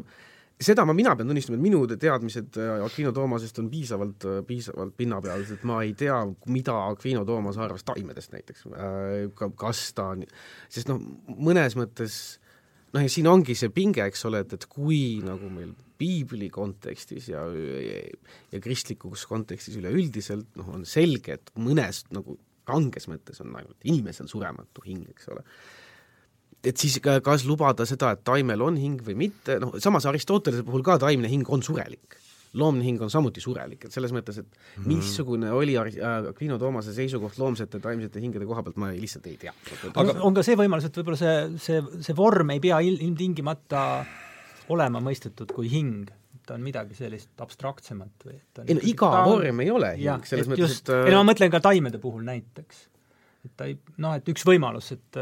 seda ma, mina pean tunnistama, et minu teadmised äh, Aquino Toomasest on piisavalt, äh, piisavalt pinnapealsed, ma ei tea, mida Aquino Toomas arvas taimedest näiteks, äh, kas ta on, sest noh, mõnes mõttes noh, ja siin ongi see pinge, eks ole, et, et kui nagu meil piibli kontekstis ja, ja, ja kristlikus kontekstis üleüldiselt noh, on selge, et mõnes nagu ranges mõttes on ainult inimesel surematu hing, eks ole et siis kas lubada seda, et taimel on hing või mitte, noh samas Aristotelese puhul ka taimne hing on surelik. loomne hing on samuti surelik, et selles mõttes, et mhm. missugune oli Aquino Toomase seisukoht loomsete taimsete hingede koha pealt, ma ei, lihtsalt ei tea. aga on ka see võimalus, et võib-olla see, see, see vorm ei pea ilmtingimata olema mõistetud kui hing, ta on midagi sellist abstraktsemat või et on ei no iga ta... vorm ei ole hing, selles mõttes, et ei no ma mõtlen ka taimede puhul näiteks et ta ei, noh, et üks võimalus, et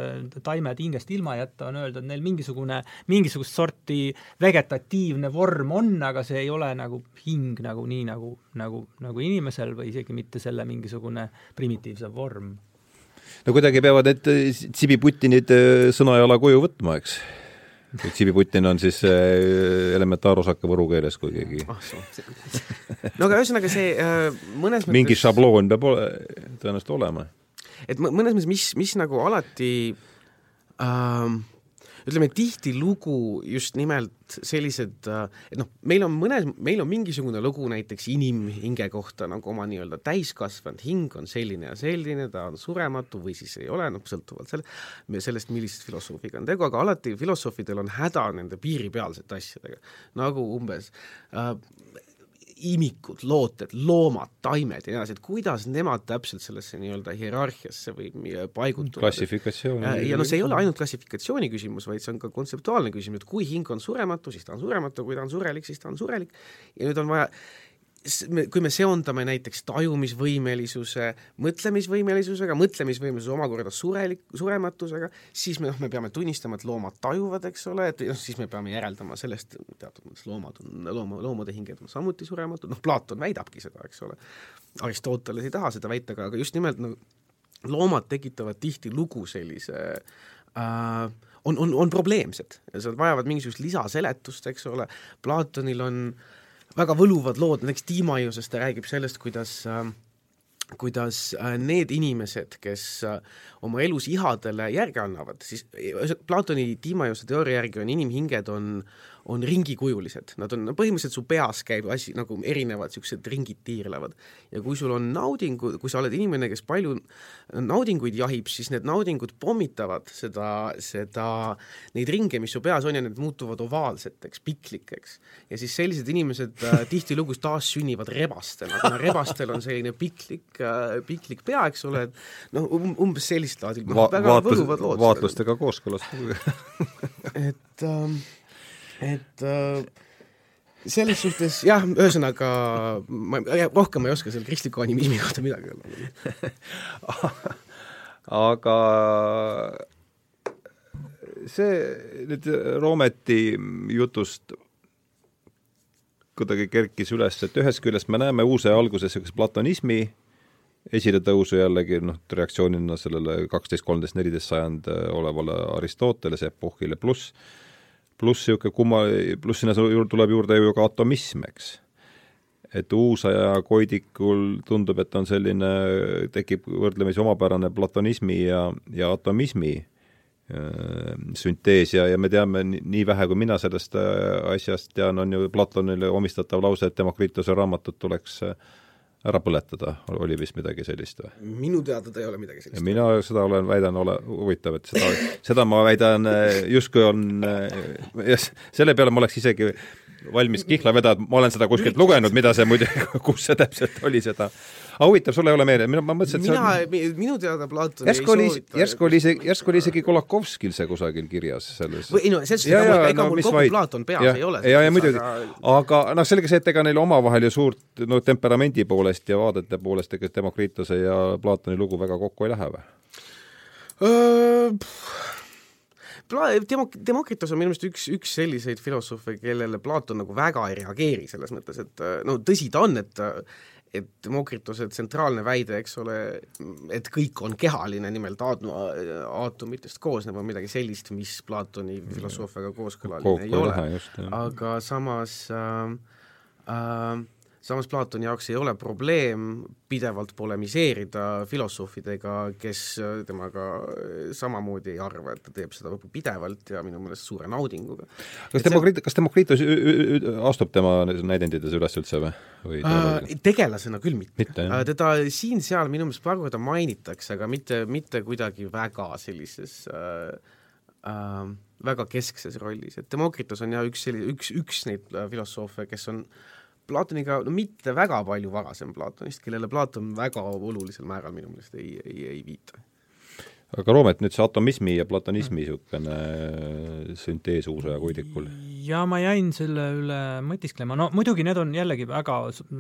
taimed hingest ilma jätta, on öelda, et neil mingisugune, mingisugust sorti vegetatiivne vorm on, aga see ei ole nagu hing nagu nii, nagu, nagu, nagu inimesel või isegi mitte selle mingisugune primitiivsem vorm. no kuidagi peavad need tsibiputinid äh, sõnajala kuju võtma, eks? tsibiputin on siis äh, elementaarosake võru keeles, kui keegi oh, no aga ühesõnaga see äh, mõnes mõttes mingi šabloon peab ole, tõenäoliselt olema et mõnes mõttes, mis, mis nagu alati ähm, ütleme, tihtilugu just nimelt sellised, äh, et noh, meil on mõnes, meil on mingisugune lugu näiteks inimhinge kohta nagu oma nii-öelda täiskasvanud hing on selline ja selline, ta on surematu või siis ei ole, noh, sõltuvalt selle, sellest, millisest filosoofiga on tegu, aga alati filosoofidel on häda nende piiripealsete asjadega. nagu umbes äh, imikud, looted, loomad, taimed ja nii edasi, et kuidas nemad täpselt sellesse nii-öelda hierarhiasse või paigutuvad. klassifikatsiooni. ja no see ei ole ainult klassifikatsiooni küsimus, vaid see on ka kontseptuaalne küsimus, et kui hing on surematu, siis ta on surematu, kui ta on surelik, siis ta on surelik ja nüüd on vaja kui me seondame näiteks tajumisvõimelisuse mõtlemisvõimelisusega, mõtlemisvõimelisus omakorda surelik, surematusega, siis me noh, me peame tunnistama, et loomad tajuvad, eks ole, et noh, siis me peame järeldama sellest, teatud mõttes loomad on, looma, loomade hinged on samuti surematud, noh, Platon väidabki seda, eks ole. Aristoteles ei taha seda väita, aga, aga just nimelt no loomad tekitavad tihtilugu sellise äh, on, on, on probleemsed vajavad mingisugust lisaseletust, eks ole, Platonil on äh, väga võluvad lood, näiteks Tiimaiusest ta räägib sellest, kuidas äh, kuidas äh, need inimesed, kes äh, oma elus ihadele järgi annavad, siis Platoni Tiimaiuse teooria järgi on inimhinged on on ringikujulised, nad on, no põhimõtteliselt su peas käib asi nagu erinevad niisugused ringid tiirlevad. ja kui sul on naudingu, kui sa oled inimene, kes palju naudinguid jahib, siis need naudingud pommitavad seda, seda, neid ringe, mis su peas on ja need muutuvad ovaalseteks, piklikeks. ja siis sellised inimesed äh, tihtilugu taas sünnivad rebastena, kuna rebastel on selline piklik äh,, piklik pea, eks ole, et noh um,, umbes sellist laadi Va väga vaatlus, vaatlustega kooskõlas. Et ähm, et äh, selles suhtes jah, ühesõnaga ma rohkem ma ei oska selle kristliku animismi kohta midagi öelda. Aga see nüüd Roometi jutust kuidagi kerkis üles, et ühest küljest me näeme uuse alguses niisuguse platonismi esiletõusu jällegi noh, reaktsioonina sellele kaksteist, kolmteist, neliteist sajand olevale Aristotelese epohhile, pluss pluss niisugune kumma, pluss sinna tuleb juurde ju ka atomism, eks. et uusaja koidikul tundub, et on selline, tekib võrdlemisi omapärane platonismi ja, ja atomismi äh, süntees ja, ja me teame nii vähe, kui mina sellest äh, asjast tean, on ju Platonile omistatav lause, et Demokritose raamatut tuleks äh, ära põletada, oli vist midagi sellist või? minu teada ta ei ole midagi sellist. mina seda olen, väidan, ole huvitav, et seda, seda ma väidan äh, justkui on, jah, selle peale ma oleks isegi valmis kihla vedada, ma olen seda kuskilt lugenud, mida see muide, kus see täpselt oli, seda aga huvitav, sul ei ole meelde, mina, ma mõtlesin, et mina on..., minu teada Platon järsku oli, järsku oli isegi, järsku oli isegi Kolakovskil see kusagil kirjas selles ei no selles suhtes, ega no, mul kogu vaid... Platon peas ja, ei ole. ja, ja muidugi aga, aga noh, selge see, et ega neil omavahel ju suurt no temperamendi poolest ja vaadete poolest ega Demokritose ja Platoni lugu väga kokku ei lähe või? Pla-, demok-, Demokritos on minu meelest üks, üks selliseid filosoofe, kellele Platon nagu väga ei reageeri, selles mõttes, et no tõsi ta on, et et Demokrituse tsentraalne väide, eks ole, et kõik on kehaline, nimelt aatm-, aatomitest koosnev, on midagi sellist, mis Platoni filosoofiaga kooskõlaline ei ole, aga samas äh, äh, samas Platoni jaoks ei ole probleem pidevalt polemiseerida filosoofidega, kes temaga samamoodi ei arva, et ta teeb seda pidevalt ja minu meelest suure naudinguga. kas Demokrit-, kas Demokritus astub tema näidendites üles üldse või, või äh, tegelasena küll mitte, mitte. Äh, teda siin-seal minu meelest paar korda mainitakse, aga mitte, mitte kuidagi väga sellises äh, äh, väga keskses rollis, et Demokritos on jah üks selline, üks, üks neid filosoofe, kes on äh, Platoniga no mitte väga palju varasem Platonist, kellele Platon väga olulisel määral minu meelest ei, ei, ei viita. aga Roomet, nüüd see atomismi ja platonismi niisugune süntees uusaja kuidikul? ja ma jäin selle üle mõtisklema, no muidugi need on jällegi väga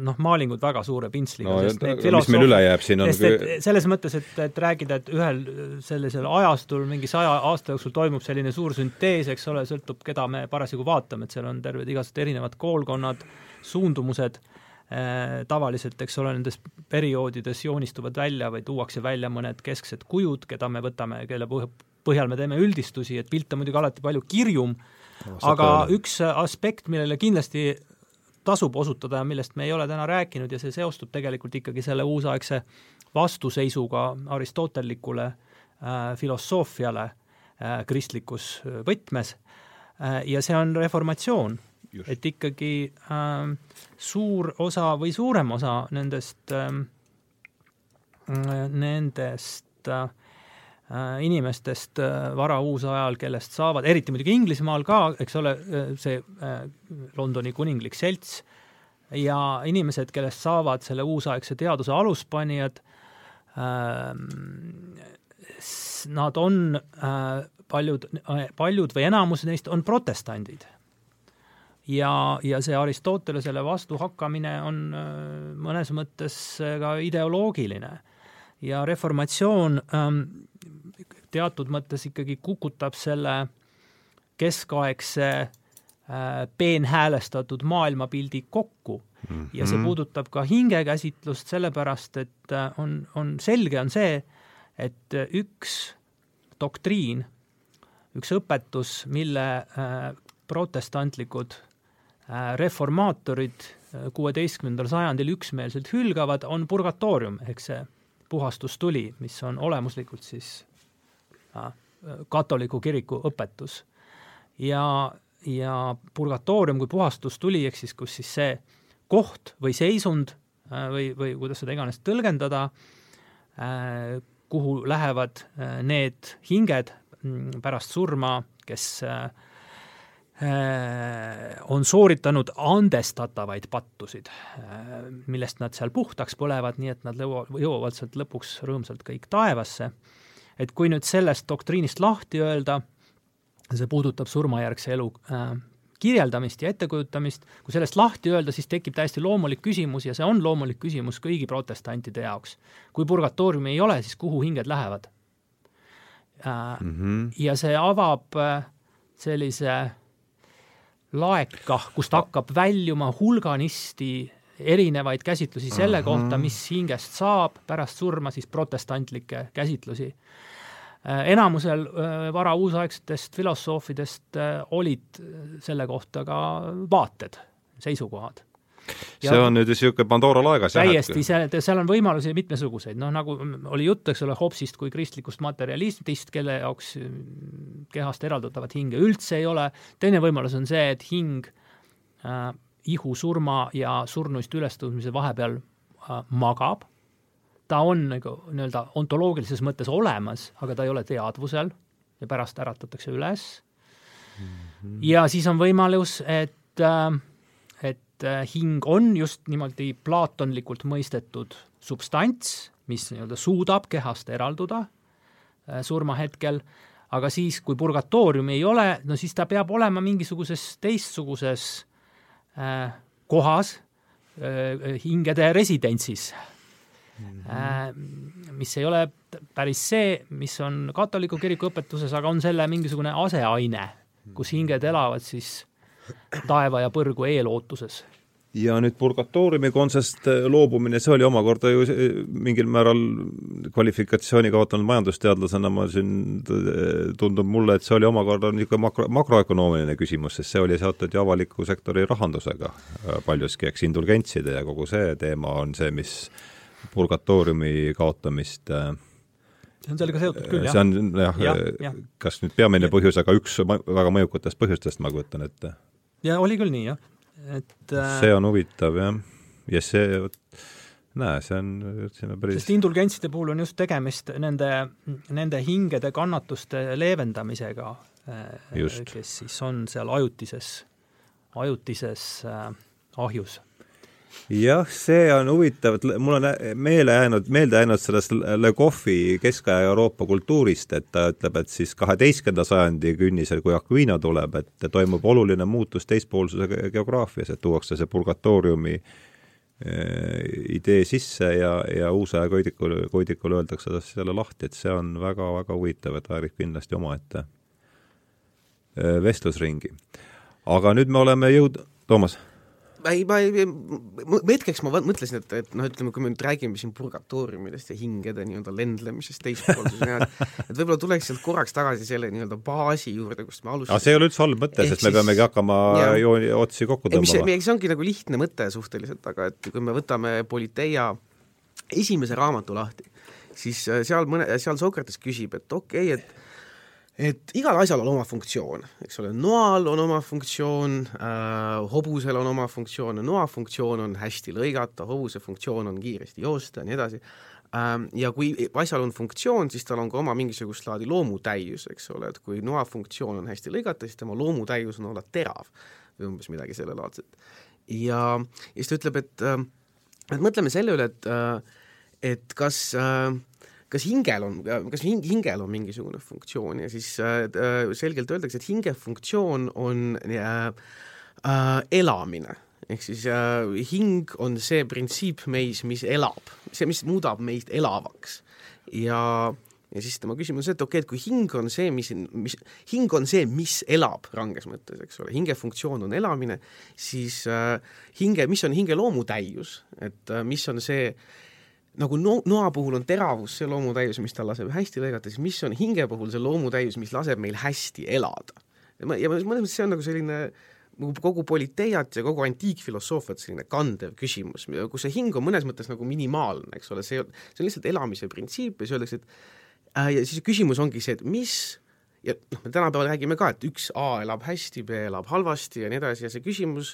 noh, maalingud väga suure pintsliga no,, sest neid mis meil üle jääb, siin on et selles mõttes, et, et rääkida, et ühel sellisel ajastul mingi saja aasta jooksul toimub selline suur süntees, eks ole, sõltub, keda me parasjagu vaatame, et seal on terved igasugused erinevad koolkonnad, suundumused äh,, tavaliselt, eks ole, nendes perioodides joonistuvad välja või tuuakse välja mõned kesksed kujud, keda me võtame, kelle põhjal me teeme üldistusi, et pilt on muidugi alati palju kirjum aga öelda. üks aspekt, millele kindlasti tasub osutada ja millest me ei ole täna rääkinud ja see seostub tegelikult ikkagi selle uusaegse vastuseisuga aristotellikule äh, filosoofiale äh, kristlikus võtmes äh, ja see on reformatsioon et ikkagi äh, suur osa või suurem osa nendest äh,, nendest äh, inimestest äh, varauusajal, kellest saavad, eriti muidugi Inglismaal ka, eks ole, äh, see äh, Londoni kuninglik selts ja inimesed, kellest saavad selle uusaegse teaduse aluspanijad äh,, nad on paljud, paljud või enamus neist on protestandid ja, ja see Aristotelesele vastuhakkamine on äh, mõnes mõttes äh, ka ideoloogiline. ja reformatsioon ähm, teatud mõttes ikkagi kukutab selle keskaegse äh, peenhäälestatud maailmapildi kokku mm -hmm. ja see mhm. puudutab ka hingekäsitlust, sellepärast et äh, on, on selge, on see, et üks doktriin, üks õpetus, mille äh, protestantlikud reformaatorid äh, kuueteistkümnendal sajandil üksmeelselt hülgavad, on purgatoorium ehk see puhastustuli, mis on olemuslikult siis äh, katoliku kiriku õpetus. ja, ja purgatoorium kui puhastustuli, ehk siis kus siis see koht või seisund või, või kuidas seda iganes tõlgendada, kuhu lähevad need hinged mm, pärast surma, kes äh, Äh, on sooritanud andestatavaid pattusid, äh, millest nad seal puhtaks põlevad, nii et nad jõuavad sealt lõpuks rõõmsalt kõik taevasse. et kui nüüd sellest doktriinist lahti öelda, see puudutab surmajärgse elu äh, kirjeldamist ja ettekujutamist, kui sellest lahti öelda, siis tekib täiesti loomulik küsimus ja see on loomulik küsimus kõigi protestantide jaoks. kui purgatooriumi ei ole, siis kuhu hinged lähevad äh, mm? -hmm. ja see avab äh, sellise laeka, kust hakkab väljuma hulganisti erinevaid käsitlusi selle uh -huh. kohta, mis hingest saab pärast surma, siis protestantlikke käsitlusi. Äh, enamusel äh, varauusaegsetest filosoofidest äh, olid selle kohta ka vaated, seisukohad see on nüüd niisugune Pandora laegas täiesti, see, seal on võimalusi mitmesuguseid, noh nagu oli jutt, eks ole, Hobbesist kui kristlikust materjalistist, kelle jaoks mm, kehast eraldatavat hinge üldse ei ole, teine võimalus on see, et hing äh, ihu surma ja surnuist ülestõusmise vahepeal äh, magab, ta on nagu nii-öelda ontoloogilises mõttes olemas, aga ta ei ole teadvusel ja pärast äratatakse üles mm. -hmm. ja siis on võimalus, et äh, et äh, hing on just niimoodi plaatonlikult mõistetud substants, mis nii-öelda suudab kehast eralduda äh, surmahetkel, aga siis, kui purgatooriumi ei ole, no siis ta peab olema mingisuguses teistsuguses äh, kohas hingede residentsis. Mm, -hmm. mis ei ole päris see, mis on katoliku kiriku õpetuses, aga on selle mingisugune aseaine, kus hinged elavad siis taeva ja põrgu eelootuses ja nüüd purgatooriumi kontsest äh, loobumine, see oli omakorda ju mingil määral kvalifikatsiooni kaotanud majandusteadlasena, ma siin, äh, tundub mulle, et see oli omakorda niisugune makro, makroökonoomiline küsimus, sest see oli seotud ju avaliku sektori rahandusega äh, paljuski, eks, indulgentside ja kogu see teema on see, mis purgatooriumi kaotamist see on sellega seotud küll, jah. see on jah ja, ja., kas nüüd peamine põhjus, aga üks väga mõjukatest põhjustest, ma kujutan ette. Ja oli küll nii, jah. Et äh, see on huvitav, jah. ja see, näe, see on, ütlesime päris sest indulgentside puhul on just tegemist nende, nende hingede kannatuste leevendamisega, äh, kes siis on seal ajutises, ajutises äh, ahjus jah, see on huvitav, et mul on meele jäänud, meelde jäänud sellest Le Coffi keskaja Euroopa kultuurist, et ta ütleb, et siis kaheteistkümnenda sajandi künnisel, kui Aquino tuleb, et toimub oluline muutus teispoolsuse geograafias, et tuuakse see purgatooriumi eh, idee sisse ja, ja uusaja koidikul, koidikul öeldakse selle lahti, et see on väga-väga huvitav, et väärib kindlasti omaette eh, vestlusringi. aga nüüd me oleme jõud-, Toomas ei, ma ei, hetkeks ma mõtlesin, et, et noh, ütleme, kui me nüüd räägime siin purgatooriumidest ja hingede nii-öelda lendlemisest teispoolses ja et võib-olla tuleks sealt korraks tagasi selle nii-öelda baasi juurde, kust me alustasime. see ei ole üldse halb mõte, sest me peamegi hakkama jooni, otsi kokku tõmbama. see ongi nagu lihtne mõte suhteliselt, aga et kui me võtame Politeia esimese raamatu lahti, siis äh, seal mõne, seal Sokrates küsib, et okei okay,, et et igal asjal on oma funktsioon, eks ole, noal on oma funktsioon äh,, hobusel on oma funktsioon, noa funktsioon on hästi lõigata, hobuse funktsioon on kiiresti joosta ja nii edasi. Ähm,, ja kui asjal on funktsioon, siis tal on ka oma mingisugust laadi loomutäius, eks ole, et kui noa funktsioon on hästi lõigata, siis tema loomutäius on olla terav või umbes midagi sellelaadset. ja, ja siis ta ütleb, et äh, et mõtleme selle üle, et äh, et kas äh, kas hingel on, kas hing, hingel on mingisugune funktsioon ja siis äh, äh, selgelt öeldakse, et hinge funktsioon on äh, äh, elamine. ehk siis äh, hing on see printsiip meis, mis elab, see, mis muudab meid elavaks. ja ja siis tema küsimus on see, et okei okay,, et kui hing on see, mis, mis, hing on see, mis elab ranges mõttes, eks ole, hinge funktsioon on elamine, siis äh, hinge, mis on hinge loomutäius, et äh, mis on see äh, nagu no-, noa puhul on teravus see loomutäius, mis tal laseb hästi lõigata, siis mis on hinge puhul see loomutäius, mis laseb meil hästi elada? ja ma, ja mõnes mõttes see on nagu selline nagu kogu politeiat ja kogu antiikfilosoofiat selline kandev küsimus, kus see hing on mõnes mõttes nagu minimaalne, eks ole, see, see on lihtsalt elamise printsiip ja siis öeldakse, et äh, ja siis küsimus ongi see, et mis ja noh, me tänapäeval räägime ka, et üks A elab hästi, B elab halvasti ja nii edasi ja see küsimus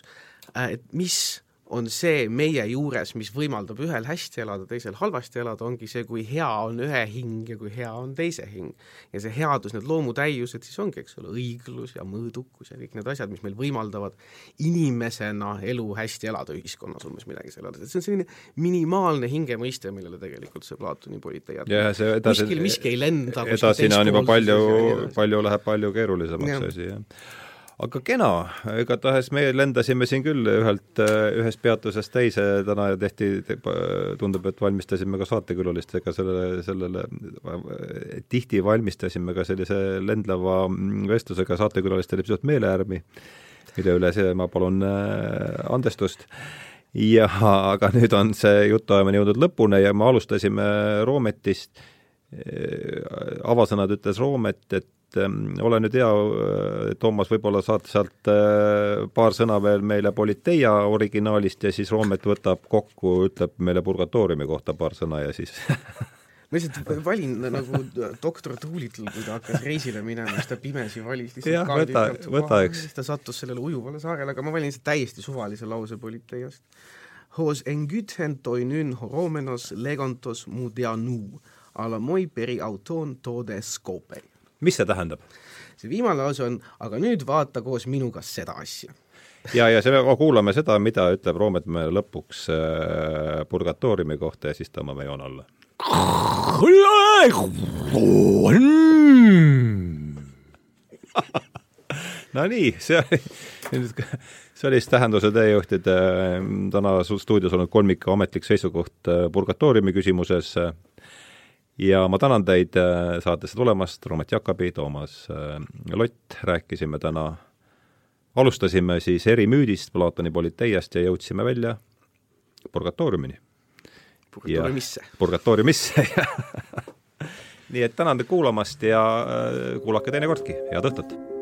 äh,, et mis on see meie juures, mis võimaldab ühel hästi elada, teisel halvasti elada, ongi see, kui hea on ühe hing ja kui hea on teise hing. ja see headus, need loomutäiused siis ongi, eks ole, õiglus ja mõõdukus ja kõik need asjad, mis meil võimaldavad inimesena elu hästi elada ühiskonnas, umbes midagi selle all, et see on selline minimaalne hinge mõiste, millele tegelikult see Platoni see edasi, kuskil miski ei lenda, edasine on juba palju, palju, läheb palju keerulisemaks see asi, jah aga kena, igatahes me lendasime siin küll ühelt, ühest peatusest teise, täna tehti, tundub, et valmistasime ka saatekülalistega sellele, sellele, tihti valmistasime ka sellise lendleva vestlusega saatekülalistele pisut meeleäärmi, mille üle see ma palun äh, andestust. Ja aga nüüd on see jutuajamine jõudnud lõpuni ja me alustasime Roometist, avasõnad ütles Roomet, et et ole nüüd hea, äh, Toomas, võib-olla saad sealt äh, paar sõna veel meile Politeia originaalist ja siis Roomet võtab kokku, ütleb meile Purgatooriumi kohta paar sõna ja siis ma lihtsalt valin nagu doktor Doolittle, kui ta hakkas reisile minema, siis ta pimesi valis lihtsalt jah, võta, võta üks. ta sattus sellele ujuvale saarele, aga ma valin lihtsalt täiesti suvalise lause Politeiast. Hos engüthen toinyn horomenos legontos mudeanu, ala moi peri auton tode scopei mis see tähendab? see viimane lause on, aga nüüd vaata koos minuga seda asja. ja, ja selle, kuulame seda, mida ütleb Roomet meile lõpuks äh, purgatooriumi kohta ja siis tõmbame joone alla. Nonii, see oli see oli siis Tähenduse teejuhtide täna stuudios olnud kolmiku ametlik seisukoht äh, purgatooriumi küsimuses ja ma tänan teid äh, saatesse tulemast, Roomet Jakobi, Toomas äh, Lott, rääkisime täna, alustasime siis erimüüdist Platoni politeiast ja jõudsime välja purgatooriumini. purgatooriumisse. purgatooriumisse, jah. nii et tänan teid kuulamast ja kuulake teinekordki, head õhtut!